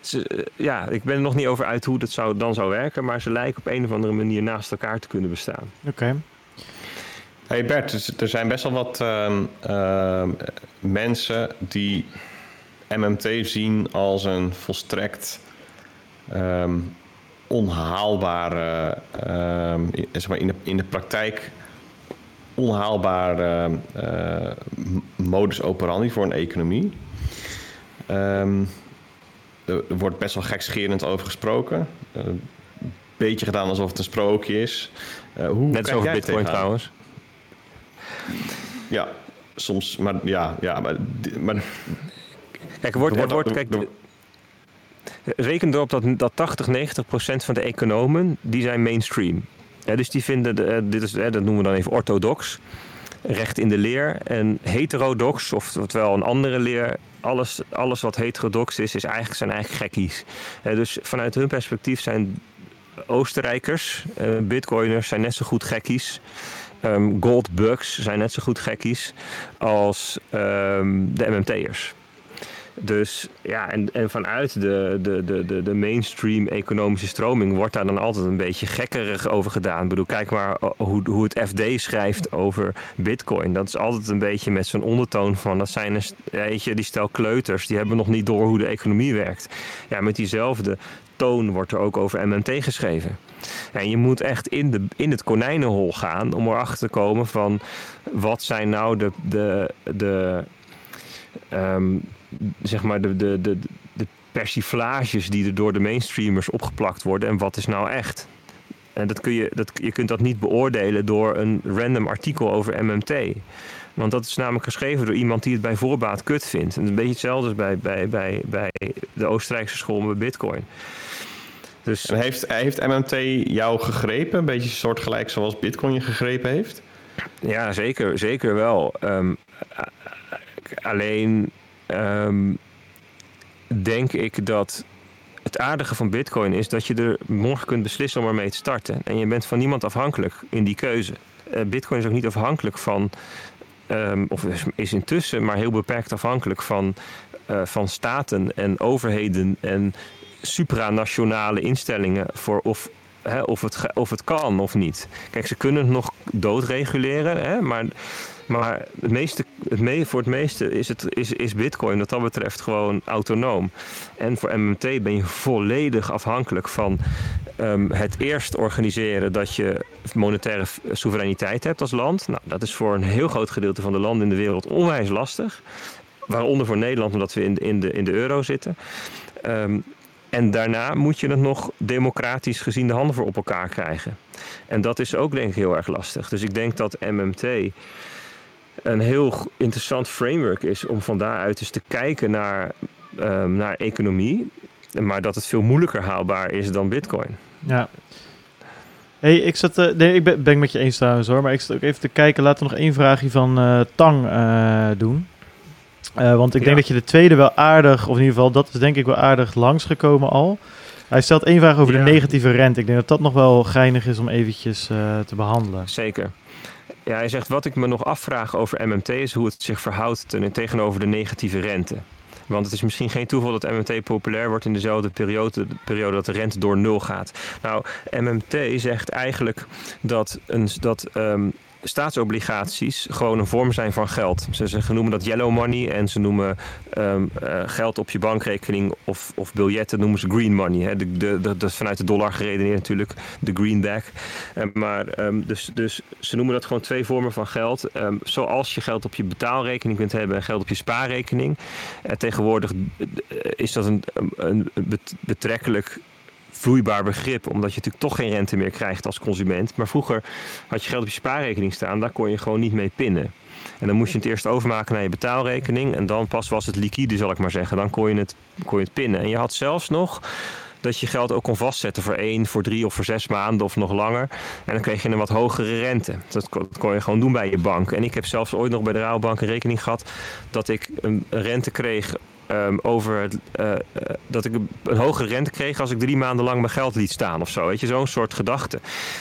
Ze, ja, ik ben er nog niet over uit hoe dat zou, dan zou werken. Maar ze lijken op een of andere manier naast elkaar te kunnen bestaan. Oké. Okay. Hey Bert, er zijn best wel wat uh, uh, mensen die MMT zien als een volstrekt um, onhaalbare, uh, zeg maar in, de, in de praktijk onhaalbare uh, modus operandi voor een economie. Um, er wordt best wel gekscherend over gesproken. Een uh, beetje gedaan alsof het een sprookje is. Uh, hoe Net zoals Bitcoin trouwens. Ja, soms, maar ja, ja maar, maar Kijk, er wordt, er wordt, kijk, reken erop dat, dat 80, 90 procent van de economen, die zijn mainstream. Ja, dus die vinden, de, dit is, dat noemen we dan even orthodox, recht in de leer. En heterodox, oftewel een andere leer, alles, alles wat heterodox is, is eigenlijk, zijn eigenlijk gekkies. Ja, dus vanuit hun perspectief zijn Oostenrijkers, uh, bitcoiners, zijn net zo goed gekkies. Um, goldbugs zijn net zo goed gekkies als um, de MMT'ers. Dus ja, en, en vanuit de, de, de, de, mainstream economische stroming wordt daar dan altijd een beetje gekkerig over gedaan. Ik bedoel, kijk maar hoe, hoe het FD schrijft over Bitcoin. Dat is altijd een beetje met zo'n ondertoon van dat zijn weet je, die stel kleuters, die hebben nog niet door hoe de economie werkt. Ja, met diezelfde toon wordt er ook over MMT geschreven. En je moet echt in, de, in het konijnenhol gaan om erachter te komen van wat zijn nou de, de, de um, zeg maar de, de, de, de persiflages die er door de mainstreamers opgeplakt worden en wat is nou echt. En dat kun je, dat, je kunt dat niet beoordelen door een random artikel over MMT. Want dat is namelijk geschreven door iemand die het bij voorbaat kut vindt. En een beetje hetzelfde bij, bij, bij, bij de Oostenrijkse school met Bitcoin. Dus... En heeft, heeft MMT jou gegrepen? Een beetje soortgelijk zoals Bitcoin je gegrepen heeft? Ja, zeker, zeker wel. Um, alleen um, denk ik dat het aardige van Bitcoin is dat je er morgen kunt beslissen om ermee te starten. En je bent van niemand afhankelijk in die keuze. Uh, Bitcoin is ook niet afhankelijk van, um, of is intussen maar heel beperkt afhankelijk van, uh, van staten en overheden en supranationale instellingen voor of of, het, of het kan of niet. Kijk, ze kunnen het nog doodreguleren, hè, maar maar het meeste, het voor het meeste is, het, is, is Bitcoin wat dat betreft gewoon autonoom. En voor MMT ben je volledig afhankelijk van um, het eerst organiseren dat je monetaire soevereiniteit hebt als land. Nou, dat is voor een heel groot gedeelte van de landen in de wereld onwijs lastig. Waaronder voor Nederland, omdat we in de, in de, in de euro zitten. Um, en daarna moet je het nog democratisch gezien de handen voor op elkaar krijgen. En dat is ook denk ik heel erg lastig. Dus ik denk dat MMT een heel interessant framework is om van daaruit eens te kijken naar, um, naar economie. Maar dat het veel moeilijker haalbaar is dan Bitcoin. Ja. Hey, ik zat, uh, nee, ik ben, ben met je eens trouwens hoor, maar ik zat ook even te kijken. Laten we nog één vraagje van uh, Tang uh, doen. Want ik Ja. denk dat je de tweede wel aardig, of in ieder geval, dat is denk ik wel aardig langsgekomen al. Hij stelt één vraag over Ja. de negatieve rente. Ik denk dat dat nog wel geinig is om eventjes eh, te behandelen. Zeker. Ja, hij zegt wat ik me nog afvraag over MMT is hoe het zich verhoudt ten- tegenover de negatieve rente. Want het is misschien geen toeval dat MMT populair wordt in dezelfde periode, de periode dat de rente door nul gaat. Nou, MMT zegt eigenlijk dat, een, dat ehm, staatsobligaties gewoon een vorm zijn van geld. Ze, ze noemen dat yellow money en ze noemen ehm, eh, geld op je bankrekening of, of biljetten noemen ze green money. Hè. De, de, dat is vanuit de dollar geredeneerd natuurlijk, de greenback. Eh, maar ehm, dus, dus ze noemen dat gewoon twee vormen van geld. Ehm, zoals je geld op je betaalrekening kunt hebben en geld op je spaarrekening. Tegenwoordig eh, is dat een, een bet- betrekkelijk vloeibaar begrip, omdat je natuurlijk toch geen rente meer krijgt als consument. Maar vroeger had je geld op je spaarrekening staan, daar kon je gewoon niet mee pinnen. En dan moest je het eerst overmaken naar je betaalrekening en dan pas was het liquide, zal ik maar zeggen. Dan kon je het, kon je het pinnen. En je had zelfs nog dat je geld ook kon vastzetten voor één, voor drie of voor zes maanden of nog langer. En dan kreeg je een wat hogere rente. Dat kon, kon je gewoon doen bij je bank. En ik heb zelfs ooit nog bij de Rabobank een rekening gehad dat ik een rente kreeg ehm, over eh, eh, dat ik een, hogere rente kreeg als ik drie maanden lang mijn geld liet staan of zo. Weet je, zo'n soort gedachte.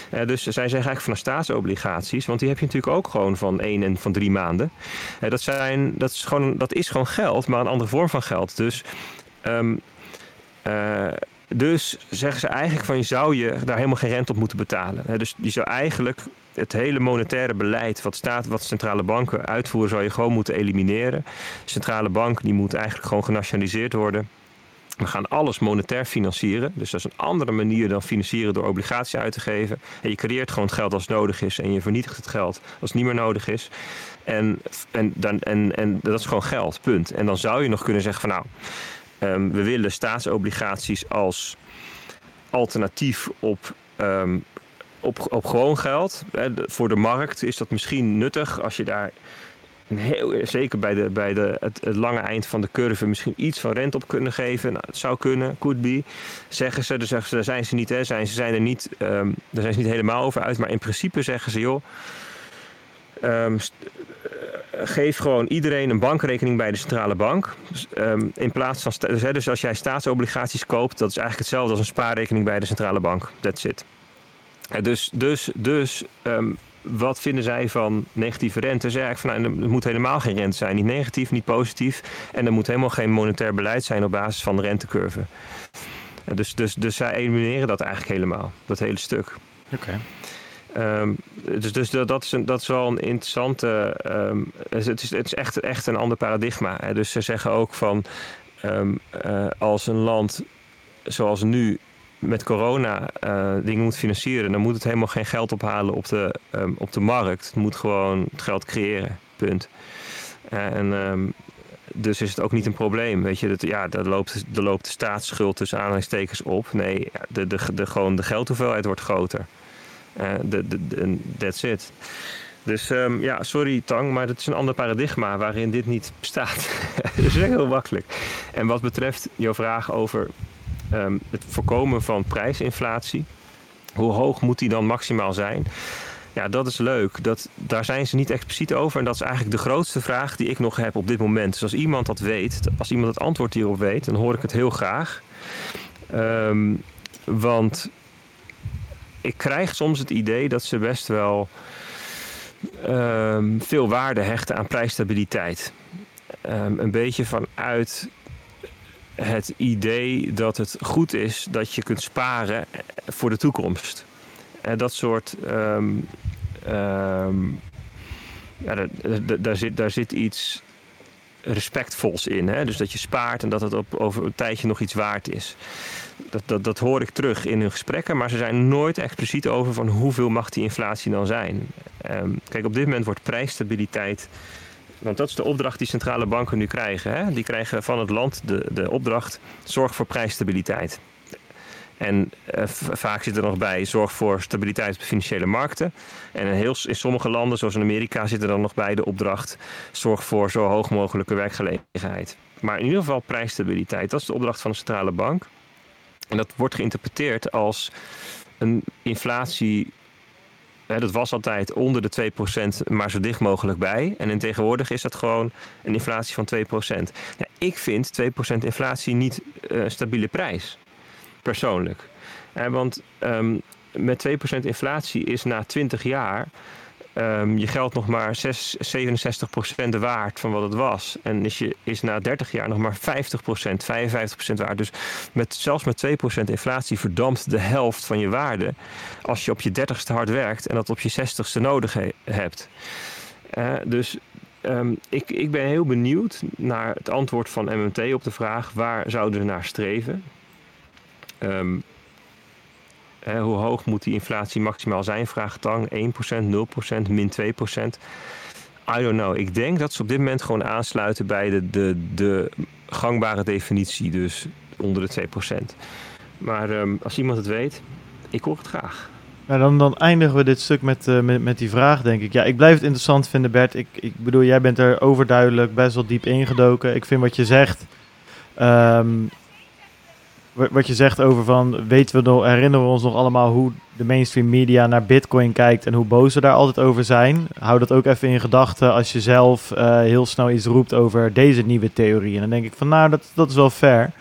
Eh, dus zij zeggen eigenlijk van staatsobligaties, want die heb je natuurlijk ook gewoon van één en van drie maanden. Dat, zijn, dat, is gewoon, dat is gewoon geld, maar een andere vorm van geld. Dus. ehm, eh, dus zeggen ze eigenlijk van je zou je daar helemaal geen rente op moeten betalen. Dus je zou eigenlijk het hele monetaire beleid wat, staat, wat centrale banken uitvoeren, zou je gewoon moeten elimineren. De centrale bank die moet eigenlijk gewoon genationaliseerd worden. We gaan alles monetair financieren. Dus dat is een andere manier dan financieren door obligaties uit te geven. En je creëert gewoon geld als nodig is. En je vernietigt het geld als het niet meer nodig is. En, en, dan, en, en dat is gewoon geld, punt. En dan zou je nog kunnen zeggen van nou, ehm, we willen staatsobligaties als alternatief op, ehm, op, op gewoon geld. Voor de markt is dat misschien nuttig als je daar heel, zeker bij, de, bij de, het, lange eind van de curve misschien iets van rente op kunnen geven. Nou, het zou kunnen, could be. Zeggen ze, dus zeggen ze, daar zijn ze niet, hè, zijn, ze zijn er niet, ehm, daar zijn ze niet helemaal over uit. Maar in principe zeggen ze, joh, ehm, eh, geef gewoon iedereen een bankrekening bij de centrale bank. Dus, ehm, in plaats van, dus, hè, dus als jij staatsobligaties koopt, dat is eigenlijk hetzelfde als een spaarrekening bij de centrale bank. That's it. Dus, dus, dus ehm, wat vinden zij van negatieve rente? Ze zeggen van, nou, er moet helemaal geen rente zijn. Niet negatief, niet positief. En er moet helemaal geen monetair beleid zijn op basis van de rentecurve. Dus, dus, dus zij elimineren dat eigenlijk helemaal, dat hele stuk. Oké. Ehm, dus dus dat, dat, is een, dat is wel een interessante. ehm, het, is, het is echt, echt een ander paradigma. Hè. Dus ze zeggen ook van. eh, als een land zoals nu met corona eh, dingen moet financieren, dan moet het helemaal geen geld ophalen op de, ehm, op de markt. Het moet gewoon het geld creëren. Punt. en ehm, dus is het ook niet een probleem. Weet je, dat, ja, daar loopt, daar loopt de staatsschuld tussen aanhalingstekens op. Nee, de, de, de, gewoon de geldhoeveelheid wordt groter. Eh, de, de, de- that's it. Dus ehm, ja, sorry Tang, maar het is een ander paradigma waarin dit niet bestaat. dat is heel makkelijk. En wat betreft jouw vraag over ehm, het voorkomen van prijsinflatie, hoe hoog moet die dan maximaal zijn? Ja, dat is leuk. Dat, daar zijn ze niet expliciet over. En dat is eigenlijk de grootste vraag die ik nog heb op dit moment. Dus als iemand dat weet, als iemand het antwoord hierop weet, dan hoor ik het heel graag. Ehm, want ik krijg soms het idee dat ze best wel ehm, veel waarde hechten aan prijsstabiliteit. Een beetje vanuit het idee dat het goed is dat je kunt sparen voor de toekomst. En dat soort. ehm, ehm, ja, daar, zit, daar zit iets respectvols in. Hè? Dus dat je spaart en dat het op, over een tijdje nog iets waard is. Dat, dat, dat hoor ik terug in hun gesprekken, maar ze zijn nooit expliciet over van hoeveel mag die inflatie dan zijn. Ehm, kijk, op dit moment wordt prijsstabiliteit. Want dat is de opdracht die centrale banken nu krijgen. Hè? Die krijgen van het land de, de opdracht: zorg voor prijsstabiliteit. En eh, vaak zit er nog bij: zorg voor stabiliteit op de financiële markten. En in, heel, in sommige landen, zoals in Amerika, zit er dan nog bij de opdracht: zorg voor zo hoog mogelijke werkgelegenheid. Maar in ieder geval prijsstabiliteit. Dat is de opdracht van de centrale bank. En dat wordt geïnterpreteerd als een inflatie hè, dat was altijd onder de 2%, maar zo dicht mogelijk bij. En in tegenwoordig is dat gewoon een inflatie van 2%. Ja, ik vind 2% inflatie niet uh, een stabiele prijs, persoonlijk. want um, met 2% inflatie is na 20 jaar um, je geld nog maar 6, 67% waard van wat het was. En is, je, is na 30 jaar nog maar 50%, 55% waard. Dus met, zelfs met 2% inflatie verdampt de helft van je waarde als je op je 30ste hard werkt en dat op je 60ste nodig he, hebt. Uh, dus um, ik, ik ben heel benieuwd naar het antwoord van MMT op de vraag waar zouden we naar streven. Um, hoe hoog moet die inflatie maximaal zijn? Vraagt Tang 1%, 0%, min 2%. I don't know. Ik denk dat ze op dit moment gewoon aansluiten bij de, de, de gangbare definitie, dus onder de 2%. Maar um, als iemand het weet, ik hoor het graag. Dan, dan eindigen we dit stuk met, uh, met, met die vraag, denk ik. Ja, ik blijf het interessant vinden, Bert. Ik, ik bedoel, jij bent er overduidelijk best wel diep ingedoken. Ik vind wat je zegt. Um, wat je zegt over van, weten we nog, herinneren we ons nog allemaal hoe de mainstream media naar Bitcoin kijkt en hoe boos ze daar altijd over zijn? Hou dat ook even in gedachten als je zelf uh, heel snel iets roept over deze nieuwe theorie. En dan denk ik van, nou, dat, dat is wel fair.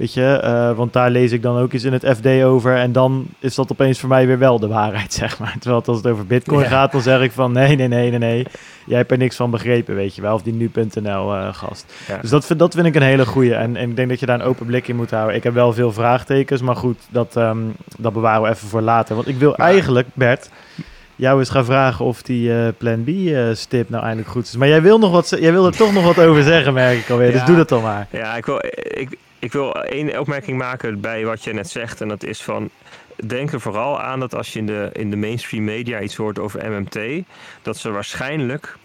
Weet je, uh, want daar lees ik dan ook eens in het FD over. En dan is dat opeens voor mij weer wel de waarheid, zeg maar. Terwijl als het over Bitcoin ja. gaat, dan zeg ik van nee, nee, nee, nee, nee. Jij hebt er niks van begrepen, weet je wel. Of die nu.nl uh, gast. Ja. Dus dat, dat vind ik een hele goeie. En, en ik denk dat je daar een open blik in moet houden. Ik heb wel veel vraagtekens, maar goed, dat, um, dat bewaren we even voor later. Want ik wil eigenlijk, Bert jou eens gaan vragen of die uh, Plan B-stip uh, nou eindelijk goed is. Maar jij wil, nog wat, jij wil er toch nog wat over zeggen, merk ik alweer. Ja, dus doe dat dan maar. Ja, ik wil, ik, ik wil één opmerking maken bij wat je net zegt. En dat is van. Denk er vooral aan dat als je in de, in de mainstream media iets hoort over MMT, dat ze waarschijnlijk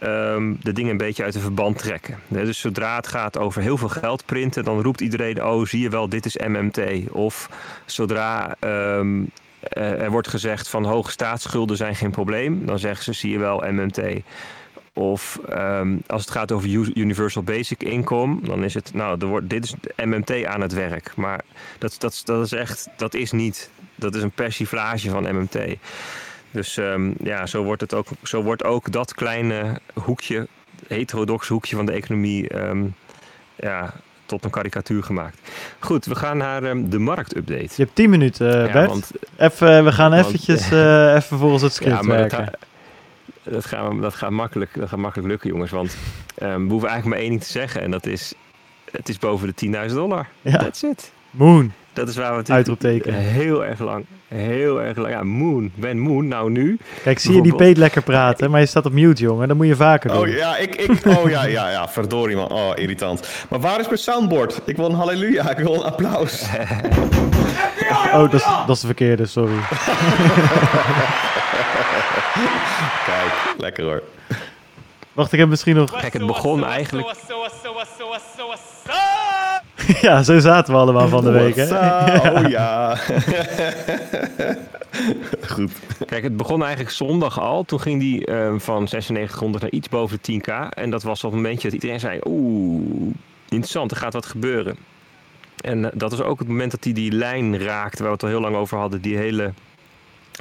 um, de dingen een beetje uit de verband trekken. Dus zodra het gaat over heel veel geld printen, dan roept iedereen: Oh, zie je wel, dit is MMT. Of zodra um, er wordt gezegd van hoge staatsschulden zijn geen probleem, dan zeggen ze: Zie je wel, MMT. Of um, als het gaat over Universal Basic Income, dan is het, nou, er wordt, dit is MMT aan het werk. Maar dat, dat, dat is echt, dat is niet, dat is een persiflage van MMT. Dus um, ja, zo wordt, het ook, zo wordt ook dat kleine hoekje, heterodox hoekje van de economie, um, ja, tot een karikatuur gemaakt. Goed, we gaan naar um, de marktupdate. Je hebt 10 minuten, uh, ja, Bert. Want, even, we gaan want, eventjes uh, even volgens het script ja, werken dat gaat, dat, gaat makkelijk, dat gaat makkelijk lukken, jongens. Want um, we hoeven eigenlijk maar één ding te zeggen. En dat is, het is boven de 10.000 dollar. Ja. That's it. Moon. Dat is waar we het Uitroepteken. heel erg lang, heel erg lang. Ja, Moon. Ben Moon, nou nu. Kijk, zie je die Peet lekker praten, maar je staat op mute, jongen. Dat moet je vaker doen. Oh ja, ik, ik, oh ja, ja, ja, verdorie man. Oh, irritant. Maar waar is mijn soundboard? Ik wil een halleluja, ik wil een applaus. oh, dat is, dat is de verkeerde, sorry. Kijk, lekker hoor. Wacht, ik heb misschien nog... Kijk, het begon eigenlijk... ja, zo zaten we allemaal van de week, hè? Oh ja. Goed. Kijk, het begon eigenlijk zondag al. Toen ging die um, van 9600 naar iets boven de 10k. En dat was op het momentje dat iedereen zei... Oeh, interessant, er gaat wat gebeuren. En uh, dat was ook het moment dat hij die, die lijn raakte... waar we het al heel lang over hadden. Die hele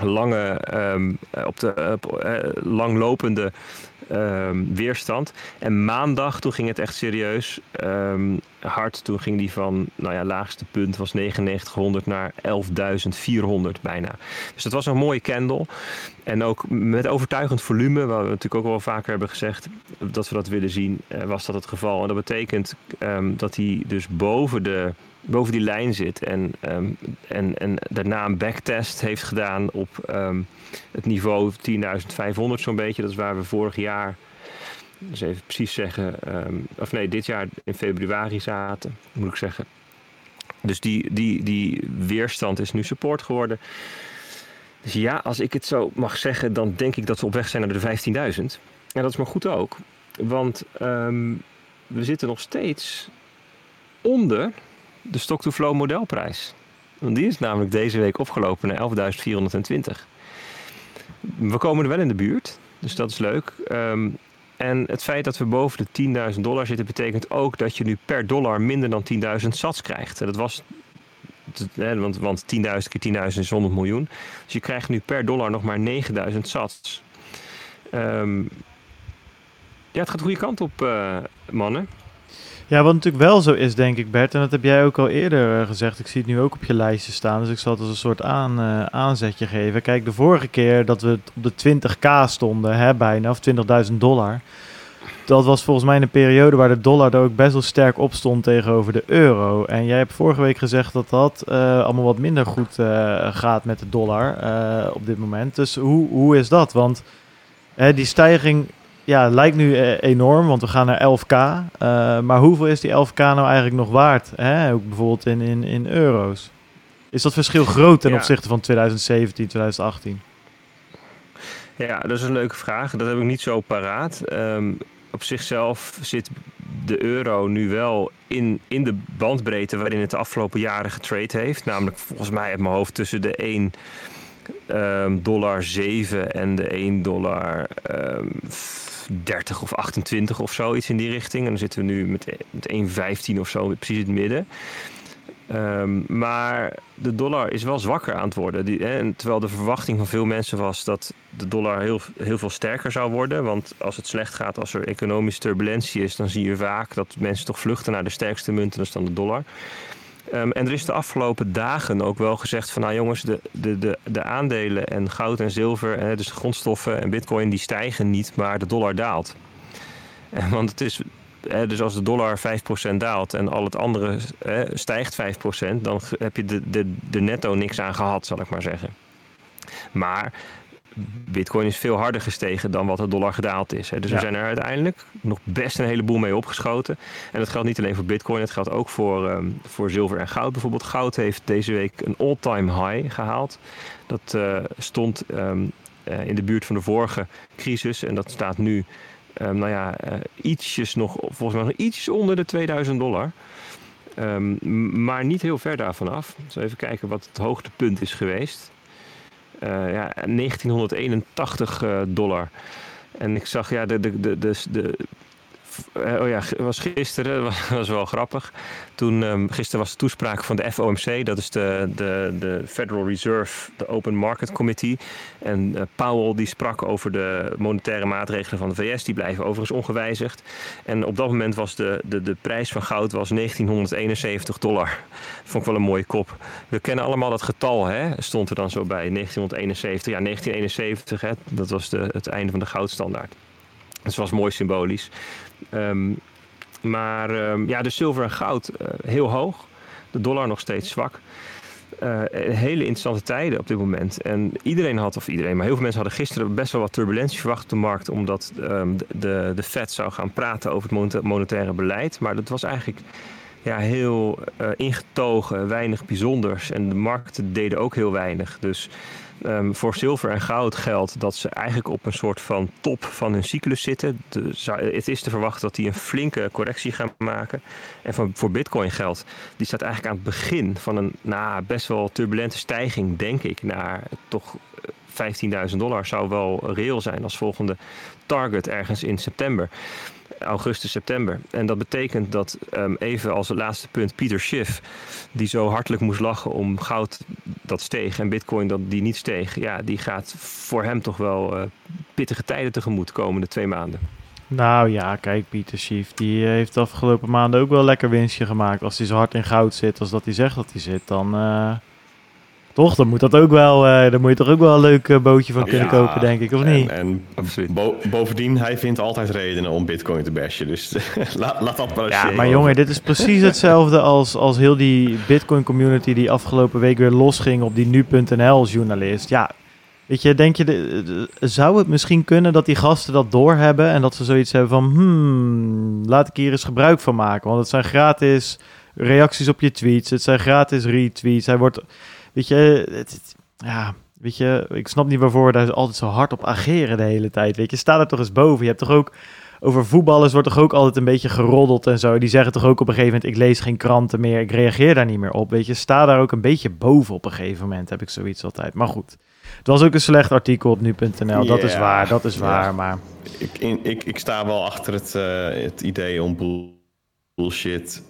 lange, um, op de uh, langlopende um, weerstand. En maandag, toen ging het echt serieus um, hard. Toen ging die van, nou ja, laagste punt was 9900 naar 11.400 bijna. Dus dat was een mooie candle. En ook met overtuigend volume, wat we natuurlijk ook wel vaker hebben gezegd dat we dat willen zien, uh, was dat het geval. En dat betekent dat hij dus boven de boven die lijn zit en, um, en, en daarna een backtest heeft gedaan op um, het niveau 10.500 zo'n beetje. Dat is waar we vorig jaar, dus even precies zeggen, um, of nee, dit jaar in februari zaten, moet ik zeggen. Dus die, die, die weerstand is nu support geworden. Dus ja, als ik het zo mag zeggen, dan denk ik dat we op weg zijn naar de 15.000. En dat is maar goed ook. Want we zitten nog steeds onder de stock-to-flow modelprijs. Want die is namelijk deze week opgelopen naar 11.420. We komen er wel in de buurt, dus dat is leuk. Um, en het feit dat we boven de 10.000 dollar zitten, betekent ook dat je nu per dollar minder dan 10.000 sats krijgt. Dat was want, want 10.000 keer 10.000 is 100 miljoen. Dus je krijgt nu per dollar nog maar 9.000 sats. Um, ja, het gaat de goede kant op, uh, mannen. Ja, wat natuurlijk wel zo is, denk ik, Bert, en dat heb jij ook al eerder gezegd. Ik zie het nu ook op je lijstje staan, dus ik zal het als een soort aan, uh, aanzetje geven. Kijk, de vorige keer dat we op de 20k stonden, hè, bijna, of 20.000 dollar dat was volgens mij een periode waar de dollar er ook best wel sterk op stond tegenover de euro. En jij hebt vorige week gezegd dat dat uh, allemaal wat minder goed gaat met de dollar op dit moment. Dus hoe, hoe is dat? Want die stijging ja, lijkt nu enorm, want we gaan naar 11k. maar hoeveel is die 11k nou eigenlijk nog waard? Hè? Ook bijvoorbeeld in, in, in euro's. Is dat verschil groot ten ja. opzichte van 2017, 2018? Ja, dat is een leuke vraag. Dat heb ik niet zo paraat. Um, op zichzelf zit de euro nu wel in, in de bandbreedte waarin het de afgelopen jaren getrade heeft. Namelijk volgens mij uit mijn hoofd tussen de 1 um, dollar 7 en de 1 dollar um, 30 of 28 of zoiets in die richting. En dan zitten we nu met, met 1,15 of zo precies in het midden. Um, maar de dollar is wel zwakker aan het worden. Die, hè, terwijl de verwachting van veel mensen was dat de dollar heel, heel veel sterker zou worden. Want als het slecht gaat, als er economische turbulentie is, dan zie je vaak dat mensen toch vluchten naar de sterkste munten, dat is dan de dollar. Um, en er is de afgelopen dagen ook wel gezegd van nou jongens, de, de, de, de aandelen en goud en zilver, dus de grondstoffen en bitcoin, die stijgen niet, maar de dollar daalt. En, want het is dus als de dollar 5% daalt en al het andere stijgt 5%, dan heb je de, de, de netto niks aan gehad, zal ik maar zeggen. Maar Bitcoin is veel harder gestegen dan wat de dollar gedaald is. Dus we zijn er uiteindelijk nog best een heleboel mee opgeschoten. En dat geldt niet alleen voor Bitcoin, het geldt ook voor, ehm, voor zilver en goud. Bijvoorbeeld goud heeft deze week een all-time high gehaald. Dat uh, stond um, uh, in de buurt van de vorige crisis en dat staat nu Um, nou ja, uh, ietsjes nog, volgens mij nog ietsjes onder de 2000 dollar. Maar niet heel ver daarvan af. Dus even kijken wat het hoogtepunt is geweest. Uh, ja, 1981 uh, dollar. En ik zag ja, de, de, de, de, eh, oh ja, was gisteren, was, was wel grappig. Toen, um, gisteren was de toespraak van de FOMC, dat is de, de, de Federal Reserve, de Open Market Committee. En uh, Powell die sprak over de monetaire maatregelen van de VS, die blijven overigens ongewijzigd. En op dat moment was de, de, de prijs van goud was 1971 dollar. Vond ik wel een mooie kop. We kennen allemaal dat getal, hè? stond er dan zo bij, 1971. Ja, 1971, hè? dat was de, het einde van de goudstandaard. Dat was mooi symbolisch. Um, maar um, ja, de zilver en goud uh, heel hoog. De dollar nog steeds zwak. Uh, hele interessante tijden op dit moment. En iedereen had, of iedereen, maar heel veel mensen hadden gisteren best wel wat turbulentie verwacht op de markt. Omdat um, de, de Fed zou gaan praten over het monetaire beleid. Maar dat was eigenlijk ja, heel uh, ingetogen, weinig bijzonders. En de markten deden ook heel weinig. Dus Um, voor zilver en goud geldt dat ze eigenlijk op een soort van top van hun cyclus zitten. Het is te verwachten dat die een flinke correctie gaan maken. En voor, Bitcoin geldt, die staat eigenlijk aan het begin van een nou, best wel turbulente stijging, denk ik, naar toch 15.000 dollar. Zou wel reëel zijn als volgende target ergens in september augustus, september. En dat betekent dat, um, even als het laatste punt, Pieter Schiff, die zo hartelijk moest lachen om goud dat steeg en bitcoin dat die niet steeg, ja, die gaat voor hem toch wel uh, pittige tijden tegemoet de komende twee maanden. Nou ja, kijk, Pieter Schiff, die eh, heeft de afgelopen maanden ook wel lekker winstje gemaakt. Als hij zo hard in goud zit als dat hij zegt dat hij zit, dan... Uh toch? Dan moet dat ook wel, uh, dan moet je toch ook wel een leuk uh, bootje van kunnen kopen, denk ik, of niet? En, bo bovendien, hij vindt altijd redenen om bitcoin te bashen. Dus laat, laat dat maar Ja, maar jongen, dit is precies hetzelfde als, als heel die bitcoin community die afgelopen week weer losging op die nu.nl journalist. Ja, weet je, denk je, de, zou het misschien kunnen dat die gasten dat doorhebben en dat ze zoiets hebben van, hmm, laat ik hier eens gebruik van maken. Want het zijn gratis reacties op je tweets, het zijn gratis retweets. Hij wordt weet je, het, ja, weet je, ik snap niet waarvoor we daar altijd zo hard op ageren de hele tijd. Weet je, sta er toch eens boven. Je hebt toch ook over voetballers wordt toch ook altijd een beetje geroddeld en zo. Die zeggen toch ook op een gegeven moment: ik lees geen kranten meer, ik reageer daar niet meer op. Weet je, sta daar ook een beetje boven op een gegeven moment. Heb ik zoiets altijd. Maar goed. Het was ook een slecht artikel op nu.nl. Dat is waar, dat is waar. Maar ik, ik, ik sta wel achter het, uh, het idee om bullshit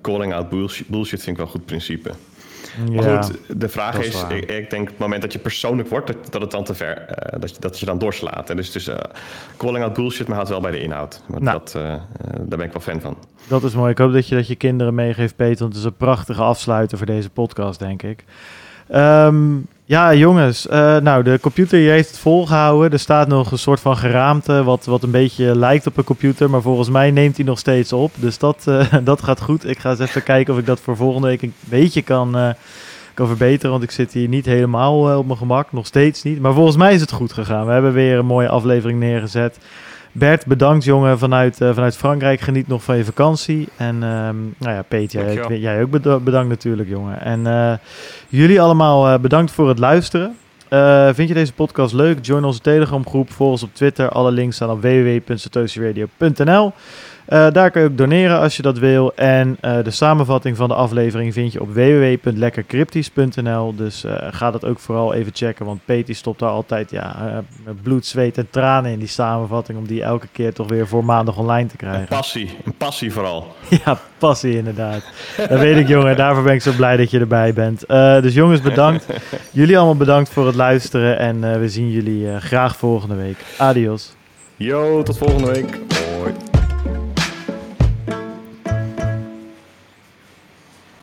calling out bullshit, bullshit vind ik wel een goed principe. Maar Ja. goed, de vraag is ik, ik denk het moment dat je persoonlijk wordt, dat, dat het dan te ver, eh, dat, je, dat je dan doorslaat. En dus, dus calling out bullshit, maar houdt wel bij de inhoud. Want Nou. dat, eh, daar ben ik wel fan van. Dat is mooi. Ik hoop dat je dat je kinderen meegeeft, Peter. Want het is een prachtige afsluiter voor deze podcast, denk ik. Ehm, ja, jongens. eh, nou, de computer hier heeft het volgehouden. Er staat nog een soort van geraamte, wat, wat een beetje lijkt op een computer. Maar volgens mij neemt hij nog steeds op. Dus dat, eh, dat gaat goed. Ik ga eens even kijken of ik dat voor volgende week een beetje kan, eh, kan verbeteren. Want ik zit hier niet helemaal op mijn gemak. Nog steeds niet. Maar volgens mij is het goed gegaan. We hebben weer een mooie aflevering neergezet. Bert, bedankt jongen vanuit, eh, vanuit Frankrijk. Geniet nog van je vakantie. En ehm, nou ja, Peet, jij, ook beda- bedankt natuurlijk jongen. En eh, jullie allemaal eh, bedankt voor het luisteren. Vind je deze podcast leuk? Join onze Telegram groep. Volg ons op Twitter. Alle links staan op www.satosiradio.nl. Eh, daar kun je ook doneren als je dat wil. En eh, de samenvatting van de aflevering vind je op www.lekkercryptisch.nl. Dus eh, ga dat ook vooral even checken. Want Peti stopt daar altijd ja, met bloed, zweet en tranen in die samenvatting. Om die elke keer toch weer voor maandag online te Een krijgen. passie, een passie vooral. Ja, passie inderdaad. Dat weet ik jongen. Daarvoor ben ik zo blij dat je erbij bent. Dus jongens, bedankt. Jullie allemaal bedankt voor het luisteren. En we zien jullie graag volgende week. Adios. Yo, tot volgende week.